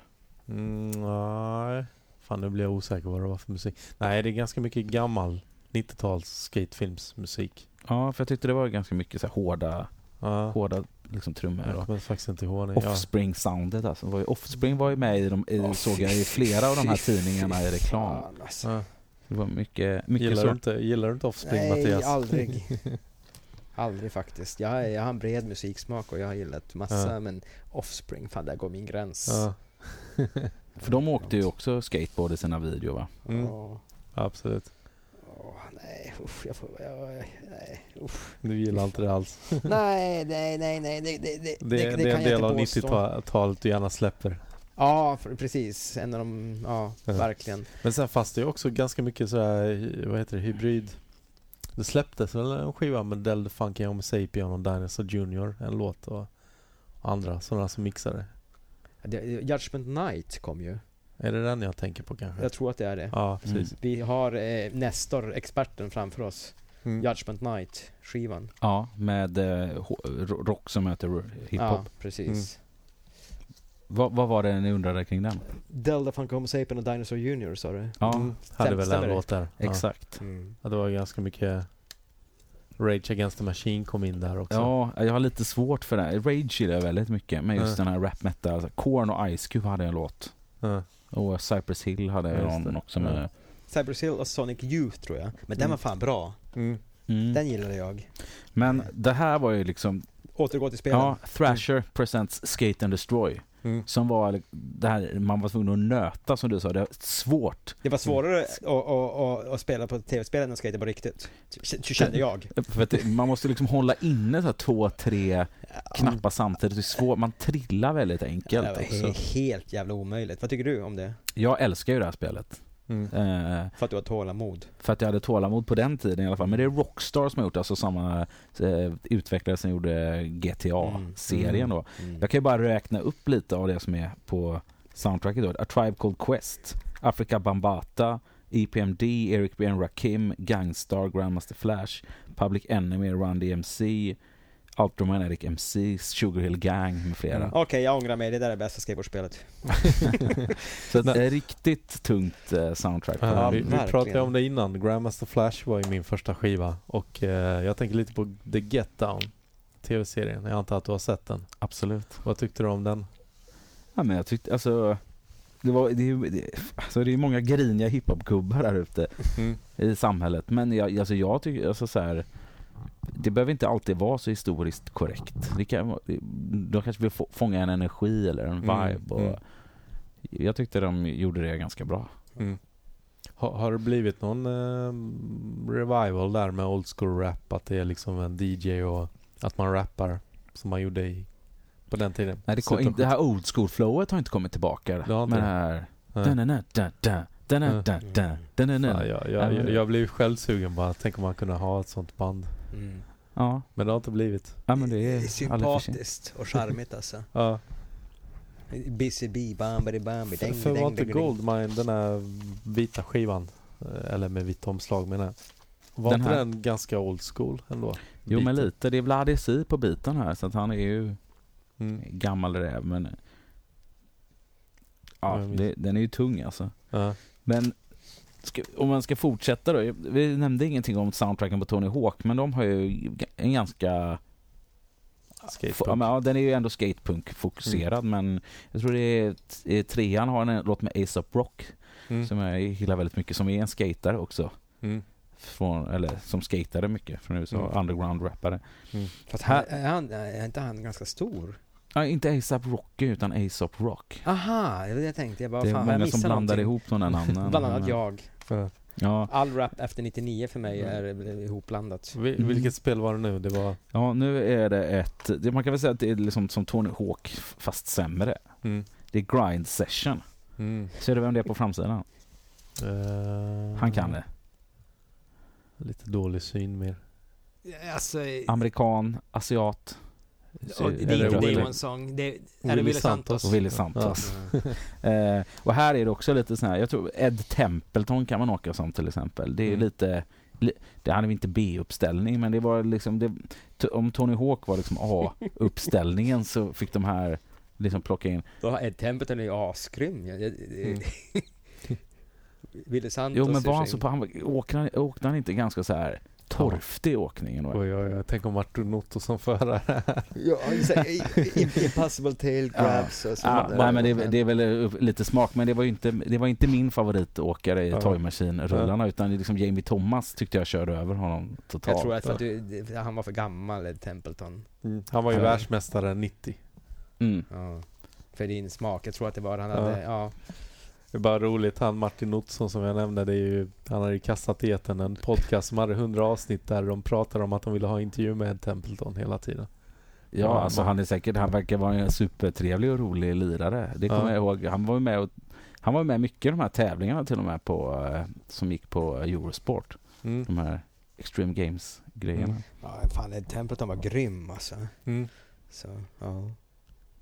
Mm, nej. Fan nu blir jag osäker vad det var för musik. Nej det är ganska mycket gammal 90-tals skatefilmsmusik. Ja, för jag tyckte det var ganska mycket så här hårda, Ja. hårda liksom, trummor. Jag och- kommer faktiskt inte ihåg det. Ja. Offspring-soundet alltså. Var ju, Offspring var ju med i, de, i Åh, såg jag i flera av de här tidningarna i reklam. Fan, alltså. Ja. Det var mycket, mycket Gillar så. du, inte, gillar du inte Offspring Nej, Mattias? aldrig. aldrig faktiskt. Jag, jag har en bred musiksmak och jag har gillat massa, Ja. men Offspring, fan där går min gräns. Ja. För de åkte ju också skateboard i sina videor va? Mm. Åh, Absolut. Nej, usch, jag får, jag, nej, usch. Du gillar inte det alls. nej, nej, nej, nej, det, det, det, Det, det, kan är en del av påstå. 90-talet du gärna släpper. Ja, för, precis. En av de, ja, Ja. verkligen. Men sen fanns det ju också ganska mycket sådär, vad heter det, hybrid. Det släpptes väl en skiva med Del Funky Homo Sapien och Dinosaur Jr. En låt och andra sådana som mixade. Det, Judgment Night kom ju. Är det den jag tänker på kanske? Jag tror att det är det. Ja, precis. Vi har eh, Nestor, experten framför oss. Mm. Judgment Night, skivan. Ja, med eh, rock som möter hiphop. Ja, precis. Mm. Vad, vad var det ni undrade kring den? Delta Funk Homo Sapien och Dinosaur Jr sa du? Ja, Mm. Hade väl en det? låt där. Ja. exakt. Mm. Ja, det var ganska mycket Rage Against the Machine kom in där också. Ja, jag har lite svårt för det. Rage gillar jag väldigt mycket, men just Ja. den här rap metal. Alltså, Korn och Ice Cube hade en låt. Ja. Och Cypress Hill hade Ja, just någon det. också Ja. med. Cypress Hill och Sonic Youth tror jag. Men den Mm. var fan bra. Mm. Mm. Den gillade jag. Men det här var ju liksom, Återgå till spelen. ja, Thrasher presents Skate and Destroy. Mm. Som var det här, man var tvungen att nöta som du sa, det var svårt. Det var svårare att, att, att, att spela på tv-spel än att skata på riktigt. Kände jag. För att det, man måste liksom hålla inne så här två, tre knappar samtidigt. Det är svårt, man trillar väldigt Det enkelt var också. he- helt jävla omöjligt. Vad tycker du om det? Jag älskar ju det här spelet. Mm. Eh, För att du har tålamod. för att jag hade tålamod på den tiden i alla fall. Men det är Rockstar som har gjort alltså samma eh, utvecklare som gjorde GTA-serien då. Mm. Jag kan ju bara räkna upp lite av det som är på soundtracket då. A Tribe Called Quest, Africa Bambata, EPMD, Eric B. and Rakim, Gangstar, Grandmaster Flash, Public Enemy, Run DMC, Ultramagnetic MC, Sugar Hill Gang med flera. Mm. Okej, jag ångrar mig. Det där är bästa skateboardspelet. Så ett Nej. riktigt tungt eh, soundtrack. Ja, Ja, vi, vi pratade om det innan. Grandmaster Flash var ju min första skiva. Och eh, jag tänker lite på The Get Down. TV-serien. Jag antar att du har sett den. Absolut. Vad tyckte du om den? Ja, men jag tyckte alltså det, var, det, är ju- det, alltså det är många griniga hiphop-gubbar där ute Mm. i samhället. Men jag, alltså jag tycker alltså så här, det behöver inte alltid vara så historiskt korrekt. Det kan, de kanske vill få, fånga en energi eller en Mm, vibe. Och mm. Jag tyckte de gjorde det ganska bra. Mm. Har, har det blivit någon eh, revival där med old school rap? Att det är liksom en DJ och att man rappar som man gjorde i, på den tiden? Nej, det, kom, av det här old school-flowet har inte kommit tillbaka. Det har inte med det här... Nej. Ja, jag, jag, jag blev själv sugen bara. Tänk om man kunde ha ett sånt band. Mm. Ja, Men det har inte blivit. ja men det är sympatiskt och charmigt alltså. Ja. Busy bee, bambidi bambi, För, ding, för var inte. Goldmine, den här vita skivan, eh, eller med vitt omslag menar jag. Var Den inte här- den ganska old school ändå? Jo men Biten. lite, det är Vlad Si på biten här så att han är ju Mm. gammal räv men Ja, det, den är ju tung alltså. Ja. Men ska, om man ska fortsätta då. Vi nämnde ingenting om soundtracken på Tony Hawk men de har ju en ganska Skatepunk. Ja, den är ju ändå skatepunk fokuserad men jag tror det är, trean har en låt med Ace of Rock Mm. som jag gillar väldigt mycket som är en skater också. Mm. Från, eller som skatade mycket från USA, Mm. underground-rappare. Fast Här- är, han, är inte han ganska stor? Ja, inte ASAP Rocky utan ASAP Rock. Aha, det var det jag tänkte. Jag bara, Det är fan, många som blandar någonting? ihop de där namnen. Bland annat jag. Ja. Ja, All rap efter 99 för mig är ihopblandat. Vi- Mm. Vilket spel var det nu? Det var... ja, nu är det ett... Det, man kan väl säga att det är liksom som Tony Hawk fast sämre. Mm. Det är Grind Session. Mm. Ser du vem det är på framsidan? Eh, Han kan det. Lite dålig syn mer. Alltså, Amerikan, asiat. Och det, det det är Willy- Santos? Och Willy Santos. Eh, och här är det också lite sån här, jag tror Ed Templeton kan man åka som till exempel. Det är Mm. lite, li, det hade vi inte B-uppställning men det var liksom, det, om Tony Hawk var liksom A-uppställningen så fick de här liksom plocka in. Då Ed Templeton är ju asgrym. Mm. Willy Santos Jo men var han så på, han, åkte, han, åkte han inte ganska så här torftig åkningen. var. Oj, oj, oj. Tänk om Martin Otto som förare. Ja, impossible tail grabs och så Ja, nej, men det, är- det är väl eh, lite smak, men det var ju inte, det var inte min favoritåkare i Ja. Toy Machine-rullarna utan det är liksom Jamie Thomas tyckte jag körde över honom totalt. Jag tror att för att du, han var för gammal, Templeton. Mm. Han var ju Ja. världsmästare 90. Mm. Ja. För din smak. Jag tror att det var han hade, ja. Det är bara roligt, han Martin Ottsson som jag nämnde, det är ju, han hade ju kastat i etern en podcast som hade 100 avsnitt där de pratade om att de ville ha intervju med Templeton hela tiden. Ja, Ja, alltså man- han är säkert, han verkar vara en supertrevlig och rolig lirare. Det kommer Ja. jag ihåg. Han var ju med och, han var med mycket i de här tävlingarna till och med på, eh, som gick på Eurosport. Mm. De här Extreme Games grejerna. Mm. ja fan, Templeton var grym alltså. Mm. Så, ja.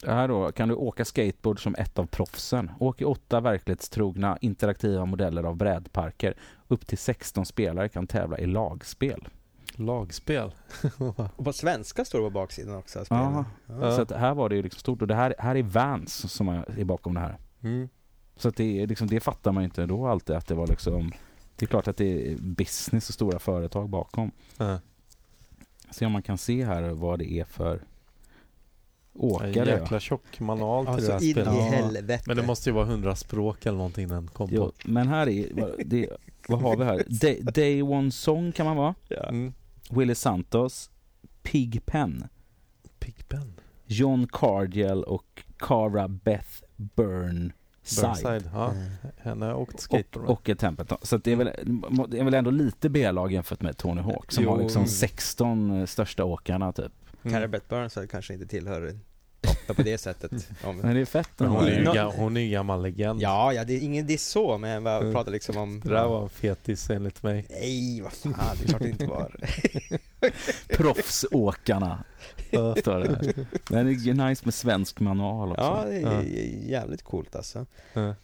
Här då, kan du åka skateboard som ett av proffsen. Åk i åtta verklighetstrogna interaktiva modeller av brädparker. Upp till 16 spelare kan tävla i lagspel. Lagspel. Och på svenska står det på baksidan också. Ja. Så att här var det ju liksom stort och det här, här är Vans som är bakom det här. Mm. Så att det, liksom, det fattar man ju inte då alltid att det var liksom Det är klart att det är business och stora företag bakom. Ja. Se om man kan se här vad det är för åkare. ja. jäkla tjock manual till det Alltså här in i spelet. helvete. Men det måste ju vara 100 språk eller någonting den kom Jo, på. men här är, vad- det, vad har vi här? Day, Day One Song kan man vara. Ja. Mm. Willie Santos, Pig Pen, Pigpen. John Cardiel och Cara Beth Burnside. Burnside. Ja. Mm. Henne har åkt skateboard Och, och ett Templeton. Så att det, är väl, det är väl ändå lite B-lag jämfört med Tony Hawk som Jo. har liksom 16 största åkarna typ. Mm. Carrie Beth Burnside kanske inte tillhör toppen på det sättet. Om, Men det är fett. Men hon, är ju ga- hon är ju gammal legend. ja, ja, det är ingen diss så, men jag Mm. pratar liksom om... Det där var en fetis enligt mig. Nej, vad fan, det är klart det inte var. Proffsåkarna. Står det. där. Men det är nice med svensk manual också. Ja, det är Ja. jävligt coolt alltså. Ja.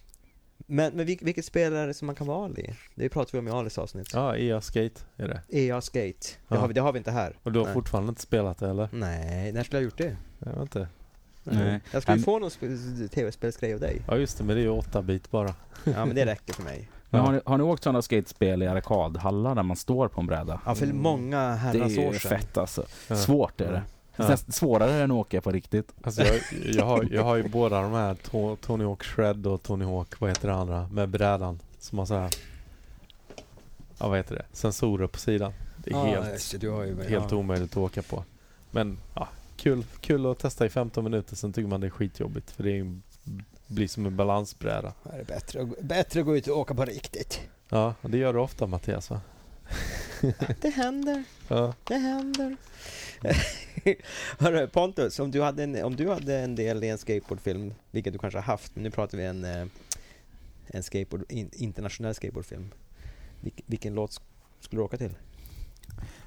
Men, men vil- vilket spel är det som man kan vara i? Det pratade vi om i Alis avsnitt. Ja, EA Skate är det. EA Skate. Det, Ja. har vi, det har vi inte här. Och du har Nej. fortfarande inte spelat det eller? Nej, när skulle jag ha gjort det? Jag vet inte. Nej. Jag skulle ju få någon sp- tv-spelsgrej av dig. Ja just det, men det är ju 8 bit bara. Ja, men det räcker för mig. Men Ja. har, ni, har ni åkt sådana skatespel i arkadhallar där man står på en bräda? Ja, för Mm. många Det herrans är år sedan. fett alltså. Ja. Svårt är det. Ja. Svårare än att åka på riktigt. Alltså jag, jag, har, jag har ju båda de här, To- Tony Hawk Shred och Tony Hawk, vad heter det andra, med brädan. Som har så här, ja vad heter det, sensorer på sidan. Det är Ja, helt, det, ju, helt ja. omöjligt att åka på. Men ja, kul, kul att testa i 15 minuter, sen tycker man det är skitjobbigt. För det är, ju- blir som en balansbräda. Här är det bättre, att- bättre att gå ut och åka på riktigt. Ja, det gör du ofta Mattias va? Det händer, Ja. det händer. Hörru Pontus, om du, hade en, om du hade en del i en skateboardfilm, vilket du kanske har haft, men nu pratar vi en, eh, en skateboard, in, internationell skateboardfilm. Vilk, vilken låt sk- skulle du åka till?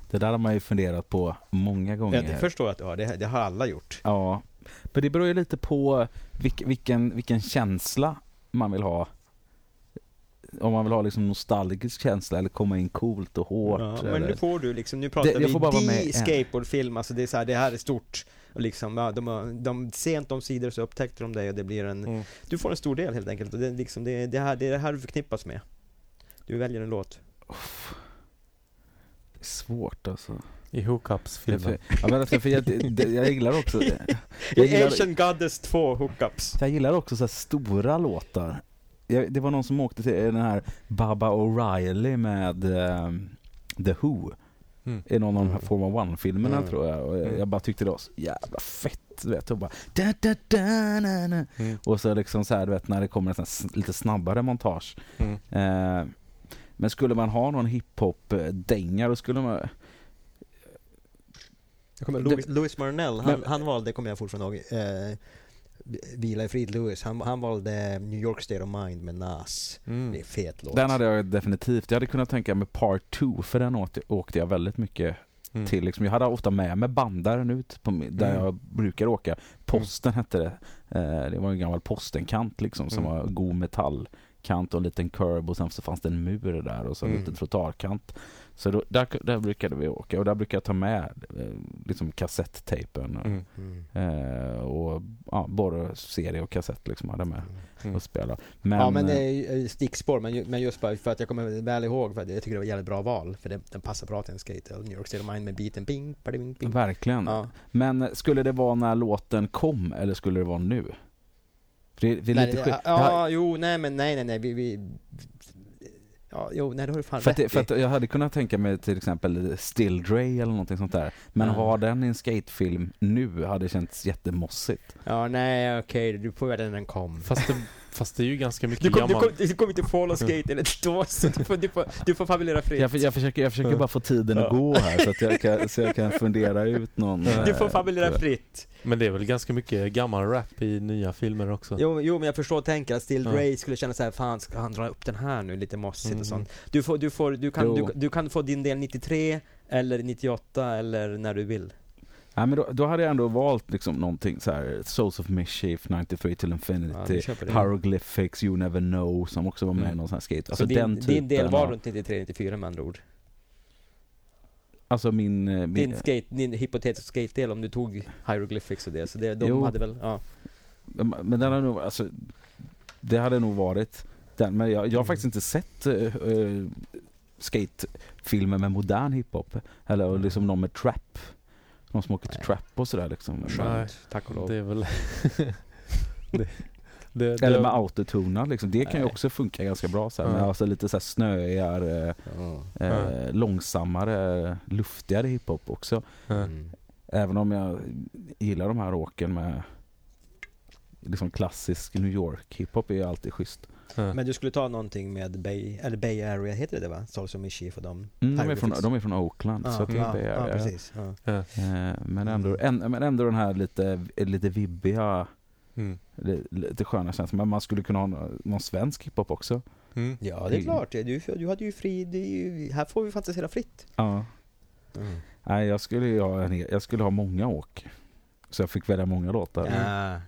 Det där har man ju funderat på många gånger. Ja, det förstår jag att du har, det, det har alla gjort. Ja, men det beror ju lite på vilk, vilken, vilken känsla man vill ha. Om man vill ha liksom nostalgisk känsla eller komma in coolt och hårt. Ja, men eller, nu får du liksom, nu pratar Det- jag vi får bara vara med de skateboardfilm, alltså det är så här, det här är stort. Och liksom, ja, de, har- de, sent om sidor så upptäckte de dig och det blir en, Mm. du får en stor del helt enkelt. Och det, är liksom, det, det, här, det är det här du förknippas med. Du väljer en låt. det är svårt alltså. I Hookups-filmen. Ja, men alltså, för jag, det, jag gillar också jag gillar, Asian Goddess 2 hookups. jag gillar också så här stora låtar. Det var någon som åkte till den här Baba O'Reilly med ehm, The Who. Mm. I någon av de här Mm. Formula One-filmerna Mm. tror jag. Och jag, Mm. jag bara tyckte det var så jävla fett. Du vet, och bara da, da, da, na, na. Mm. Och så liksom så här, du vet, när det kommer en sån lite snabbare montage. Mm. Eh, men skulle man ha någon hiphop-dänga då skulle man... Jag kommer, Det- Louis, Louis Marnell, han, Men- han valde, kommer jag fortfarande ihåg, eh, Vila i frid Louis, han, han valde New York State of Mind med Nas. Det är Mm. fet låt. Den hade jag definitivt. Jag hade kunnat tänka mig Part 2 för den åkte, åkte jag väldigt mycket Mm. till. Liksom, jag hade ofta med mig bandaren ut på, där Mm. jag brukar åka. Posten hette det. Eh, det var en gammal postenkant liksom som Mm. var god metallkant och en liten curb och sen så fanns det en mur där och så en Mm. liten trottoarkant. Så då, där, där brukade vi åka och där brukade jag ta med eh, liksom kassettejpen och, Mm. Mm. och ja, både serie och kassett liksom hade med Mm. och spela. Men, ja men det är eh, stickspår, men, men just bara för att jag kommer väl ihåg, för att jag tycker det var jävligt bra val. För det, den passar bra till en skate. New York State of Mind med beaten ping, ping, ping. verkligen. Ja. Men skulle det vara när låten kom eller skulle det vara nu? Det, det är Nej, lite det- skit. ja, jo, nej men nej, nej, nej, vi, vi Ja, jo, nej, det har du fan För att, rätt det, för att jag hade kunnat tänka mig till exempel Still Dre eller någonting sånt där. Men Mm. ha den i en skatefilm nu hade känts jättemossigt. Ja, nej, okej, du får när den kom. Fast, det, fast det är ju ganska mycket Du kommer gammal... kom, du kom inte follow skate eller då, så du får, du får, du får fabulera fritt. Jag, jag försöker, jag försöker bara få tiden att gå här så att jag kan, så jag kan fundera ut någon... Du får eh, fabulera fritt. Men det är väl ganska mycket gammal rap i nya filmer också? Jo, jo men jag förstår tänker att Still Ja. Dre skulle känna så här, fan ska han dra upp den här nu lite mossigt Mm. och sånt. Du, får, du, får, du, kan, du, du kan få din del 93 eller 98 eller när du vill. Nej, men då, då hade jag ändå valt liksom någonting så här Souls of Mischief, 93 till Ja, Infinity, det. Hieroglyphics, You Never Know som också var med i Mm. någon sån här skate. Så Alltså din, den typen din del var runt 93-94 med andra ord. Alltså min... eh, min Din, skate, din hypotetiska skate-del om du tog hieroglyphics och det, så det, de Jo. hade väl, ja. Men den hade nog, alltså, det hade nog varit den. Men jag, jag har Mm. faktiskt inte sett uh, skatefilmer med modern hiphop. Eller och liksom någon med trap. Någon som åker till trap och sådär liksom. Nej. Tack och lov. Det är väl... det, det, det, Eller med autotuna liksom. Det kan ju Nej. också funka ganska bra så här, med alltså lite så här snöigare, Ja. eh, långsammare, luftigare hiphop också. Mm. Även om jag gillar de här åken med liksom klassisk New York hiphop är ju alltid schysst. Ja. Men du skulle ta någonting med Bay, eller Bay Area, heter det det va? Souls of Mischief och dem? Mm, de, är från, de är från Oakland. så att det ja, är, ja, ja, precis. Ja. Ja. Eh, Men ändå, Mm. en, men ändå den här lite, lite vibbiga, Mm. li- lite sköna känslan. Men man skulle kunna ha nå- någon svensk hiphop också. Mm. ja, det är Mm. klart. Du, du hade ju fri, ju, här får vi fantisera fritt. Ja. Nej, jag skulle, ha jag skulle ha många åk. Så jag fick välja många låtar. Ja.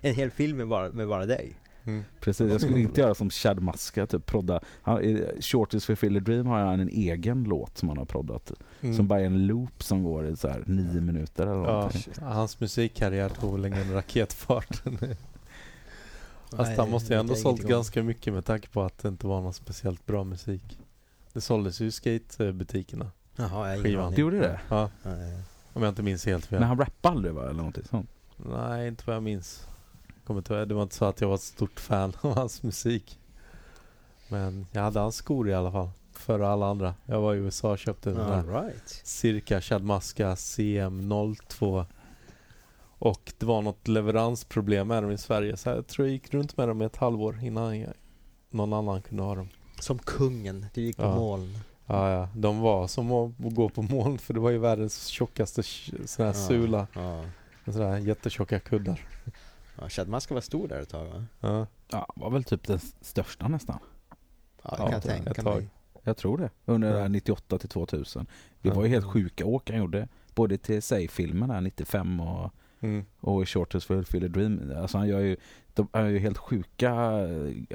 En hel film med bara, med bara dig. Mm. Precis, jag skulle inte göra som Chad Maska, typ prodda. Han, I Shortest for Philly Dream har han en egen låt som han har proddat. Mm. Som bara är en loop som går i så här nio minuter eller Ja, någonting. hans musikkarriär tog väl ingen raketfart. Fast han måste ju ändå jag sålt ganska mycket med tanke på att det inte var någon speciellt bra musik. Det såldes ju i skatebutikerna. Jaha, jag Skivan. Det gjorde det? Ja, om jag inte minns helt fel. Men han rappade aldrig va? Eller någonting sånt? Nej, inte vad jag minns. Kommer inte, det var inte så att jag var ett stort fan av hans musik. Men jag hade hans skor i alla fall. Före alla andra. Jag var i USA och köpte den där right. cirka Chad Maska CM02. Och det var något leveransproblem med dem i Sverige. Så jag tror jag gick runt med dem i ett halvår innan jag, någon annan kunde ha dem. Som kungen, du gick på Ja. moln. Ja, ja. De var som att gå på moln för det var ju världens tjockaste sån här Ja, sula. Ja. Sådana här jättetjocka kuddar. Ja, Chad Maska var stor där ett tag va? Ja. Ja, var väl typ den största nästan. Ja, det Ja, kan jag ett tänka tag. mig. Jag tror det. Under det Ja. här 98 till 2000. Det var ju helt sjuka åk han gjorde. Både till sig-filmen här 95 och, Mm. och i Shortest for Philly Dream. Alltså han gör ju, de är ju helt sjuka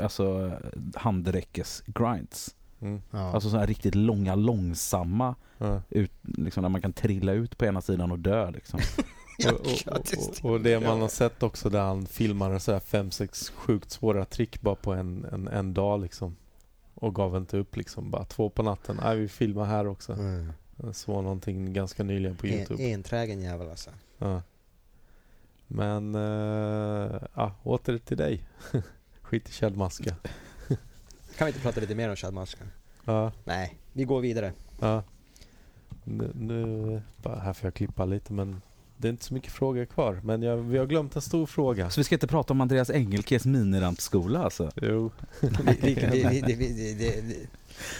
alltså handräckes grinds. Mm. Ja. Alltså sådana här riktigt långa, långsamma Ja. ut, liksom där man kan trilla ut på ena sidan och dö liksom. Och, och, och, och det man har sett också där han filmade så här fem, sex sjukt svåra trick bara på en, en, en dag liksom. Och gav inte upp liksom. Bara två på natten. Nej, vi filmar här också. Mm. Jag såg någonting ganska nyligen på Youtube. En, enträgen jävel alltså. Ja. Men, uh, ja, åter till dig. Skit i Kjell Maska. Kan vi inte prata lite mer om Chad Maska? Ja, Nej, vi går vidare. ja. Nu, nu, bara här får jag klippa lite men det är inte så mycket frågor kvar, men jag, vi har glömt en stor fråga. Så vi ska inte prata om Andreas Engelkes minirampskola alltså? Jo. det, det, det,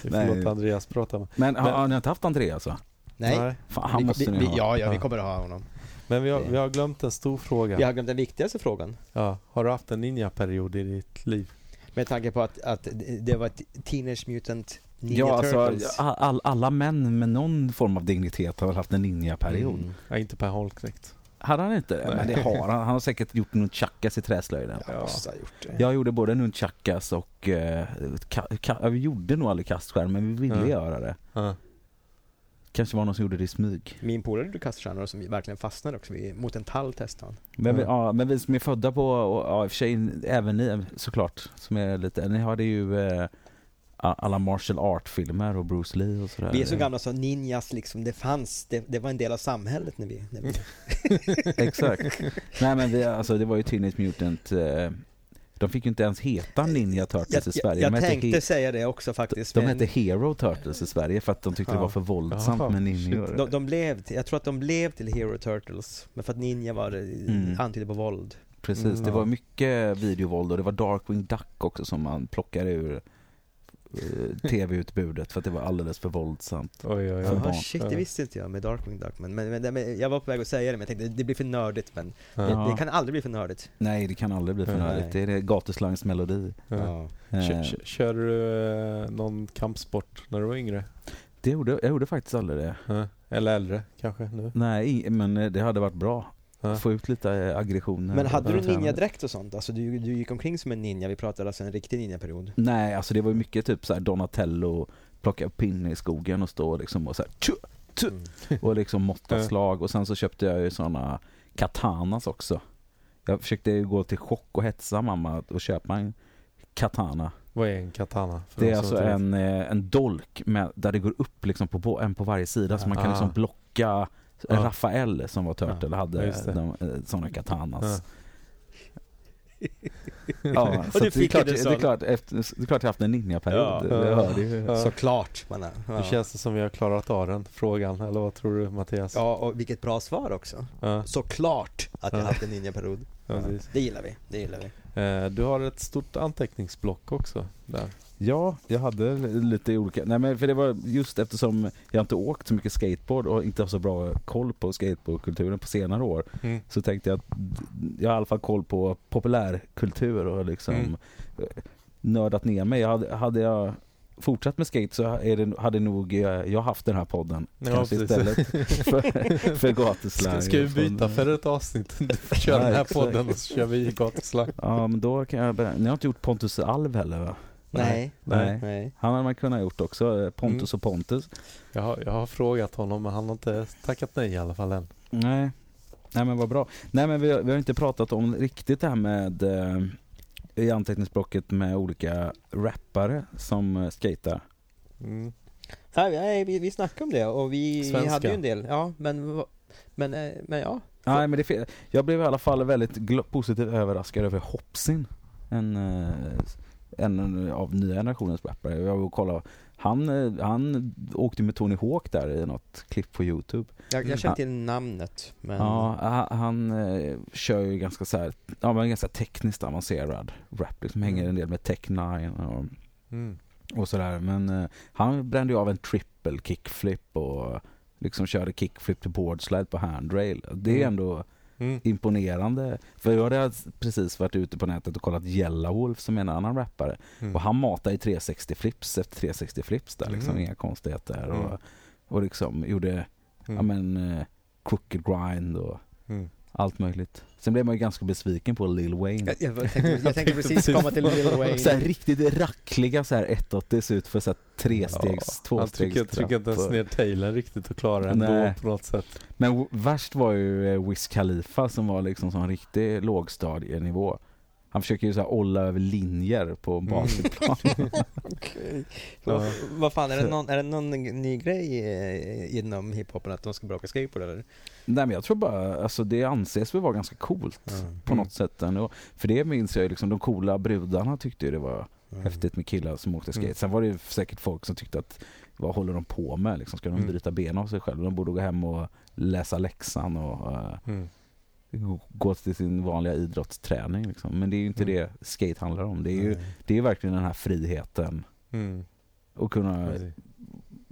Förlåt Andreas, prata med. Men, men har, ni inte haft Andreas va? Nej. Fan, han vi, vi, ni ha. Ja, ja, vi kommer att ha honom. Men vi har, vi har glömt en stor fråga. Vi har glömt den viktigaste frågan. Ja. Har du haft en ninja-period i ditt liv? Med tanke på att, att det var ett Teenage Mutant Ja, alltså, all, all, alla män med någon form av dignitet har väl haft en ninja-period. Mm. Ja, inte Per Holknekt. Hade han inte det? Nej. Men det har han. Han har säkert gjort nunchakas i träslöjden. Ja, Ja. måste ha gjort det. Jag gjorde både nunchakas och... Eh, ka, ka, ja, vi gjorde nog aldrig kastskärm, men vi ville Ja. göra det. Ja. kanske var någon som gjorde det i smyg. Min polare gjorde kaststjärnor som verkligen fastnade också. Vi, mot en tall testade han. Men, vi, Ja. ja, men vi som är födda på, och, ja i och för sig även ni såklart, som är lite, ni hade ju eh, alla martial art-filmer och Bruce Lee och sådär. Vi är så gamla så ninjas liksom, det fanns, det, det var en del av samhället när vi... När vi Exakt. Nej men vi, alltså, det var ju Teenage Mutant, eh, de fick ju inte ens heta Ninja Turtles jag i Sverige. jag, jag tänkte he- säga det också faktiskt. de men hette Hero Turtles i Sverige för att de tyckte Ja. det var för våldsamt Jaha, med ninjor. de, de blev, jag tror att de blev till Hero Turtles, men för att ninja var det, Mm. antydde på våld. Precis, Mm, det ja. var mycket videovåld och det var Darkwing Duck också som man plockade ur tv-utbudet för att det var alldeles för våldsamt. Oj, oj, oj. Barn. shit, Ja. det visste inte jag med Darkwing Duck. Men, men, men, jag var på väg att säga det, men jag tänkte det blir för nördigt. Men Ja. det, det kan aldrig bli för nördigt. Nej, det kan aldrig bli för Nej. nördigt. Det är det gatuslangs melodi. Ja. Eh, Kör, kör, kör du eh, någon kampsport när du var yngre? det gjorde, jag gjorde faktiskt aldrig det. Ja. Eller äldre kanske nu? Nej, men eh, det hade varit bra. Ja. Få ut lite eh, aggressioner. Men hade du ninjadräkt och sånt? Alltså du, du gick omkring som en ninja, vi pratade alltså en riktig ninjaperiod. Nej, alltså det var ju mycket typ så här Donatello, plocka upp pinne i skogen och stå liksom och så här, tju, tju, Mm. och liksom måtta Ja. slag och sen så köpte jag ju såna katanas också. Jag försökte ju gå till chock och hetsa mamma och köpa en katana. Vad är en katana? För Det är alltså en, eh, en dolk med, där det går upp liksom på, en på varje sida så man kan Ah. liksom blocka Ja. Rafael som var Turtle Ja, hade de, eh, såna katanas. Ja. Så det, är klart, det, är klart, efter, det är klart jag haft en ninjaperiod. Ja. Ja. Såklart! Man Det ja. känns det som vi har klarat av den frågan, eller vad tror du Mattias? ja, och vilket bra svar också. Ja, Såklart att jag Ja. haft en ninjaperiod. ja. Det gillar vi, det gillar vi. Eh, Du har ett stort anteckningsblock också där. Ja, jag hade lite olika. Nej men för det var just eftersom jag inte åkt så mycket skateboard och inte har så bra koll på skateboardkulturen på senare år. Mm. Så tänkte jag att jag har i alla fall koll på populärkultur och liksom Mm. eh, nördat ner mig. Hade, hade jag fortsatt med skate så det, hade nog jag haft den här podden. Ja, kanske precis. istället för, för gatuslang. ska vi byta för ett avsnitt? Du köra Ja, den här exakt. podden och så kör vi gatuslang. Ja men då kan jag. Ni har inte gjort Pontus Alv heller va? Nej, Nej. nej. Han hade man kunnat gjort också. eh, Pontus Mm. och Pontus. Jag har, jag har frågat honom men han har inte tackat nej i alla fall än. Nej. Nej men vad bra. Nej men vi har, vi har inte pratat om riktigt det här med eh, i anteckningsblocket med olika rappare som eh, skater. Mm. Nej, nej vi, vi snackade om det och vi, vi hade ju en del, ja men, men, men ja. Nej men det. Jag blev i alla fall väldigt positivt överraskad över Hopsin. En, eh, en av nya generationens rappare. Jag var och kollade. Han, eh, han åkte med Tony Hawk där i något klipp på Youtube. Jag, Mm. jag känner till namnet men Ja, ha- han eh, kör ju ganska så här, ja men ganska tekniskt avancerad rap. Liksom hänger en del med Tech 9 och Mm. och sådär. Men eh, han brände ju av en triple kickflip och liksom körde kickflip till boardslide på handrail. Det är Mm. ändå Mm. imponerande. För jag hade precis varit ute på nätet och kollat Yellowwolf som är en annan rappare. Mm. Och han matar i 360 flips efter 360 flips där liksom. Mm. Inga konstigheter. Mm. Och, och liksom gjorde, ja Mm. men, eh, crooked grind och Mm. allt möjligt. Sen blev man ju ganska besviken på Lil Wayne. jag, jag, tänkte, jag tänkte precis komma till Lil Wayne. Så här riktigt rackliga så här 180 ser ut för så här trestegs, Han tvåstegs trycker, trycker inte ens ner tailen riktigt och klarar det ändå Nej. på något sätt. Men värst var ju eh, Wiz Khalifa som var liksom som en riktig lågstadienivå. Han försöker ju så här olla över linjer på Mm. basketplan. Okej. Ja. Vad, fan, är det någon, är det någon ny grej eh, inom hiphopen att de ska bråka åka skateboard eller? Nej men jag tror bara, alltså det anses väl vara ganska coolt på Mm. något sätt ändå. För det minns jag ju liksom, de coola brudarna tyckte ju det var Mm. häftigt med killar som åkte skate. Mm. Sen var det ju säkert folk som tyckte att vad håller de på med liksom? Ska de Mm. bryta ben av sig själva? De borde gå hem och läsa läxan och Mm. Gå- till sin vanliga idrottsträning liksom. Men det är ju inte Mm. det skate handlar om. Det är ju det är verkligen den här friheten Mm. och kunna Precis.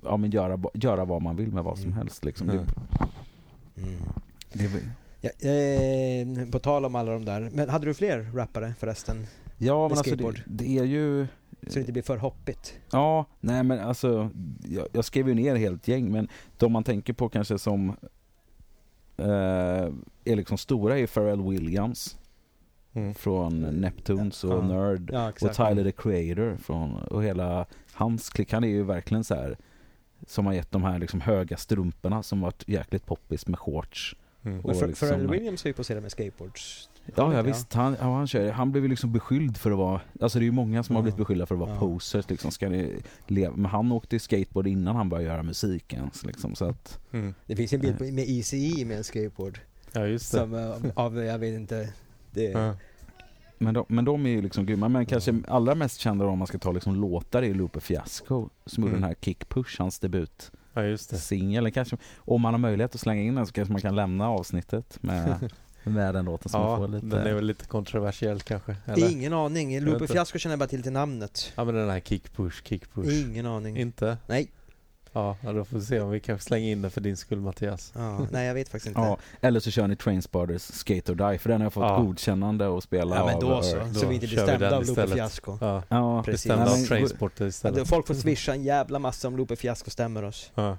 ja, men göra, göra vad man vill med vad som Mm. helst. Liksom. Det, Mm. det, Ja, eh, på tal om alla de där, men hade du fler rappare förresten? ja, men alltså det, det är ju... Så det inte blir för hoppigt? Ja, nej men alltså jag, jag skrev ju ner helt gäng men de man tänker på kanske som är liksom stora är Pharrell Williams Mm. från Neptunes och Ja. Nerd Ja, och Tyler the Creator från, och hela hans klick. Han är ju verkligen så här som har gett de här liksom höga strumporna som varit jäkligt poppis med shorts. Mm. Och Men för, liksom- Pharrell Williams är ju poserad med skateboards. Ja, ja visst. Han, ja, han, kör, han blev ju liksom beskylld för att vara... Alltså det är ju många som har Ja. blivit beskyllda för att vara Ja. posers. Liksom, ska ni leva. Men han åkte skateboard innan han började göra musik ens. Liksom, så att, Mm. Det finns en bild på, med ECE med en skateboard. Ja, just det. Som eh, av, jag vet inte. Det, Ja. men, de, men de är ju liksom grymma. Men kanske allra mest kända om man ska ta liksom låtar är Lupe Fiasco som gjorde Mm. den här Kick Push, hans debut. ja, just det. Singel. Kanske, om man har möjlighet att slänga in den så kanske man kan lämna avsnittet med, med den låten man Ja, får lite... den är väl lite kontroversiell kanske? det Eller? är ingen aning. Lupe. Fiasco känner jag bara till till namnet. Ja men den här kick push, kick push. Ingen aning. Inte? Nej. Ja, då får vi se om vi kan slänga in den för din skull Mattias. Ja, nej, jag vet faktiskt inte. Ja, eller så kör ni Trainspotters Skate or Die för den har jag fått Ja. godkännande att spela Ja, men av då Earth. så. Då Så vi inte blir stämda av Lupe. Fiasco. Ja, Ja, Precis. bestämda av Ja, istället. då folk får swisha en jävla massa om Lupe Fiasco stämmer oss. Ja.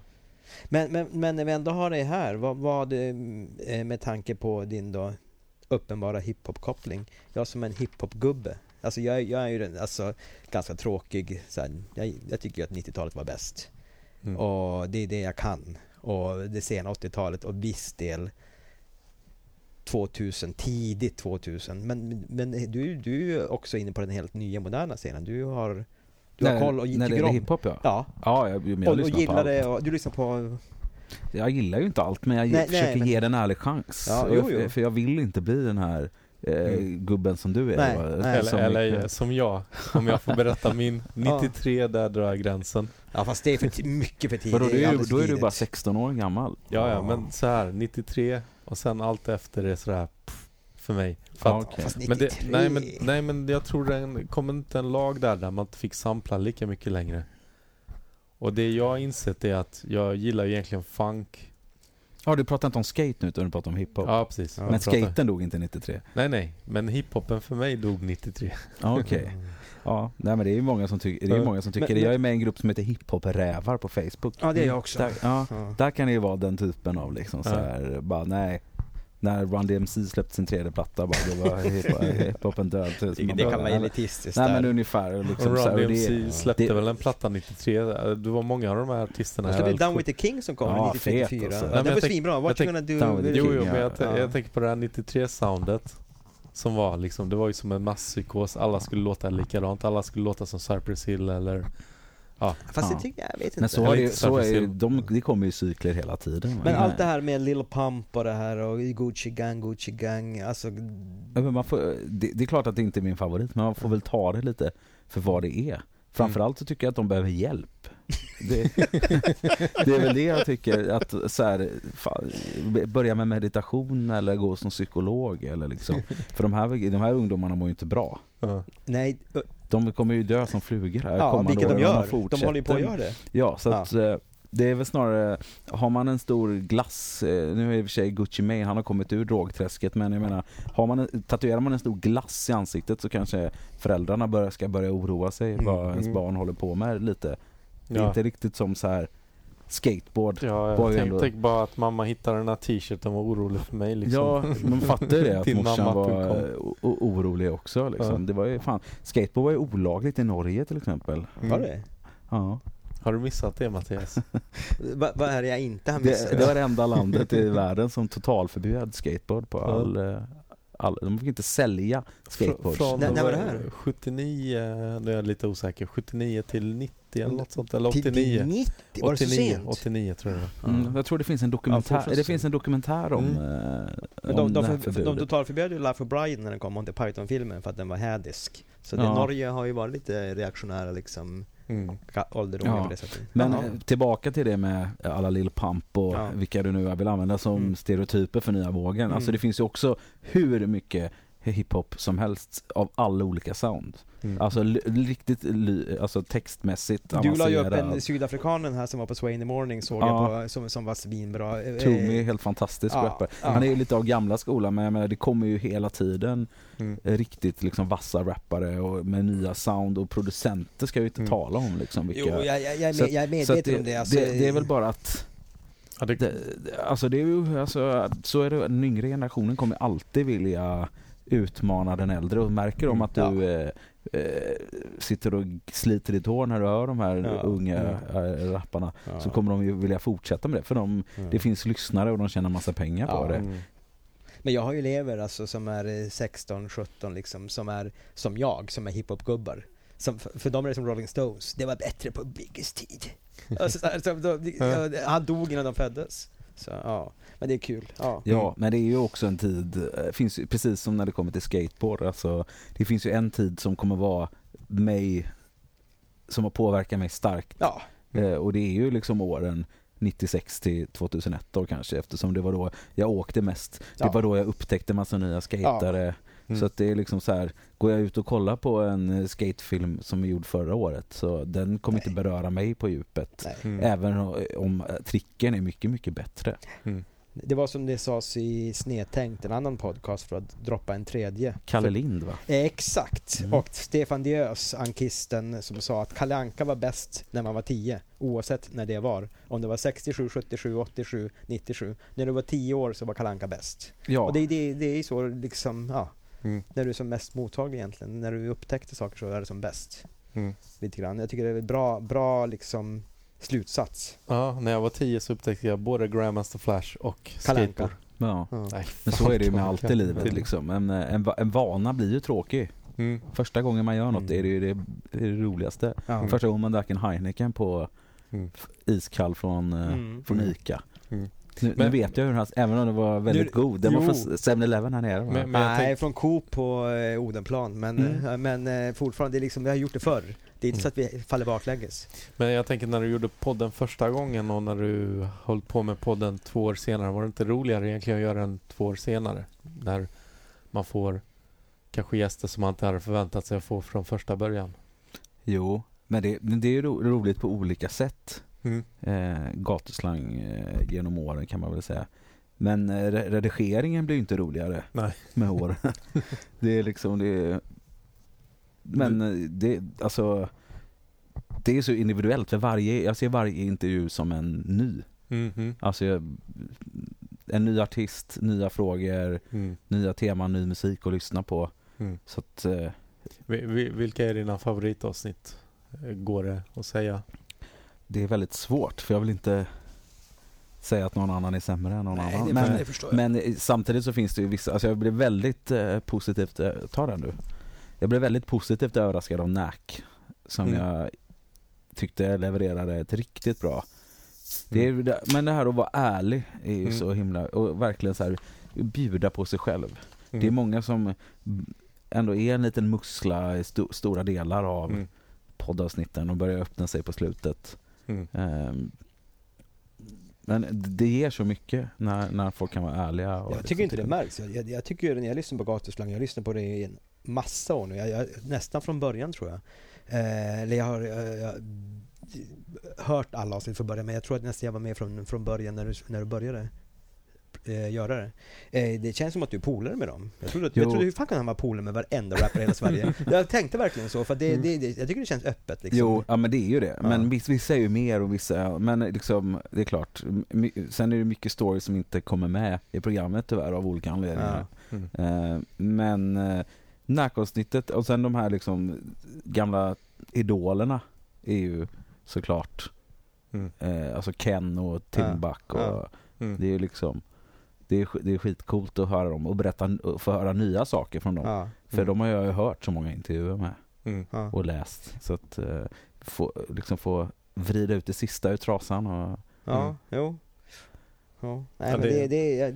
Men, men, men när vi ändå har dig här, vad var det eh, med tanke på din då uppenbara hiphop-koppling? Jag som en hiphop-gubbe, alltså jag, jag är ju alltså, ganska tråkig, så här, jag, jag tycker ju att 90-talet var bäst. Mm. Och det är det jag kan. Och det sena 80-talet och viss del 2000, tidigt 2000. Men, men du, du är ju också inne på den helt nya moderna scenen. Du har, du har När- koll och När det tycker om. hiphop ja. Ja, Ja, jag, men jag och, och gillar det och du lyssnar på... Jag gillar ju inte allt men jag Nej, försöker nej, men- ge det en ärlig chans. Ja, jo, jag- jo. För jag vill inte bli den här eh, Mm. gubben som du är. Nej. Eller, Som- eller som jag, om jag får berätta min 93, där drar jag gränsen. Ja fast det är för mycket för tidigt. Det du är, då är du bara 16 år gammal. Ja, ja, Ja. men så här 93 och sen allt efter är sådär pff, för mig. För att, 93. men det, nej, men, nej men jag tror det kom inte en lag där där man inte fick sampla lika mycket längre. Och det jag har insett är att jag gillar egentligen funk. Ja, du pratar inte om skate nu utan du pratar om hiphop. Ja precis. Ja. Men pratar- skaten dog inte 93. Nej nej, men hiphopen för mig dog 93. Ja, Okej. Ja, nej men det är ju många som, tycker det är många som tycker Men- det. Jag är med i en grupp som heter hiphop-rävar på Facebook. Ja det är jag också. Där, ja, Ja. där kan det ju vara den typen av liksom så Ja. här, bara nej. När Run DMC släppte sin tredje platta bara, då var hip- hiphopen död. Typ. Det, det bara, kan vara men- elitistiskt Nej men där. ungefär. Liksom, och så här, Run och det, DMC släppte det- väl en platta 93. Det var många av de här artisterna. Jag hade Down with the King som kommer Ja, 94. fet alltså. Men den var svinbra. What you gonna do with the Jo, King, jo, ja. men jag, Ja. jag tänker på det här 93-soundet. Som var liksom, det var ju som en masspsykos. Alla skulle låta likadant. Alla skulle låta som Cypress Hill eller... Fast Ja. det tycker jag, jag vet inte. Men så det, så är, de, det kommer ju cykler hela tiden. Men allt det här med Lil Pump och det här och Gucci Gang, Gucci Gang, alltså... Ja, men man får, det, det är klart att det inte är min favorit, men man får väl ta det lite för vad det är. Framförallt så tycker jag att de behöver hjälp. Det, det är väl det jag tycker, att så här, fan, börja med meditation eller gå som psykolog eller liksom. För de här, de här ungdomarna mår ju inte bra. Ja. Nej, De kommer ju dö som flugor här ja, vilket de gör. De håller ju på att göra det. Ja, så Ja. att eh, det är väl snarare, har man en stor glass, eh, nu är i och för sig Gucci Mane, han har kommit ur drogträsket, men jag menar, har man en, tatuerar man en stor glass i ansiktet så kanske föräldrarna bör, ska börja oroa sig Mm, vad ens mm. barn håller på med lite. Det är Ja. inte riktigt som så här skateboard. Ja, jag tänkte ändå- bara att mamma hittade den här t-shirten och var orolig för mig liksom. Ja, man fattar ju det att morsan mamma var eh, orolig också liksom. Ja. Det var ju fan, skateboard var ju olagligt i Norge till exempel. Mm. Var det? Ja. Har du missat det Mattias? Va- Vad är det jag inte har missat? Det, det var det enda landet i världen som totalförbjöd skateboard på all, eh, all... De fick inte sälja skateboards. Från, När- när var det eh, här? 79, nu är jag lite osäker, 79 till 90 eller något sånt, eller Till- 89. till 90? Var det så 89, sent? 89 tror jag. Mm, jag tror det finns en Ja, dokumentär, fortsätt det finns en dokumentär om, Mm. eh, om de, de, för, de totalförbjöd ju Life of Brian när den kom, Monty Python-filmen, för att den var hädisk. Så det, Ja. Norge har ju varit lite reaktionära liksom, Mm. ålderdomliga Ja. på det sättet. Men Jaha. eh, tillbaka till det med alla Lil Pump och Ja. vilka du nu vill använda som Mm. stereotyper för nya vågen. Mm. Alltså det finns ju också hur mycket hiphop som helst av alla olika sound. Mm. Alltså riktigt alltså textmässigt Du la ju upp en sydafrikanen här som var på Sway in the morning såg Ja. jag på, som, som var svinbra. Eh, Toomey är helt fantastisk ja, rappare. ja. Han är ju lite av gamla skolan men jag menar det kommer ju hela tiden Mm. riktigt liksom vassa rappare och med nya sound och producenter ska jag ju inte Mm. tala om liksom vilka. Jo, jag, jag, jag, är Så jag medveten om det. Alltså, det, det är väl bara att Ja, det, det, det- alltså det är ju, alltså, så är det, den yngre generationen kommer alltid vilja utmana den äldre och märker de Mm, att du eh, eh, sitter och sliter i tår när du hör de här Ja. unga Mm. eh, rapparna Ja. så kommer de ju vilja fortsätta med det för de, Ja. det finns lyssnare och de tjänar massa pengar på Ja. det. Mm. Men jag har ju elever alltså som är eh, 16, 17 liksom, som är som jag, som är hiphop-gubbar. Som, för, dem är det som Rolling Stones, det var bättre på Bigges tid. alltså, så här, så, de, Ja. han dog innan de föddes. Så ja, men det är kul. Ja. Ja, men det är ju också en tid, eh, finns precis som när det kommer till skateboard, alltså, det finns ju en tid som kommer vara mig, som har påverkat mig starkt. Ja, Eh, och det är ju liksom åren 96 till 2001 då kanske eftersom det var då jag åkte mest. Det Ja. var då jag upptäckte massa nya skatare. Mm. Så att det är liksom så här, går jag ut och kollar på en eh, skatefilm som är gjord förra året så den kommer Nej. inte beröra mig på djupet. Mm. Även om eh, tricken är mycket, mycket bättre. Mm. Det var som det sades i Snedtänkt, en annan podcast för att droppa en tredje. Kalle Lind va? Eh, Exakt. Mm. Och Stefan Diös, ankisten, som sa att Kalle Anka var bäst när man var 10, oavsett när det var. Om det var 67, 77, 87, 97. När du var 10 år så var Kalle Anka bäst. Ja. Och det, det, det är så liksom, ja, Mm. när du är som mest mottaglig egentligen. När du upptäckte saker så är det som bäst. Mm. Lite grann. Jag tycker det är en bra, bra liksom slutsats. Ja, när jag var tio så upptäckte jag både Grandmaster Flash och Kalle Anka. skateboard. ja. Ja. Nej, Men så är det ju med allt i livet liksom. En, en, en vana blir ju tråkig. Mm. Första gången man gör något Mm. är det ju det, det, är det roligaste. Ja. Första gången man drack en Heineken på Mm. iskall från, eh, Mm. från. Ica. Nu, nu Men- vet jag hur den här, även om den var väldigt Nu- god. Den var jo. från 7-Eleven här nere? Men- men Nej, tänk- från Coop på eh, Odenplan. Men, Mm. eh, men eh, fortfarande, det är liksom, vi har gjort det förr. Det är inte Mm. så att vi faller baklänges. Men jag tänker när du gjorde podden första gången och när du höll på med podden två år senare, var det inte roligare egentligen att göra den två år senare? När man får kanske gäster som man inte hade förväntat sig att få från första början. Jo, men det, men det är ju ro, roligt på olika sätt. Mm. Eh, gatuslang eh, genom åren kan man väl säga. Men eh, re- redigeringen blir inte roligare Nej. med åren. det är liksom det är, Men eh, det, alltså Det är så individuellt för varje, jag ser varje intervju som en ny. Mhm. Alltså jag, en ny artist, nya frågor, Mm. nya teman, ny musik att lyssna på. Mm. Så att eh, Vi- vi- Vilka är dina favoritavsnitt? Eh, Går det att säga? Det är väldigt svårt för jag vill inte säga att någon annan är sämre än någon Nej, annan. Men, men eh, samtidigt så finns det ju vissa, alltså jag blev väldigt eh, positivt, eh, ta den du. Jag blev väldigt positivt överraskad av Nack som Mm. jag tyckte levererade ett riktigt bra. Det är, Mm. det- men det här att vara ärlig är ju Mm. så himla, och verkligen så här bjuda på sig själv. Mm. Det är många som ändå är en liten mussla i sto, stora delar av Mm. poddavsnitten och börjar öppna sig på slutet. Mm. Ehm, men det ger så mycket när, när folk kan vara ärliga. Och Jag liksom tycker inte det märks. Jag, jag, jag tycker när jag lyssnar på gatuslang, jag lyssnar på det i en massa år nu. Jag, jag, nästan från början tror jag. Eh, eller jag har jag, jag, hört alla avsnitt från början, men jag tror att nästan jag var med från, från början när du, när du började eh, göra det. Eh, det känns som att du är polare med dem. Jag trodde, att, jag trodde hur fan kan han vara polare med varenda rappare i hela Sverige? jag tänkte verkligen så, för det, Mm. det, det, jag tycker det känns öppet liksom. Jo, ja men det är ju det. Ja. Men vissa, vissa är ju mer och vissa, men liksom det är klart. Sen är det mycket stories som inte kommer med i programmet tyvärr av olika anledningar. Mm. Eh, men eh, Nack-avsnittet och sen de här liksom gamla idolerna är ju såklart Mm. eh, alltså Ken och Timbuk och Ja. Mm. det är ju liksom det är, det är skitcoolt att höra dem och berätta och få höra nya saker från dem. Ja, För Mm. de har jag ju hört så många intervjuer med Mm. ja. och läst. Så att eh, få, liksom få vrida ut det sista ur trasan och Ja, Mm. jo. Ja. Nej, men det- det, är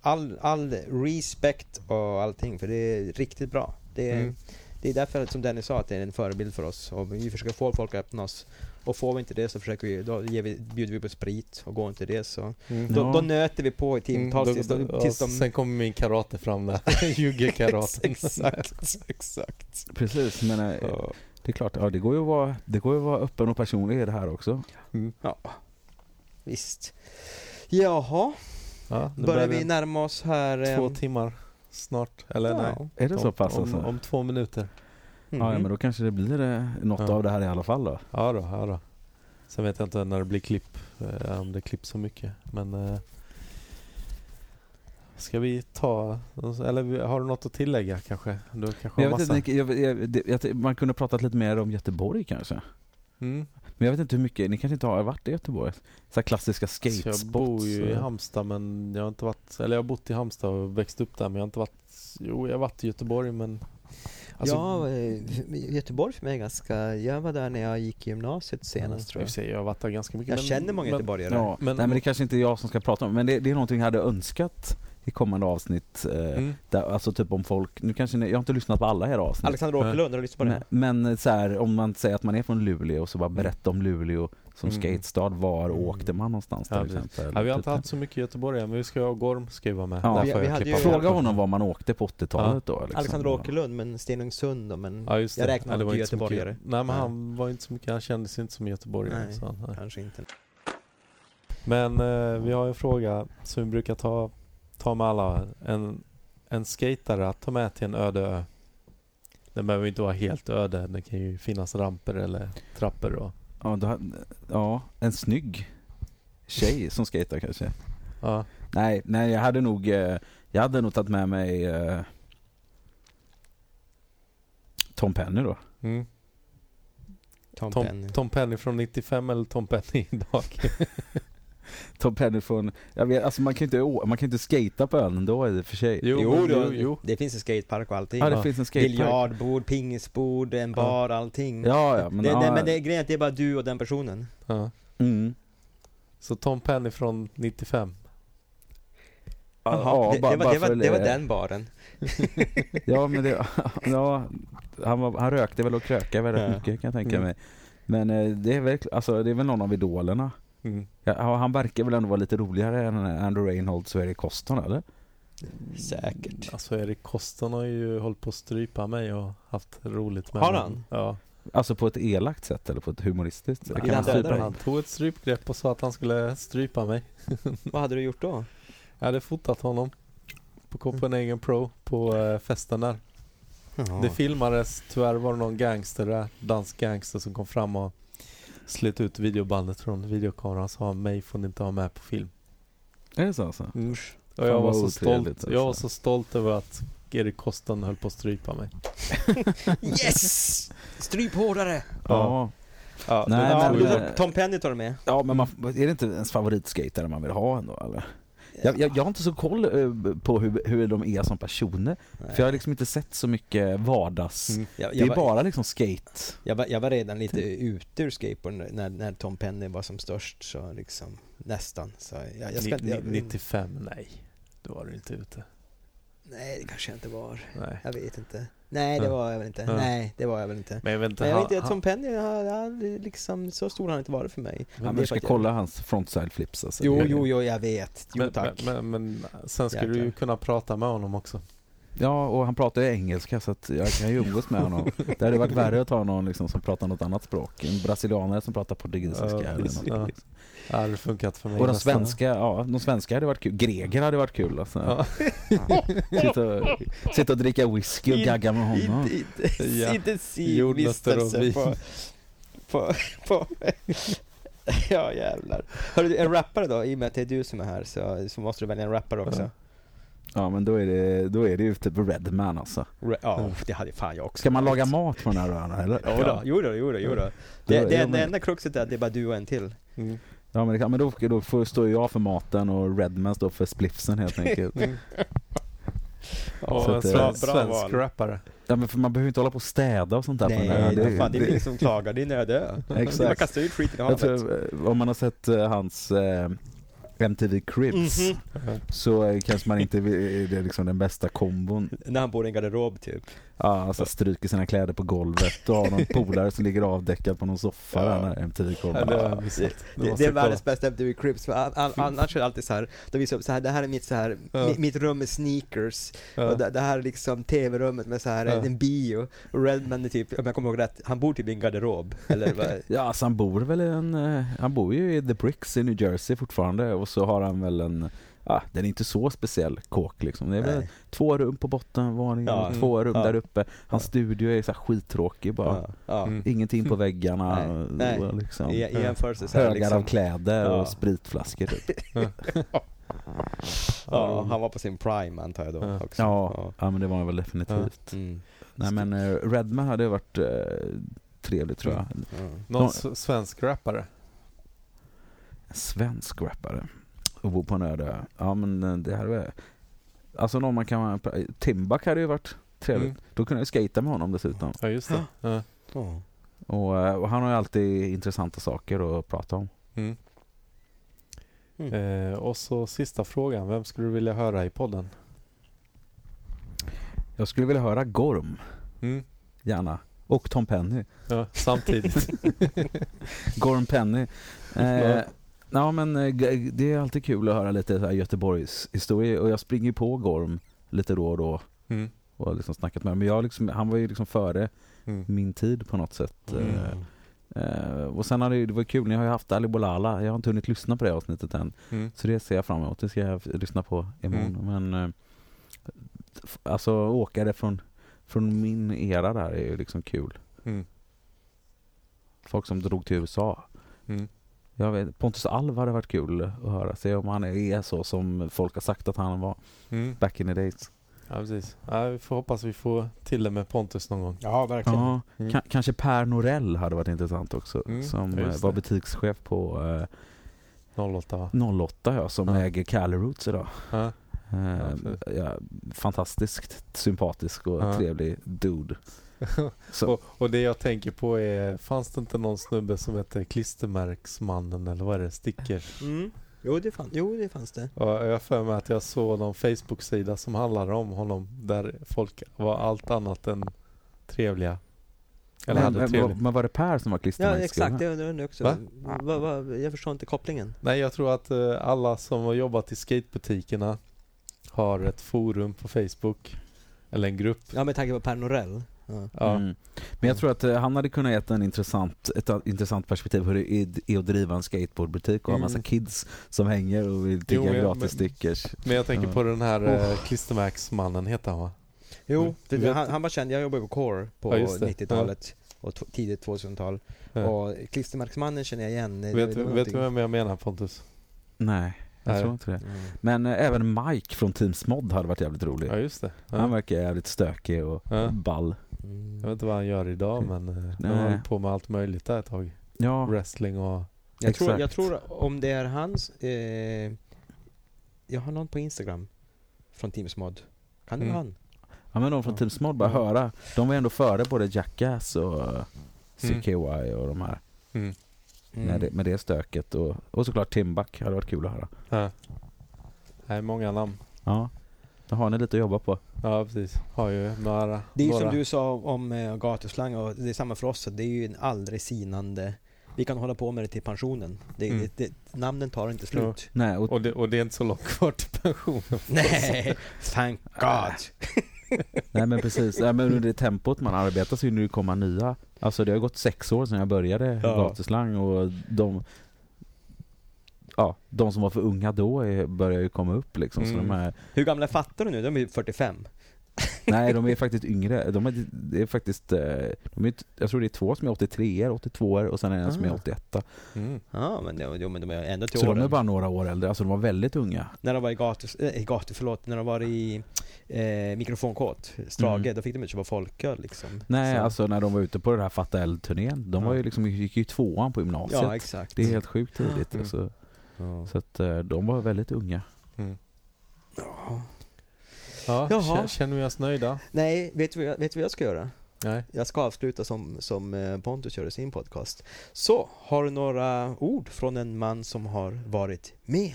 all, all respect och allting, för det är riktigt bra. Det är, Mm. det är därför som Dennis sa att det är en förebild för oss och vi försöker få folk att öppna oss. Och får vi inte det så försöker vi, då ger vi, bjuder vi på sprit och går inte det så Mm. då, Ja. då nöter vi på i timtals Mm, tills, då- då- tills de... Sen kommer min karate fram där. Jugge-karaten. exakt, exakt. precis. Men eh, Ja. det är klart, ja, det går ju att vara, det går ju att vara öppen och personlig i det här också. Mm. Ja, visst. Jaha, Ja, börjar vi närma oss här... Två ehm, timmar snart. Eller ja. nej. Är det så pass om, alltså? om, om två minuter. Mhm. Ja, men då kanske det blir eh, något Ja. av det här i alla fall då. Ja då, ja då. Sen vet jag inte när det blir klipp, eh, om det klipps så mycket. Men eh, Ska vi ta, eller har du något att tillägga kanske? Du kanske jag vet massa. inte, jag, jag, jag, man kunde pratat lite mer om Göteborg kanske. Mm. Men jag vet inte hur mycket, ni kanske inte har varit i Göteborg? Så här klassiska Så jag skatespots. bor ju i och- Halmstad men jag har inte varit, eller jag har bott i Halmstad och växt upp där men jag har inte varit, jo jag har varit i Göteborg men alltså, ja, eh, Göteborg för mig är ganska... Jag var där när jag gick i gymnasiet senast tror jag. sig, jag har varit där ganska mycket Jag men- känner många men- göteborgare. Ja, Men- nej men det kanske inte är jag som ska prata om men det, det är någonting jag hade önskat i kommande avsnitt. Eh, Mm. där, alltså typ om folk, nu kanske ni, jag har inte lyssnat på alla era avsnitt. Alexander Åkerlund, har du lyssnat på det? Men, men så här, om man säger att man är från Luleå och så bara berätta om Luleå som Mm. skatestad. Var Mm. åkte man någonstans Ja, till precis. exempel? Ja, vi har Typ inte haft så mycket i Göteborg men vi ska ha Gorm vara med. Ja. Vi- vi ju-. Fråga honom var man åkte på 80-talet då. Liksom. Alexander Åkerlund, men Stenungsund då, men Ja, just det. jag räknar honom till inte så mycket- göteborgare. Nej, men Nej. han var inte så mycket, han kändes inte som göteborgare. Nej. Så, nej. Kanske inte. Men eh, vi har en fråga som vi brukar ta, ta med alla. En, en skatare att ta med till en öde ö. Den behöver inte vara helt öde. Det kan ju finnas ramper eller trappor. Och, Ja, då, ja, en snygg tjej som skater kanske. ja. Nej, nej jag hade nog, eh, jag hade nog tagit med mig eh, Tom Penny då. Mm. Tom, Tom, Penny. Tom Penny från 95 eller Tom Penny idag? Tom Penny från, jag vet, alltså man kan ju inte, man kan inte skata på ön då i och för sig. Jo, Jo, jo, jo. det finns en skatepark och allting. Ja, det Ja. finns en skatepark. Biljardbord, pingisbord, en bar, allting. Ja, ja, men, det, ja, det, men det, grejen är att det är bara du och den personen. Ja. mm. Så Tom Penny från 95. Jaha, ja, det, bara- det, var, det, var, det var den baren. Ja, men det, ja, han, var, han rökte väl och krökade väl rätt Ja. mycket kan jag tänka Mm. mig. Men eh, det är, väl, alltså, det är väl någon av idolerna. Mm. Ja, han verkar väl ändå vara lite roligare än Andrew Reinholds och Eric Coston eller? Säkert. Alltså Erik Koston har ju hållit på att strypa mig och haft roligt med Har mig. han? Ja. Alltså på ett elakt sätt eller på ett humoristiskt sätt? Kan han? Han tog ett strypgrepp och sa att han skulle strypa mig. Vad hade du gjort då? Jag hade fotat honom på Copenhagen Pro på eh, festen där. Jaha. Det filmades, tyvärr var det någon gangster där, dansk gangster som kom fram och slet ut videobandet från videokameran och sa mig får ni inte ha med på film. Är det så alltså? Och Fan, jag var, så stolt, jag var alltså. så stolt över att Erik Kostan höll på att strypa mig. Yes! Stryp hårdare! Ja. Ja, Nej, men- då, Tom Penny tar du med. Ja, men man, är det inte ens favoritskatare man vill ha ändå eller? Jag, jag, jag har inte så koll eh, på hur, hur de är som personer. För jag har liksom inte sett så mycket vardags... Mm. jag, Det är var, bara liksom skate. jag, var, jag var redan lite ute ur skateboard när, när Tom Penny var som störst, så liksom nästan. Så jag, ska, Ni- jag, ni- 95, nej. Då var du inte ute. Nej, det kanske jag inte var. Nej. Jag vet inte. Nej, det var jag väl inte. Ja. Nej, det var jag väl inte. Men jag vet inte, Men jag vet han- inte, Tom Penny, han, han, liksom, så stor har han inte varit för mig. Ja, men du ska kolla hans frontside flips alltså. Jo, jo, jo, jag vet. Jo, men, tack. men, men, men sen ska du ju kunna prata med honom också. Ja, och han pratar ju engelska så att jag kan ju umgås med honom. Det hade varit värre att ta någon liksom som pratar något annat språk. En brasilianare som pratar portugisiska Ja, eller något. Ja. Liksom. Det funkat för mig. Och de svenska, ja, de svenska hade varit kul. Greger hade varit kul alltså. Ja. Sitta, och, sitta och dricka whisky och gagga med honom. Inte, Ja. på, på, på Ja jävlar. Hörru, en rappare då, i och med att det är du som är här så, så måste du välja en rappare också. Ja. Ja men då är det, då är det ute på Redman alltså. Ra- Ja, Mm. det hade fan jag också. Ska man laga mat på den här ön eller? Jo då, jo då, jo då, jo då. Det, ja, det, det enda kruxet är att det är bara du och en till. Mm. Ja men, det kan, men då, då får, står jag för maten och Redman står för spliffsen helt enkelt. Att, eh, svensk, val. rappare. Ja men för man behöver inte hålla på och städa och sånt där på den här Nej, ön. det, fan, det är ingen som klagar, det är en öde ö. Exakt. Man kastar ut skiten i havet. tror, eh, om man har sett eh, hans eh, MTV Cribs Mhm. så eh, kanske man inte det är liksom den bästa kombon. När han bor i en garderob typ. Ja, alltså stryker sina kläder på golvet och har någon polare som ligger avdäckad på någon soffa Ja. där när MTV kommer. Ja, det Det, det, är världens bästa MTV Cribs, för an, an, annars är det alltid så här, de visar upp så här, det här är mitt så här, Ja. mi, mitt rum med sneakers, och det, det här är liksom tv-rummet med så här en bio, och Redman är typ, om jag kommer ihåg rätt, han bor typ i en garderob, eller vad? Ja, alltså han bor väl i en, eh, han bor ju i The Bricks i New Jersey fortfarande och så har han väl en, ja den är inte så speciell kåk liksom. Det är väl Nej. två rum på bottenvåningen Ja. två rum Ja. där uppe. Hans Ja. studio är så här skittråkig bara. Ja, ja. Mm. Ingenting på väggarna. Nej, och nej. Liksom. I, I jämförelse så Högar liksom, av kläder Ja. och spritflaskor typ. Ja, han var på sin prime antar jag då Ja. också. Ja, ja, men det var han väl definitivt. Mm. Nej men uh, Redman hade varit eh, trevligt tror jag. Mm. Någon svensk rappare? En svensk rappare. Och bo på en öde. Ja men eh, det här är Alltså någon man kan... Timbuk hade ju varit trevligt. Mm. Då kunde jag skata med honom dessutom. Ja, just det. Ja. Ja. Och, eh, och han har ju alltid intressanta saker att prata om. Mm. Mm. Eh, och så sista frågan. Vem skulle du vilja höra i podden? Jag skulle vilja höra Gorm, Mm. gärna. Och Tom Penny. Ja, samtidigt. Gorm Penny. Eh, Ja. men eh, det är alltid kul att höra lite så här Göteborgs historia och jag springer ju på Gorm lite då och då Mm. och har liksom snackat med honom. Men jag liksom, han var ju liksom före Mm. min tid på något sätt. Mm. Eh, Eh, och sen har det, det var kul, ni har ju haft Ali Bolala. Jag har inte hunnit lyssna på det avsnittet än. Mm. Så det ser jag fram emot. Det ska jag lyssna på imorgon. Mm. Men f- alltså åkare från, från min era där är ju liksom kul. Mm. Folk som drog till USA. Jag vet, Pontus Alv hade varit kul att höra. Se om han är så som folk har sagt att han var Mm. back in the days. Ja, precis. Ja, vi får hoppas vi får till det med Pontus någon gång. Ja, verkligen. Ja, Mm. ka- kanske Per Norell hade varit intressant också. Mm, Som eh, var butikschef på 08 va? eh, 08 ja, som Ja. äger Cali Roots idag. Ja. Eh, fantastiskt sympatisk och Ja. trevlig dude. Så, och, och det jag tänker på är, fanns det inte någon snubbe som hette Klistermärksmannen eller vad är det? Stickers? Mm. Jo, det fann, jo, det fanns det. Och jag har för mig att jag såg någon Facebook-sida som handlade om honom där folk var allt annat än trevliga. Eller men, hade men, trevligt. men var det Per som var Ja, klistermärkesgubben? exakt. Det undrar jag också. Va? Va? Va, jag förstår inte kopplingen. Nej, jag tror att eh, alla som har jobbat i skatebutikerna har ett forum på Facebook. Eller en grupp. Ja, med tanke på Per Norell. Ja. Mm. Men jag tror att eh, han hade kunnat ge en intressant, ett intressant perspektiv hur det är, att driva en skateboardbutik och ha massa Mm. kids som hänger och vill tigga gratis men- stickers. Men jag tänker på den här eh, Klistermärksmannen, heter han va? Jo, Mm. det, han, han var känd. Jag jobbade på Core på Ja, just det. 90-talet och tidigt 2000-tal. Ja. Och klistermärksmannen känner jag igen. Vet, du vem jag menar Pontus? Nej, jag tror inte det. Mm. Men eh, även Mike från Team Smod hade varit jävligt rolig. Ja just det. Ja. Han verkar jävligt stökig och Ja. ball. Mm. Jag vet inte vad han gör idag men eh, han hållit på med allt möjligt där ett tag. Ja, Wrestling och... Jag tror, jag tror om det är hans... Eh, jag har någon på Instagram från Teams Mod. Kan det Mm. vara han? ja men de från Ja. Team Smod, bara Ja. höra. De var ändå före både Jackass och Mm. CKY och de här. Mm. Med, det, med det stöket. Och, och såklart Timbuk hade varit kul att höra. Ja. Nej, många namn. Ja, då har ni lite att jobba på. Ja precis. Har ju några... Det är ju några. som du sa om eh, gatuslang och det är samma för oss. att Det är ju en aldrig sinande... Vi kan hålla på med det till pensionen. Det, Mm. det, det, namnen tar inte slut. Nej, och, Och det, och det är inte så långt kvar till pensionen. Nej, thank God. nej men precis. Ja, men under det tempot man arbetar så ju komma nya. Alltså det har gått sex år sedan jag började Ja. gatuslang och de Ja, de som var för unga då är, börjar ju komma upp liksom. Så Mm. de är, Hur gamla fattar du nu? De är ju 45. nej, de är faktiskt yngre. De är, det är faktiskt, eh, de är, jag tror det är två som är 83 82 och sen är det en som är Ah. 88. Mm. Ja, men, det, jo, men de är ändå till Så åren. de är bara några år äldre. Alltså de var väldigt unga. När de var i gatus, äh, i gatu, förlåt, när de var i eh, mikrofonkåt, Strage, Mm. då fick de inte köpa folköl liksom. Nej, Så- alltså när de var ute på den här Fatta Eld-turnén. De var ju liksom, gick ju tvåan på gymnasiet. Ja, exakt. det är helt sjukt tidigt. Mm. Alltså. Ja. Så att eh, de var väldigt unga. Mm. Ja. Ja, Jaha. kä- känner vi oss nöjda? Nej, vet du, vad vet vad jag ska göra? Nej. Jag ska avsluta som, som eh, Pontus körde sin podcast. Så, har du några ord från en man som har varit med?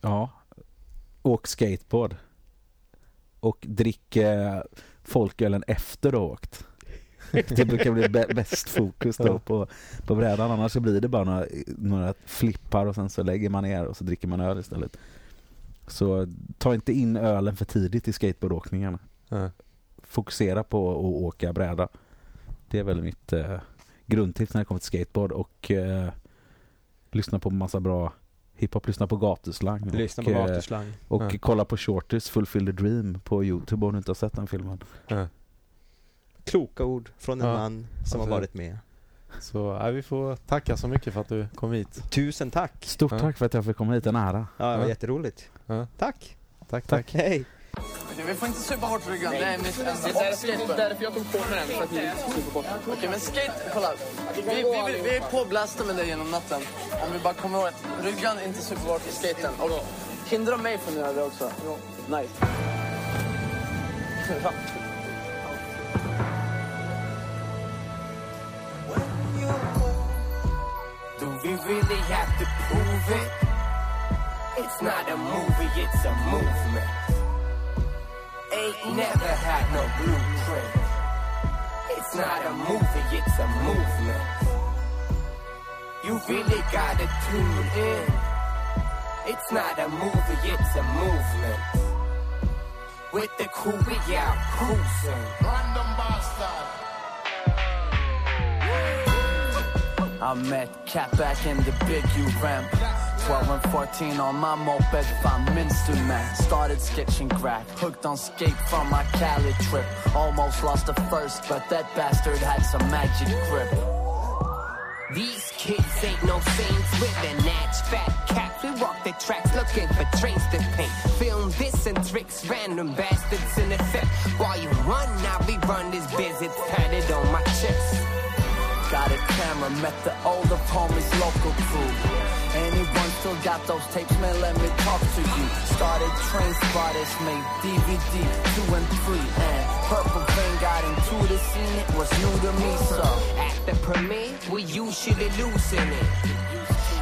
Ja. Åk skateboard. Och drick eh, folkölen efter du har åkt. Det brukar bli bä- bäst fokus då på, på brädan. Annars så blir det bara några, några flippar och sen så lägger man ner och så dricker man öl istället. Så ta inte in ölen för tidigt i skateboardåkningarna. Ja. Fokusera på att åka bräda. Det är väl mitt eh, grundtips när det kommer till skateboard och eh, lyssna på massa bra hiphop, lyssna på gatuslang. Lyssna och, på eh, gatuslang. och Ja. kolla på Shortys Fulfill the Dream på Youtube om du inte har sett den filmen. Ja. Kloka ord från en Ja, man som har varit med. Så äh, vi får tacka så mycket för att du kom hit. Tusen tack. Stort Ja. tack för att jag fick komma hit, en ära. Ja, det var Ja. jätteroligt. Ja. Tack. Tack, tack. Hej. Vi får inte supa hårt ryggen. Det är mitt enda. Det är därför jag tog på mig den. För att ni super bort. Okej, men skate, kolla. Vi, vi, vi, vi är påblästa med dig genom natten. Om vi bara kommer ihåg att ryggan inte super hårt i skaten. Och hindra mig från att göra det också. Nice. Do we really have to prove it? It's not a movie, it's a movement. Ain't never had no blueprint. It's not a movie, it's a movement. You really gotta tune in. It's not a movie, it's a movement. With the crew, we out cruising. Random bastard. I met Cat back in the big U ramp. 12 and 14 on my moped, to man. Started sketching graph, hooked on skate from my Cali trip. Almost lost the first, but that bastard had some magic grip. These kids ain't no saints with a natch fat caps. We walk the tracks looking for trains to paint. Film this and tricks, random bastards in effect. While you run, now we run this biz. It's tatted on my chest. Got a camera, met the older homies, local crew. Anyone still got those tapes, man, let me talk to you. Started train spotters, made DVD two and three. And Purple Vein got into the scene, it was new to me, so. At the premiere, we usually losing it.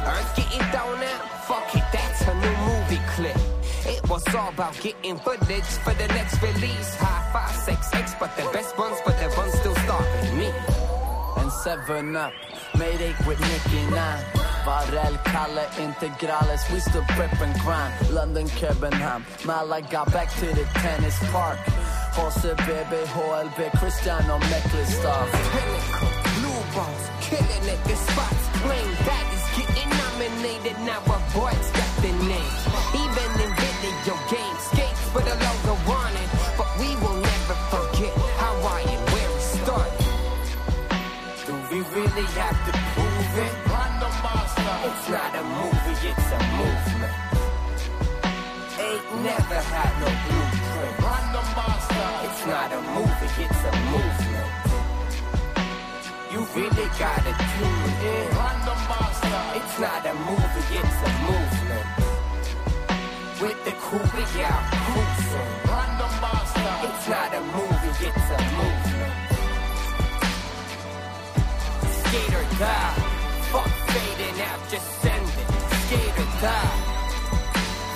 Earth getting thrown out, fuck it, that's a new movie clip. It was all about getting footage for the next release. High five, sex, X, but the best ones, but the ones still starving me. And 7 up. Made eight with Nicky 9. Varel, Kalle, Integrales, we still prep and grind. London, Kebenham, Malaga, back to the tennis park. Jose, Bebe, HLB, Cristiano, stuff. Pinnacle, blue balls, killing it. The spots that is getting nominated. Now our boys got the name. Even in video games, really have to prove it? It's not a movie, it's a movement. Ain't never had no blueprint. It's not a movie, it's a movement. You really gotta tune in. It's not a movie, it's a movement. With the crew, we out cruising. It's not a movie, Skate or die. Fuck fading out, just send it. Skate or die.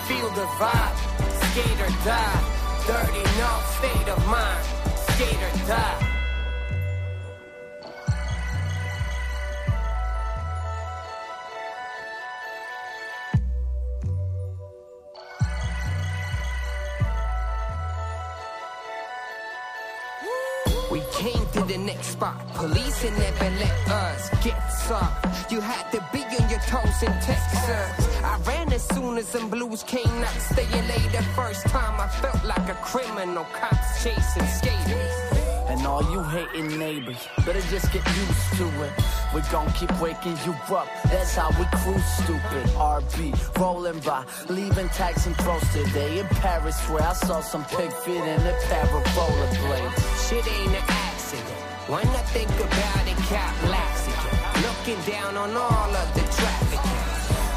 Feel the vibe. Skate or die. Dirty no state of mind. Skate or die. Next spot. Police ain't never let us get soft. You had to be on your toes in Texas. I ran as soon as some blues came, not staying late the first time. I felt like a criminal, cops chasing skaters. And all you hating neighbors, better just get used to it. We gon' keep waking you up, that's how we cruise stupid. RB, rolling by, leaving tags and throws today in Paris where I saw some pig feet in a pair of rollerblades. Shit ain't an accident. When I think about it, Cap Laxicant. Looking down on all of the traffic.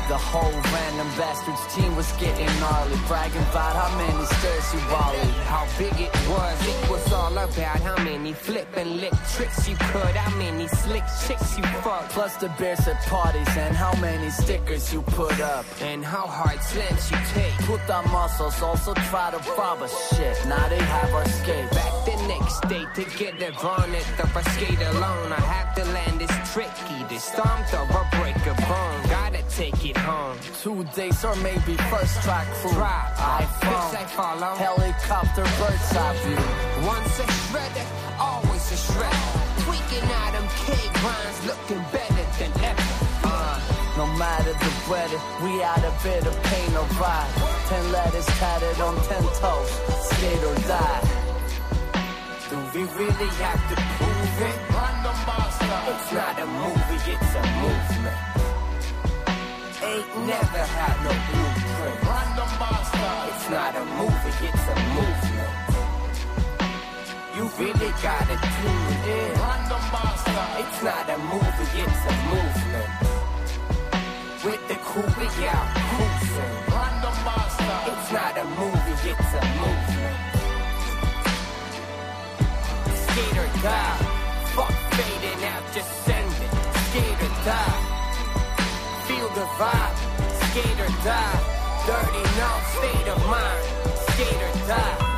The whole random bastards team was getting gnarly, bragging about how many stairs you volleyed. How big it was, it was all about how many flip and lick tricks you could, how many slick chicks you fucked, Plus the beers at parties and how many stickers you put up. and how hard slams you take. Put our muscles also try to rob us shit. Now they have our skate. Back the next day to get the bonnet of a skate alone. I have to land this tricky, this stomped or break a bone. Gotta take it home. Two days or maybe first track crew. Drop, iPhone. I follow. Helicopter bird's eye view. Once a shredder, always a shredder. Tweaking out them K grinds, looking better than ever. Uh, no matter the weather, we out a bit of pain or ride. Ten letters tatted on ten toes. Skate or die. Do we really have to prove it? Random It's not a movie, it's a movement. Ain't never had no blueprint. It's not a movie, it's a movement. You really gotta tune in. It's not a movie, it's a movement. With the crew, we out cruising. It's not a movie, it's a movement. Skater die. Fuck fading out, just send it. Skater die. Feel the vibe. Skater die. Dirty, no state of mind. Skater die.